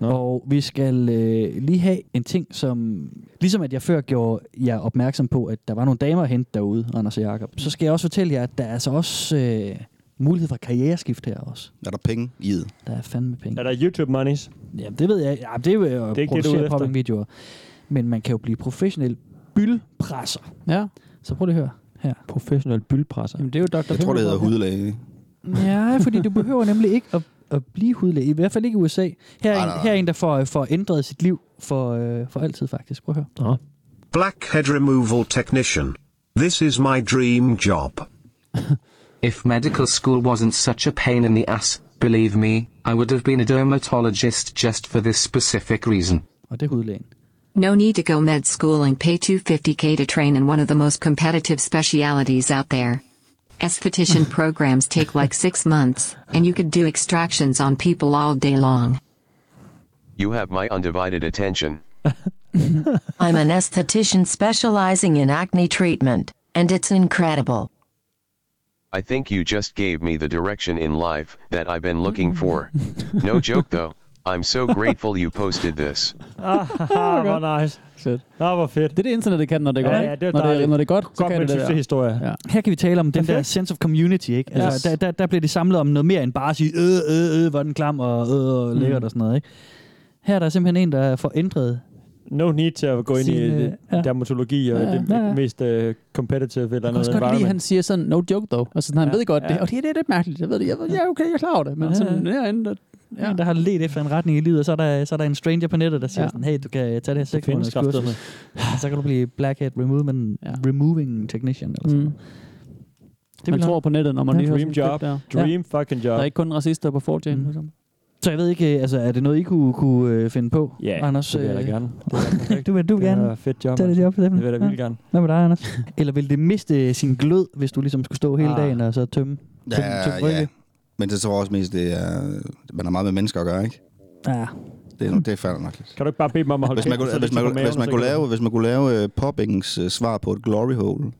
Nå. Og vi skal øh, lige have en ting, som... Ligesom at jeg før gjorde jer opmærksom på, at der var nogle damer at hente derude, Anders og Jacob, så skal jeg også fortælle jer, at der er altså også øh, mulighed for karriereskift her også. Er der penge i det? Der er fandme penge. Er der YouTube monies? Jamen, det ved jeg. Ja, det er jo at Det er ikke det, du er producere popping-videoer. Men man kan jo blive professionel byldpresser. Ja, Så prøv lige at høre her. Professionel byldpresser. jamen det er jo Dr. Jeg tror, det hedder hudlæge. Ja, fordi du behøver nemlig ikke at, at blive hudlæge. I hvert fald ikke i USA. Her er, Nej, en, nej, nej. her er en, der får, får ændret sit liv for, øh, for altid, faktisk. Prøv at høre. Blackhead removal technician. This is my dream job. If medical school wasn't such a pain in the ass, believe me, I would have been a dermatologist just for this specific reason. Og det er hudlægen. No need to go med school and pay 250k to train in one of the most competitive specialities out there. Esthetician programs take like six months, and you could do extractions on people all day long. You have my undivided attention. I'm an esthetician specializing in acne treatment, and it's incredible. I think you just gave me the direction in life that I've been looking for. No joke though. I'm so grateful you posted this. Ah, hvor nice. Fedt. Ah, hvor fedt. Det er det internet, det kan, når det er Ja, godt. ja, det er når, det, når det er godt, så Godt kan det der. succeshistorie. Ja. Her kan vi tale om den der Perfekt. sense of community, ikke? Altså, Yes. der, der, der bliver det samlet om noget mere end bare at sige, øh, øh, øh, hvor er den klam og øh, og lækkert Mm. og sådan noget, ikke? Her er der simpelthen en, der får ændret No need til at gå ind i øh, det, ja. dermatologi og Ja, det ja, ja. mest uh, competitive eller Jeg kan noget også godt lide, han siger sådan, no joke though. Altså, sådan, han Ja, ved godt det. ja. Og det, det er lidt mærkeligt. Jeg ved det. Jeg ved, ja, okay, jeg er klar over det. Men Ja, sådan, ja. herinde, der, ja. ja. en, der har let efter en retning i livet, og så er der, så er der en stranger på nettet, der siger Ja. ja. sådan, hey, du kan tage det her seks findes måneders kursus, kraftedeme. og så kan du blive blackhead removing, Ja. removing technician. Eller sådan. Mm. Det man tror på nettet, når man Ja. lige Dream job. der. Dream fucking job. Der er ikke kun racister på 4chan. Mm. Så jeg ved ikke, øh, altså, er det noget, I kunne, kunne øh, finde på, Ja, Anders? det vil jeg da øh, gerne. Er. Du vil, du vil Det er gerne fedt job. tage det altså. job for dem? Det vil jeg da vildt gerne. Hvad med dig, Anders? Eller vil det miste sin glød, hvis du ligesom skulle stå hele Ah. dagen og så tømme? tømme, Ja, tømme ja. Men det tror jeg også mest, det er, man har meget med mennesker at gøre, ikke? Ja. Det er, det er fandme nok lidt. Kan du ikke bare bede dem om at holde Hvis man, kæft, kunne, hvis, man, kunne, hvis man kunne lave, hvis man kunne lave uh, Poppings uh, svar på et glory hole,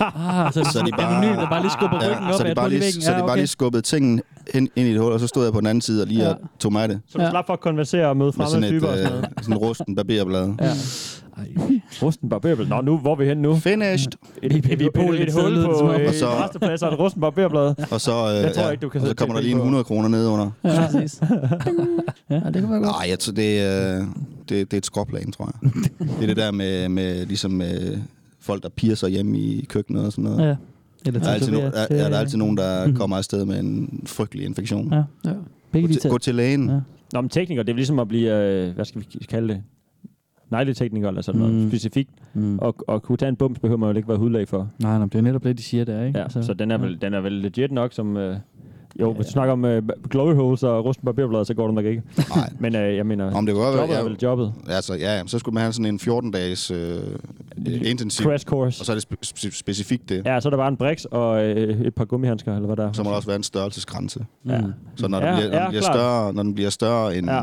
Ah, så, så de bare, anonym, der bare lige skubber ryggen op så de bare lige, så de Ja, bare lige skubbede tingene ind, ind i et hul, og så stod jeg på den anden side og lige Ja. ja. tog mig det. Så du Ja. slap for at konversere og møde Med fremmede sådan et typer og sådan noget. uh, sådan en rusten barberblad. Ja. Rusten barberblad. Nå, nu, hvor er vi henne nu? Finished. Et, et, et, et, lidt et hul på øh, Og så- resteplads og et rusten barberblad. Og så, uh, Jeg tror ja, ikke, du kan og så kommer der lige en på. 100 kroner ned under. Ja, præcis. ja, det kan være godt. Nej, jeg tror, det, uh, det, det er et skråplan, tror jeg. det er det der med, med ligesom med folk, der piger sig hjemme i køkkenet og sådan noget. Ja. Eller der er, altid no, er, er der altid nogen, der Mhm. kommer afsted med en frygtelig infektion. Ja. ja. Begge Gå til, gå til lægen. Ja. Nå, men tekniker, det er ligesom at blive, øh, hvad skal vi kalde det? Negletekniker eller sådan noget Mm. specifikt. Mm. Og, og kunne tage en bums, behøver man jo ikke være hudlæg for. Nej, nej, det er netop det, de siger der, ikke? Ja, Altså, så den er, vel, den er vel legit nok som... Øh, jo, hvis du snakker om øh, glory holes og rusten barberblad, så går det nok ikke. Nej. Men øh, jeg mener, Om det kunne godt være, jobbet er ja. vel jobbet. Altså, ja, ja, så skulle man have sådan en 14-dages øh, intensiv. Crash course. Og så er det spe- spe- specifikt det. Ja, så er der bare en briks og øh, et par gummihandsker, eller hvad der er. Så må der også være en størrelsesgrænse. Ja. Så når, Ja, den bliver, når, ja, den bliver klart. større, når den bliver større end... Ja.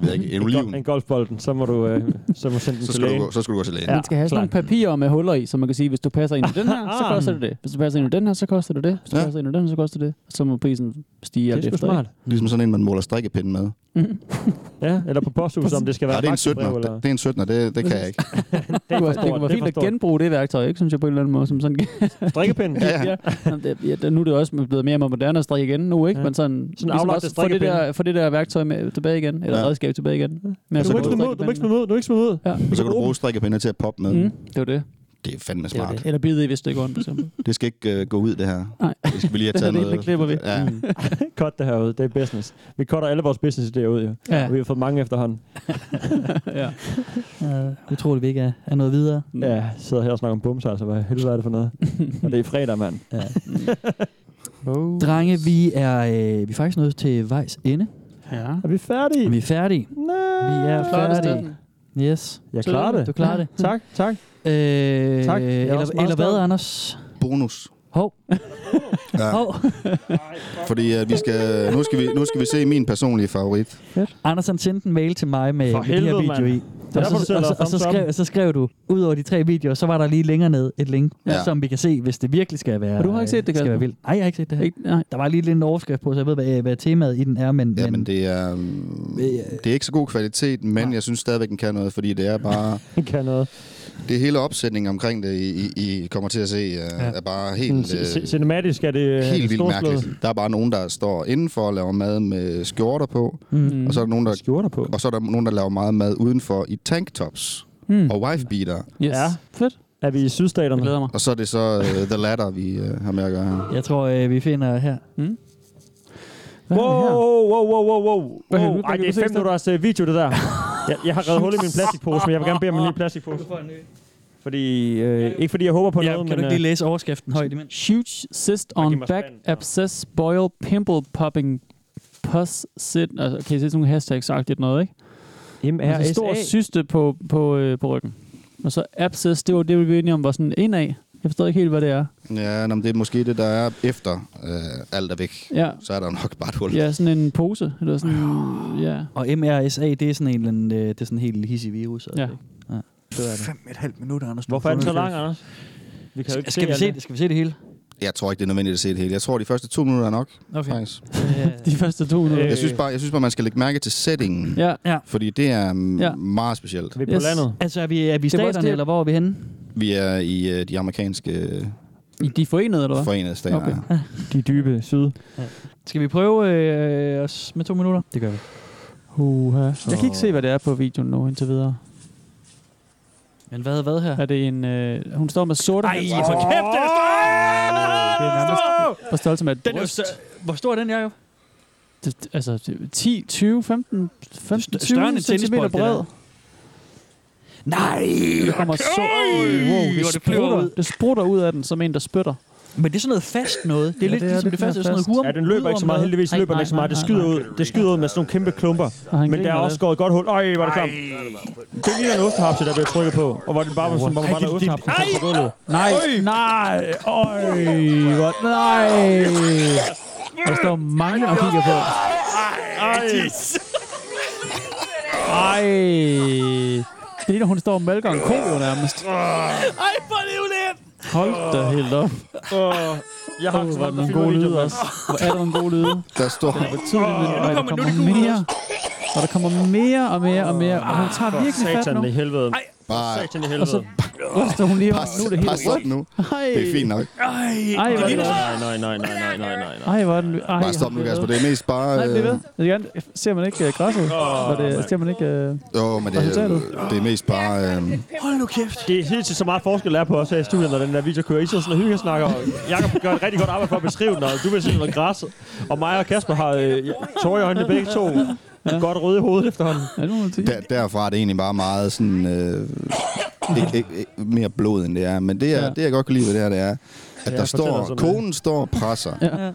Det ved jeg ikke, en En, oliven. en golfbolden, så må du, øh, så må sende den Så til skal du lægen. gå- så skal du gå til lægen. Ja, Man skal have sådan nogle papirer med huller i, så man kan sige, hvis du passer ind i den her, så Ah. koster det det. Hvis du passer ind i den her, så koster det det. Hvis du Ja. passer ind i den her, så koster det det. Så må prisen stige Det er alt efter. smart. Ligesom sådan en, man måler strikkepinde med. Ja, eller på posthuset, om det skal være Nej, det er en maxibrev, 17'er. eller... Det, det er en 17'er, det, det kan jeg ikke. Det, var, det kunne for være stort, fint det er for at genbruge det værktøj, ikke? Synes jeg på en eller anden måde. Som sådan, Strikkepind? Ja, ja. ja. Det, ja, det- nu er det også blevet mere og mere moderne at strikke igen nu, ikke? Ja. Men sådan, Sådan ligesom også få det, der, få det der værktøj med tilbage igen, eller Ja. redskab tilbage igen. Med at Du må ikke smide ud, du må ikke smide ud, du må ikke smide ud. Ja. Og så kan du bruge strikkepinde til at poppe med. Mm, det var det. Det er fandme det, var smart. det. Eller bide i, hvis det går ondt, for eksempel. Det skal ikke uh, gå ud, det her. Nej. Det skal vi lige have taget Det- noget. det klipper vi. Ja. Mm. Cut det her ud, det er business. Vi cutter alle vores business idéer ud, jo. Ja. Og vi har fået mange efterhånden. ja. Uh, utroligt, vi ikke er, er noget videre. Ja, sidder her og snakker om bumser, altså hvad helvede er det for noget? og det er fredag, mand. Ja. oh. Drenge, vi er, øh, vi er faktisk nået til vejs ende. Ja. Er vi færdige? Vi er færdige. Nej. Vi er det, færdige. Yes. Jeg klarer det. Du klarer det. Tak, tak. Øh, Tak. Er Eller, eller hvad. Anders? Bonus. Hov. Ja. Hov. Fordi uh, vi skal, nu, skal vi, nu skal vi se min personlige favorit. Anders han sendte en mail til mig med, med de her helvede, video mand. i. Og så, selv og, så, og så, thumbs up. skrev, så skrev du, ud over de tre videoer, så var der lige længere ned et link, Ja. som vi kan se, hvis det virkelig skal være, Og du har ikke set det, skal være vildt. Nej, jeg har ikke set det her. Ikke, nej. Der var lige lidt en overskrift på, så jeg ved, hvad, hvad temaet i den er, men, Ja, men men det er, um, det er ikke så god kvalitet, men jeg synes stadigvæk, den kan noget, fordi det er bare... kan noget. Det er hele opsætningen omkring det, I, I, kommer til at se, uh, ja. er bare helt... Øh, c- cinematisk er det øh, helt vildt storslået. mærkeligt. Der er bare nogen, der står indenfor og laver mad med skjorter på, Mm. og så er der nogen, der, skjorter på. og så er der nogen, der laver meget mad udenfor i tanktops Mm. og wifebeater. Yes. Ja. Fedt. Er vi i Jeg sydstaterne? glæder mig. Og så er det så uh, The Ladder, vi uh, har med at gøre her. jeg tror, øh, vi finder her. Mm. Hvad Wow, er det her? wow, wow, wow, wow. Wow. Ej, det er se, fem minutters uh, video, det der. Jeg, jeg har reddet hul i min plastikpose, men jeg vil gerne bede om en ny plastikpose. Fordi, øh, ikke fordi jeg håber på Ja, noget, kan men... du ikke lige øh, læse overskriften højt imens? Huge cyst on back, abscess, boil, pimple popping, pus, sit. Altså, kan I se sådan nogle hashtags sagt noget, ikke? Altså, stor MRSA. syste på, på, øh, på ryggen. Og så abscess, det var det, vi blev enige om, var sådan indad. Jeg forstår ikke helt, hvad det er. Ja, nå, men det er måske det, der er efter uh, alt er væk. Ja, Så er der nok bare et hul. ja sådan en pose. Eller sådan, ja. Og MRSA, det er sådan en, eller anden, øh, det er sådan en helt hissig virus. altså, Ja. ja. Det er det. Fem et halvt minut, Anders. Hvorfor er den så lang, Anders? Vi kan jo ikke Skal vi alt se det. det? Skal vi se det hele? Jeg tror ikke, det er nødvendigt at se det hele. Jeg tror, de første to minutter er nok, Okay. faktisk. De første to minutter. Øh, Jeg synes, bare, jeg synes bare, man skal lægge mærke til settingen. Ja. Ja. Fordi det er Ja. meget specielt. Vi er på Yes. landet. Altså, er vi, er vi staterne, eller hvor er vi henne? Vi er i uh, de amerikanske I de forenede, eller hvad? forenede stater. Okay. De dybe syd. Skal vi prøve øh, os med to minutter? Det gør vi. Uh, jeg kan ikke se, hvad det er på videoen nu indtil videre. Men hvad, hvad her? Er det en... Øh, hun står med sorte... Ej, for kæft, det er Det er nærmest på størrelse med et Den er bryst. så, hvor stor er den, jeg jo? Det, altså, det er 10, 20, 15, 15 St- større end en 20 tennisbold, bred. Der. Nej! Det kommer så... Wow, det, det sprutter, ud. det sprutter ud af den, som en, der spytter. Men det er sådan noget fast noget. Det er Ja, lidt det er ligesom det faste, mere sådan noget hurm. Ja, den løber ikke så meget. Heldigvis løber den ikke så meget. Det skyder ud. Det skyder ud med sådan nogle kæmpe klumper. Men der er også lidt. skåret et godt hul. Øj, hvor er det klamt. Det ligner en ostehapse, der bliver trykket på. Og hvor det bare var sådan, hvor man bare lader ostehapsen komme på gulvet. Nej, nej, øj, hvor, nej. Der står mange og kigger på. Ej. Ej. Det ligner, hun står og malker en ko jo nærmest. Ej, hvor er det ulært! Hold da helt op. Åh, Jeg har så hvor er der gode filmer lyd videoen, også. Hvor er der en god lyd. Der står... Den er betydeligt, men og der kommer mere. Og der kommer mere og mere og mere. Og hun tager virkelig fat nu. Satan i helvede. Ej, Bare, Satan i Og helvede. så ryster hun lige pas, nu er det helt op rødt. nu. Ej. Det er fint nok. Ej, Ej, hvor er det Nej, nej, nej, nej, nej, nej, nej, nej. Ej, hvor er den... Ej, Bare stop nu, Kasper. Det er mest bare... Nej, bliv øh, ved. Jeg vil gerne... Ser man ikke uh, græsset? Oh, det, ser man ikke... Uh... Jo, men det, det er mest bare... Øh, Hold nu kæft. Det er helt til så meget forskel der er på os her i studiet, når den der video kører. I sidder sådan og hyggesnakker, og Jakob gør et rigtig godt arbejde for at beskrive den, og du vil sige noget græs. Og mig og Kasper har øh, tårer i øjnene begge to. Ja. Godt røde i hovedet efterhånden. Ja, det må man sige. der, derfra er det egentlig bare meget sådan... Øh, ikke, ikke, ikke, mere blod, end det er. Men det, er, Ja. det jeg godt kan lide ved det her, det er, at Ja, der står... det. Konen står og presser. Ja.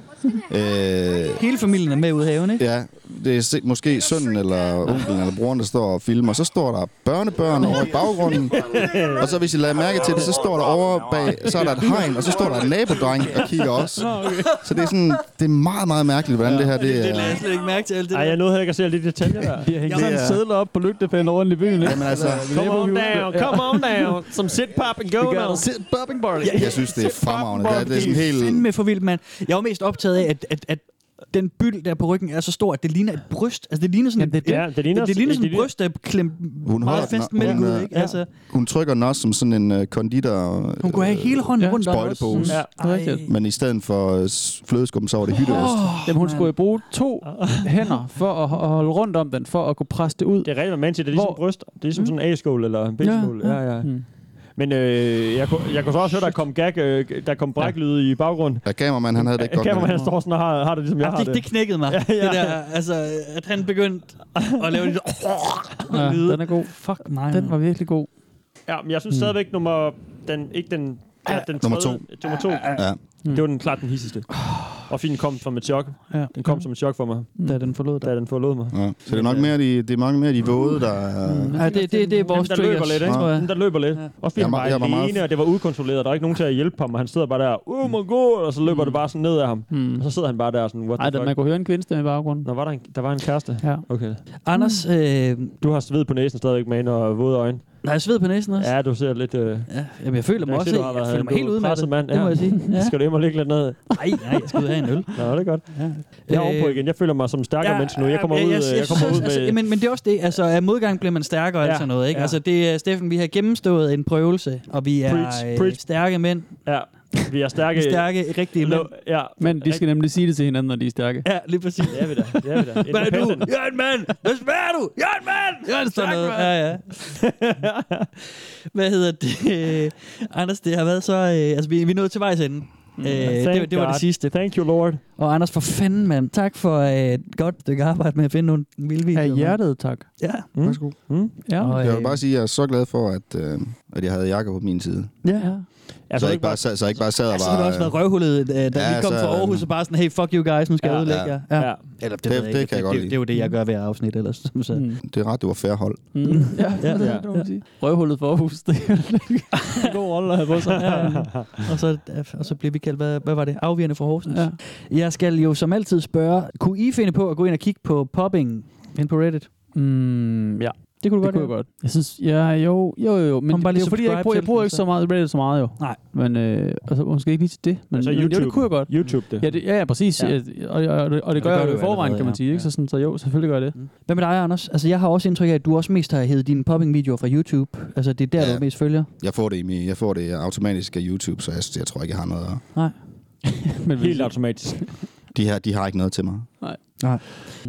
Øh, Hele familien er med ude i haven, ikke? Ja, det er måske sønnen eller onkelen eller broren, der står og filmer. Så står der børnebørn over i baggrunden. Og så hvis I lader mærke til det, så står der over bag, så er der et hegn, og så står der en nabodreng og kigger også. Så det er sådan, det er meget, meget mærkeligt, hvordan det her, det Det lader jeg er... slet ikke mærke til alt det Ej, jeg nåede heller ikke at se alle de detaljer der. De har hængt sådan er- sædler op på lygtepælen over i byen? Jamen altså, Come on down, come on down. Some sit pop and go now. sit bobbing party. jeg synes, det er fremragende. Det er, det er sådan helt... Fandme for vildt, mand. Jeg var mest optaget af, at, at, at den byld der på ryggen er så stor, at det ligner et bryst. Altså, det ligner sådan Jamen, et, det- Ja, det ligner, det, det ligner det sådan et bryst, der er klemt Hun meget holder- fast hun, mellem ud, øh, ikke? Altså, Hun trykker den også som sådan en uh, konditor... hun kunne have hele hånden Ja, rundt om også. Ja, det. Men i stedet for uh, flødeskum, så var det hytteost. Jamen, hun skulle jo bruge to hænder for at, at holde rundt om den, for at kunne presse det ud. Det er rigtigt, man siger, det er ligesom Hvor- bryst. Det er ligesom sådan en A-skål eller en B-skål. Ja, Ja, ja. ja. Mm. Men øh, jeg, kunne, jeg kunne så også høre, der kom gag, øh, der kom bræklyde i baggrunden. Ja, kameramanden, han havde det ikke godt. Kameramanden det. står sådan og har, har det, ligesom jeg Ja, har det, det. knækkede mig. Ja, ja. Det der, altså, at han begyndte at lave de der Ja, den er god. Fuck mig. Den var virkelig god. Ja, men jeg synes stadigvæk nummer... Den, ikke den... Ja, den Nummer tredje, Nummer to. Ja. Det var den klart den hissigste. Og filmen kom som et chok. Ja. Den kom som et chok for mig, Da den forlod dig. da den forlod mig. Ja. Så det er nok mere de, det er nok mere de våde, der er... Ja, det, det, det er vores Dem, der løber lidt, ikke? jeg. Dem, der løber lidt. Jeg han var- var var meget- alene, og det var ukontrolleret. Der er ikke nogen til at hjælpe ham, og han sidder bare der, oh my god, og så løber det bare sådan ned af ham. Mm. Og så sidder han bare der sådan, what Ej, the der, fuck? man kunne høre en kvindestemme i baggrunden. Nå, var der, en, der var en kæreste? Ja. Okay. Anders, øh, Du har sved på næsen stadigvæk, man, og våde øjne. Nej, jeg sved på næsen også. Ja, du ser lidt... Øh, Ja, jamen, jeg føler mig jeg også, har jeg føler mig helt udmattet. mand. Det må jeg sige. Ja. Skal du hjem og ligge lidt ned? Nej, nej, jeg skal ud og have en øl. Nå, det er godt. Ja. Jeg er ovenpå igen. Jeg føler mig som stærkere menneske nu. Jeg kommer ud, jeg kommer ud altså, med... men, men det er også det, altså af modgang bliver man stærkere og Ja, alt sådan noget, ikke? ja. Altså det er, Steffen, vi har gennemstået en prøvelse, og vi er Preach, øh, preach. stærke mænd. Ja, vi er stærke. Vi er stærke, rigtige mænd. Ja, Men de skal nemlig sige det til hinanden, når de er stærke. Ja, lige præcis. det er vi da. Det er vi da. Hvad er du? Jeg er en mand! Hvad er du? Jeg er en mand! Jeg er en sådan noget. Ja, ja. Hvad hedder det? Anders, det har været så... Øh, altså, vi, vi er nået til vejs ende. Øh, det, det var God. det sidste. Thank you, Lord. Og Anders, for fanden, mand. Tak for øh, et godt stykke arbejde med at finde nogle vilde videoer. Af mand. hjertet, tak. Ja. Mm. Værsgo. Mm. Ja. Og, Jeg øh, vil bare sige, at jeg er så glad for, at, øh, at jeg havde Jakob på min side. Ja. ja. Altså, så, jeg ikke bare, sad, så jeg ikke bare sad og Ja, så har du også været røvhullet, øh, da Ja, vi kom så- fra Aarhus, og bare sådan, hey, fuck you guys, nu skal jeg Ja, ødelægge ja. jer. Ja. Eller det, Det- ved jeg det ikke. kan jeg det, godt det, lide. det, er jo det, jeg gør hver afsnit ellers. Så. Mm. Det er ret, det var fair hold. Mm. Ja, Ja, ja, ja, det sige. Røvhullet for Aarhus, det er en god rolle at have på sig. Ja. og, så, og så blev vi kaldt, hvad, hvad var det? Afvigende fra Horsens. Ja. Jeg skal jo som altid spørge, kunne I finde på at gå ind og kigge på popping ind på Reddit? Mm, ja. Det kunne du Det godt, kunne jeg godt. Jeg synes, ja, jo, jo, jo, jo. Men Kom bare det lige er jo fordi, jeg, bruger, jeg bruger ikke så. meget Reddit så meget jo. Nej. Men øh, altså, måske ikke lige til det. Men Altså men, jo, YouTube. det kunne jeg godt. YouTube det. Ja, det, ja, ja præcis. Ja. Ja. Og, og, og, det, og det gør gør jeg du jo i forvejen, allerede, kan man ja. sige. Ikke? Så, sådan, så jo, selvfølgelig gør jeg det. Hvad med dig, Anders? Altså, jeg har også indtryk af, at du også mest har hævet dine popping-videoer fra YouTube. Altså, det er der, Ja. du mest følger. Jeg får det, i, min- jeg får det automatisk af YouTube, så jeg, jeg tror ikke, jeg har noget. at- Nej. Men Helt automatisk. De, her, de har ikke noget til mig. Nej.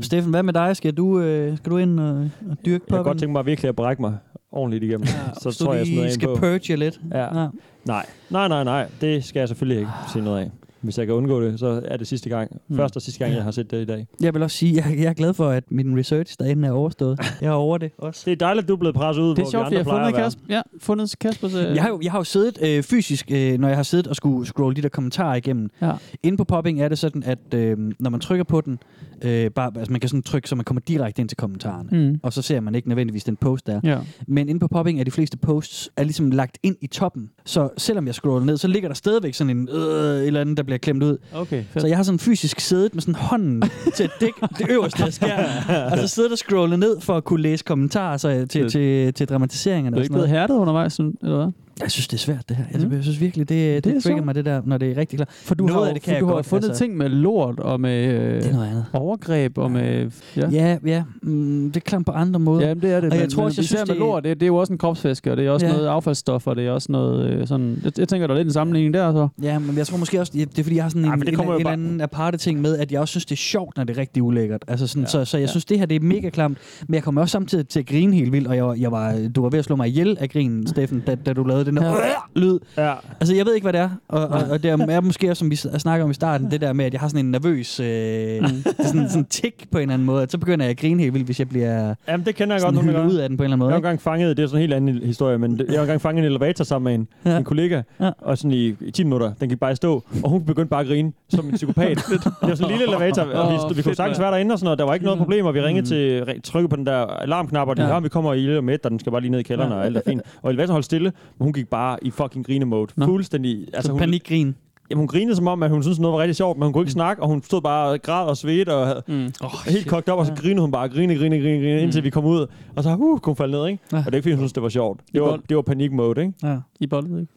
Steffen, hvad med dig? Skal du, øh, skal du ind og, og dyrke Jeg kan godt tænke mig virkelig at brække mig ordentligt igennem. så Så tror jeg, jeg smider en skal på. purge lidt. Ja. Ja. Nej, nej, nej, nej. Det skal jeg selvfølgelig ikke se noget af. Hvis jeg kan undgå det, så er det sidste gang. Mm. Første og sidste gang, jeg har set det i dag. Jeg vil også sige, at jeg, jeg er glad for, at min research derinde er overstået. Jeg er over det også. Det er dejligt, at du er blevet presset ud, Det er hvor sjovt, vi for jeg andre har plejer fundet, at være. Kasper, ja, fundet Kaspers... Øh, Jeg har jo, jeg har jo siddet øh, fysisk, øh, når jeg har siddet og skulle scrolle de der kommentarer igennem. Ja. Inde på popping er det sådan, at øh, når man trykker på den, øh, bare, altså man kan sådan trykke, så man kommer direkte ind til kommentarerne. Mm. Og så ser man ikke nødvendigvis den post der. Ja. Men inde på popping er de fleste posts er ligesom lagt ind i toppen. Så selvom jeg scroller ned, så ligger der stadigvæk sådan en øh, eller andet, der bliver klemt ud. Okay, fedt. Så jeg har sådan fysisk siddet med sådan hånden til at dække det øverste af skærmen. og så siddet og scrollet ned for at kunne læse kommentarer så, til, til, til, til dramatiseringerne. Du er ikke blevet hærdet undervejs, sådan- eller hvad? Jeg synes, det er svært, det her. Jeg, jeg synes virkelig, det, det, er det trigger mig, det der, når det er rigtig klart. For du Noget har, af det kan jeg du har godt, fundet altså. ting med lort og med øh, Det er noget andet. overgreb og med... Ja. Ja, ja. Mm, det er klart på andre måder. Jamen, det er det. Og jeg men, tror men også, jeg synes, med det- lort, det, det er jo også en kropsvæske, og det er også Ja. noget affaldsstof, og det er også noget øh, sådan... Jeg, jeg tænker, der er lidt en sammenligning der, så. Ja, men jeg tror måske også, det er fordi, jeg har sådan en, Ej, det en, en, en anden aparte ting med, at jeg også synes, det er sjovt, når det er rigtig ulækkert. Altså sådan, Ja. så, så jeg Ja. synes, det her det er mega klamt. Men jeg kommer også samtidig til at grine helt vildt, og jeg, jeg var, du var ved at slå mig ihjel af grinen, Steffen, da, da du lavede den der lyd. Ja. Altså, jeg ved ikke, hvad det er. Og, og, og det er måske også, som vi snakker om i starten, det der med, at jeg har sådan en nervøs... Øh, det er sådan, sådan tik på en eller anden måde. At så begynder jeg at grine helt vildt, hvis jeg bliver Jamen, det kender jeg godt, gør. ud af den på en eller anden måde. Jeg har ikke? engang fanget, det er sådan en helt anden historie, men jeg har engang fanget en elevator sammen med en, ja. en kollega, ja. og sådan i, i 10 minutter, den gik bare i stå, og hun begyndte bare at grine som en psykopat. det var sådan en lille elevator, og vi, vi kunne sagtens være derinde og sådan noget, der var ikke noget problem, og vi ringede til, re- trykkede på den der alarmknap, og de, Ja. ja. vi kommer i lille med, og den skal bare lige ned i kælderen, Ja. og alt er fint. Og elevatoren holdt stille, men hun gik bare i fucking grine-mode. Fuldstændig. Altså, hun, panikgrin. Jamen, hun grinede som om, at hun syntes, noget var rigtig sjovt, men hun kunne ikke snakke, og hun stod bare og græd og svedte og havde Mm. oh, helt kogt op, og så grinede hun bare, grine, grine, grine, grine, indtil vi kom ud, og så uh, kunne hun falde ned, ikke? Ja. Og det er ikke, fordi hun synes, det var sjovt. I Det var, bold. det var panik-mode, ikke? Ja. I boldet, ikke?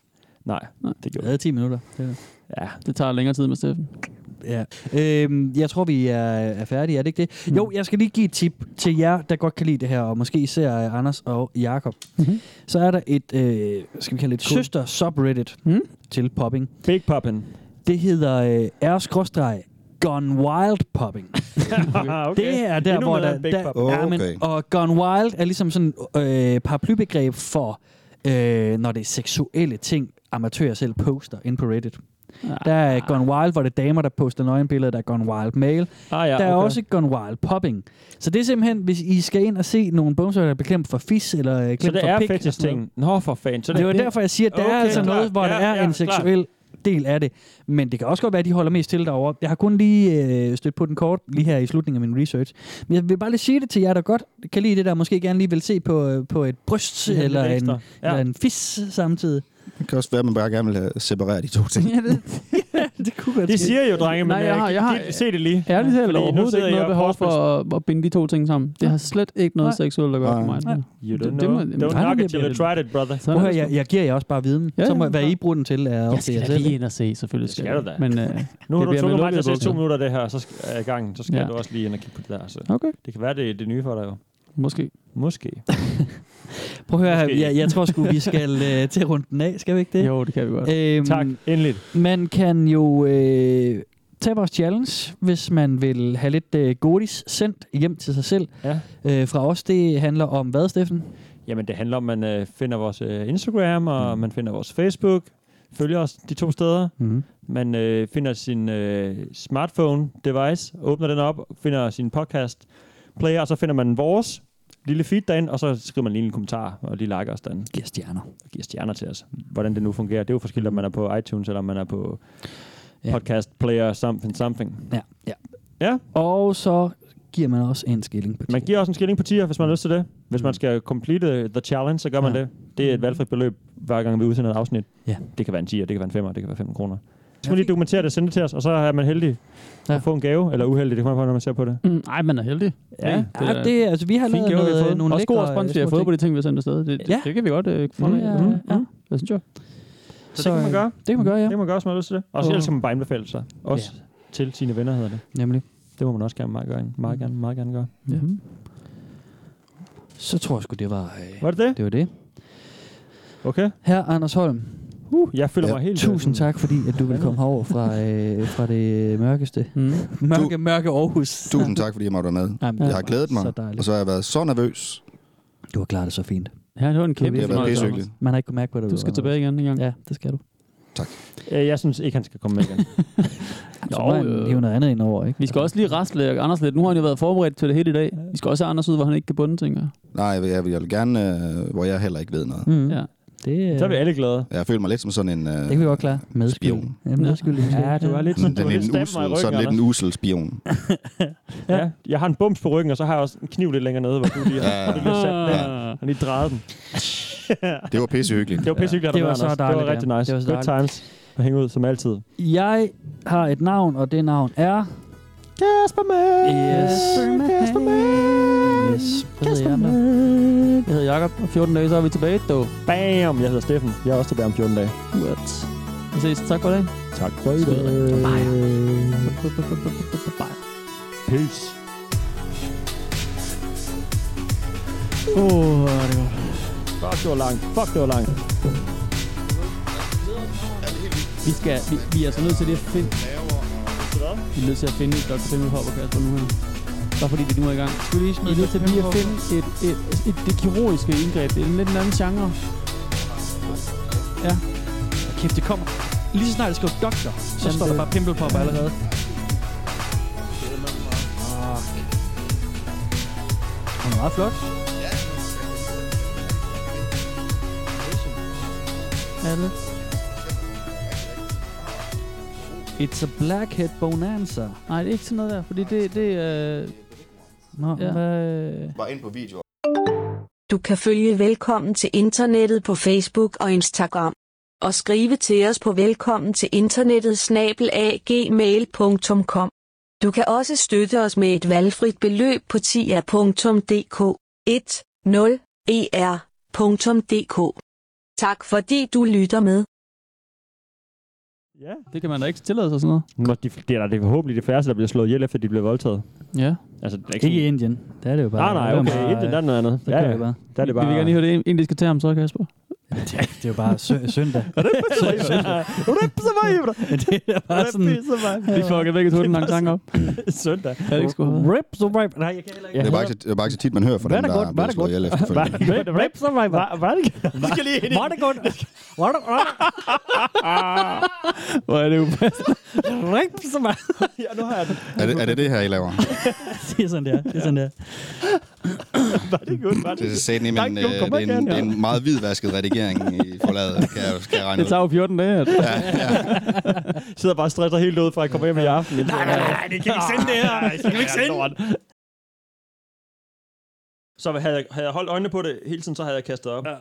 Nej, det gjorde Jeg havde 10 minutter. Det Ja. Det tager længere tid med Steffen. Ja. Øhm, jeg tror, vi er, er færdige, er det ikke det? Mm. Jo, jeg skal lige give et tip til jer, der godt kan lide det her, og måske især Anders og Jakob. Mm-hmm. Så er der et, øh, skal vi kalde det et Cool. søster subreddit mm? til popping. Big popping. Det hedder øh, r Gone Wild Popping. okay. Det er der, Endnu hvor der... Der Pop. ja, men, Okay. og Gone Wild er ligesom sådan øh, paraplybegreb for, øh, når det er seksuelle ting, amatører selv poster ind på Reddit. Der er Gone Wild, hvor det er damer, der poster nøgenbilleder. Der er Gone Wild Male. Ah, ja, der er også Gone Wild Popping. Så det er simpelthen, hvis I skal ind og se nogle bumser, der er beklemt for fis, eller øh, Så klemt det for er pik. og fetish sådan noget. ting. Nå, for fanden. Så det var derfor, jeg siger, at der Okay, er altså klart. noget, hvor Ja, der er ja, en seksuel del af det. Men det kan også godt være, at de holder mest til derovre. Jeg har kun lige øh, stødt på den kort, lige her i slutningen af min research. Men jeg vil bare lige sige det til jer, der godt kan lide det der, måske gerne lige vil se på, øh, på et bryst eller, en. Ja. eller en fis samtidig. Det kan også være, at man bare gerne vil have separeret de to ting. Ja, det, det kunne godt De ske. siger jo, drenge, men Nej, jeg har- jeg har- se det lige. Ærligt talt overhovedet ikke jeg noget og behov for at, at binde de to ting sammen. Det har slet ikke noget Nej. seksuelt at gøre for mig. You don't Det- det know. må- Don't knock det it till you tried it, brother. Prøv at det jeg, jeg giver jer også bare viden. Ja, så må, hvad. I bruger den til, er op Jeg til jer skal da selv. lige ind og se, selvfølgelig skal du da. Men øh, Nu har det du tvunget mig til at se to minutter af det her, så skal, er i gang. Så skal du også lige ind og kigge på det der. Så. Okay. Det kan være, det er det nye for dig jo. Måske. Måske. Prøv at høre, Måske. jeg, jeg tror sgu, vi skal øh, til rundt den af. Skal vi ikke det? Jo, det kan vi godt. Øhm, Tak, endeligt. Man kan jo øh, tage vores challenge, hvis man vil have lidt øh, godis sendt hjem til sig selv Ja. øh, fra os. Det handler om hvad, Steffen? Jamen, det handler om, at man øh, finder vores øh, Instagram, og man finder vores Facebook. Følger os de to steder. Mm. Man øh, finder sin øh, smartphone-device, åbner den op, finder sin podcast-player, og så finder man vores lille feed derinde, og så skriver man lige en kommentar og lige liker os derinde. Giver stjerner. Og giver stjerner til os. Hvordan det nu fungerer. Det er jo forskelligt, om man er på iTunes, eller om man er på Ja. podcast player something something. Ja, ja. Ja, Og så giver man også en skilling på man giver også en skilling på tier, hvis man har lyst til det. Hvis man skal complete the challenge, så gør man Ja. det. Det er et valgfrit beløb, hver gang vi udsender et afsnit. Ja. Det kan være en 10, det kan være en 5, det kan være 5 kroner. Så skal man lige dokumentere det og sende det til os, og så er man heldig Ja. at få en gave, eller uheldig, det kommer på, når man ser på det. Mm, ej, man er heldig. Ja. Ja, det, altså, vi har lavet gave, vi har noget, fået. nogle Også god respons, vi øh, har små fået på de ting, vi har sendt afsted. Det, det, Ja. det kan vi godt øh, få Ja, med. ja, Mm, ja. mm. Det synes jeg. Så, det kan man gøre. Det kan man gøre, ja. Det kan man gøre, hvis man har lyst til det. Og så ellers kan man bare anbefale sig. Også til sine venner, hedder det. Nemlig. Det må man også gerne meget, gerne, meget, gerne, meget gerne gøre. Ja. Så tror jeg sgu, det var, øh, Var det det? det var det. Okay. Her Anders Holm, Uh, jeg føler Ja. mig helt... tusind tak, fordi at du vil komme herover fra, øh, fra det mørkeste. Mm. Mørke, mørke Aarhus. Tusind tak, fordi jeg måtte være med. Jamen, Jeg har glædet mig, Så dejligt. og så har jeg været så nervøs. Du har klaret det så fint. Ja, det var en kæmpe Det har været fornøjelse. Man har ikke kunnet mærke på det. Du skal tilbage igen en gang. Ja, det skal du. Øh, Jeg synes ikke, han skal komme med igen. Så må han hive noget andet ind over, ikke? Vi skal også lige rastle Anders lidt. Nu har han jo været forberedt til det hele i dag. Vi skal også have Anders ud, hvor han ikke kan bunde, tænker jeg. Nej, jeg vil, jeg vil, jeg vil gerne, øh, hvor jeg heller ikke ved noget. Mm. Ja. Det, Så er vi alle glade. Jeg føler mig lidt som sådan en... Øh, det kan vi godt klare. Medspil. Spion. Ja, medskyldig. Ja, du er lidt sådan, den, du er lidt usel, sådan lidt ryggen, en usel spion. Ja, jeg har en bums på ryggen, og så har jeg også en kniv lidt længere nede, hvor du lige har, Ja. du lige sat den. Ja. Jeg har lige drejet den. Det var pissehyggeligt. Det var pissehyggeligt, Det at var så Anders. Det dejligt, var rigtig ja. nice. Det var så Good dejligt. times at hænge ud, som altid. Jeg har et navn, og det navn er... Kasper Mann! Yes. Kasper Mann! Yes. Hedder jeg, der? Jeg hedder Jakob, og 14 dage, så er vi tilbage, dog. Bam! Jeg hedder Steffen. Jeg er også tilbage om 14 dage. What? Vi ses. Tak for i dag. Tak for i dag. Peace. Åh, oh, det er godt. Fuck, det var langt. Fuck, det var langt. Vi, skal, vi, vi er altså nødt til lige at finde... Vi er nødt til at finde Dr. Pimmelpop og Kasper nu her. Bare fordi vi nu er i gang. Skal vi lige smide nødt til lige at finde et, et, et, det kirurgiske indgreb. Det er en lidt en anden genre. Ja. Kæft, det kommer. Lige så snart jeg skriver doktor, så Jamen, står der det- bare pimpelpop Ja. allerede. Det er meget flot. Alle. It's a blackhead bonanza. Nej, det er ikke sådan noget der, fordi det, det er... Øh... Nå, Ja. hvad... Bare ind på video. Du kan følge Velkommen til Internettet på Facebook og Instagram. Og skrive til os på velkommen til internettet snabelagmail.com. Du kan også støtte os med et valgfrit beløb på tia.dk 10er.dk. Tak fordi du lytter med. Ja. Det kan man da ikke tillade sig sådan noget. Nå, de, det er da det er forhåbentlig det færreste, der bliver slået ihjel, efter de bliver voldtaget. Ja. Altså, det er ikke Ikke i. Indien. Der er det jo bare... Nej, nej, er okay. bare- Indien, der er noget andet. Der Ja, ja. det bare. Der er det Vi bare... vil gerne lige høre det indiske term, så Kasper. Det, det er jo bare sø- søndag. Søndag? Det er bare sådan... Vi fucker væk to den lang sang op. Søndag. Ja, det ikke skulle have. Rip, rip. Nej, jeg kan heller ikke. Det er bare ikke, så- det er bare ikke så tit, man hører fra Var dem, det der godt? er blevet det slået ihjel godt? efterfølgende. Rip, rip. Var, det ikke? Vi skal lige ind i... Var det godt? Var det Hvor er det upassende. Rip, rip. Ja, nu har jeg den. Er det, er det det her, I laver? Det er sådan der. Det er sådan der. Var det godt? Var det Det er men jo, øh, kom det, er en, ja. det er en meget hvidvasket redigering i forladet, kan jeg, kan jeg regne Det tager jo 14 dage. at- Ja, ja. Sidder bare og stresser helt ud, fra at komme hjem i aften. Nej, nej, nej, det kan ikke sende det her. Det kan ikke sende. Så havde jeg, havde jeg holdt øjnene på det hele tiden, så havde jeg kastet op. Ja.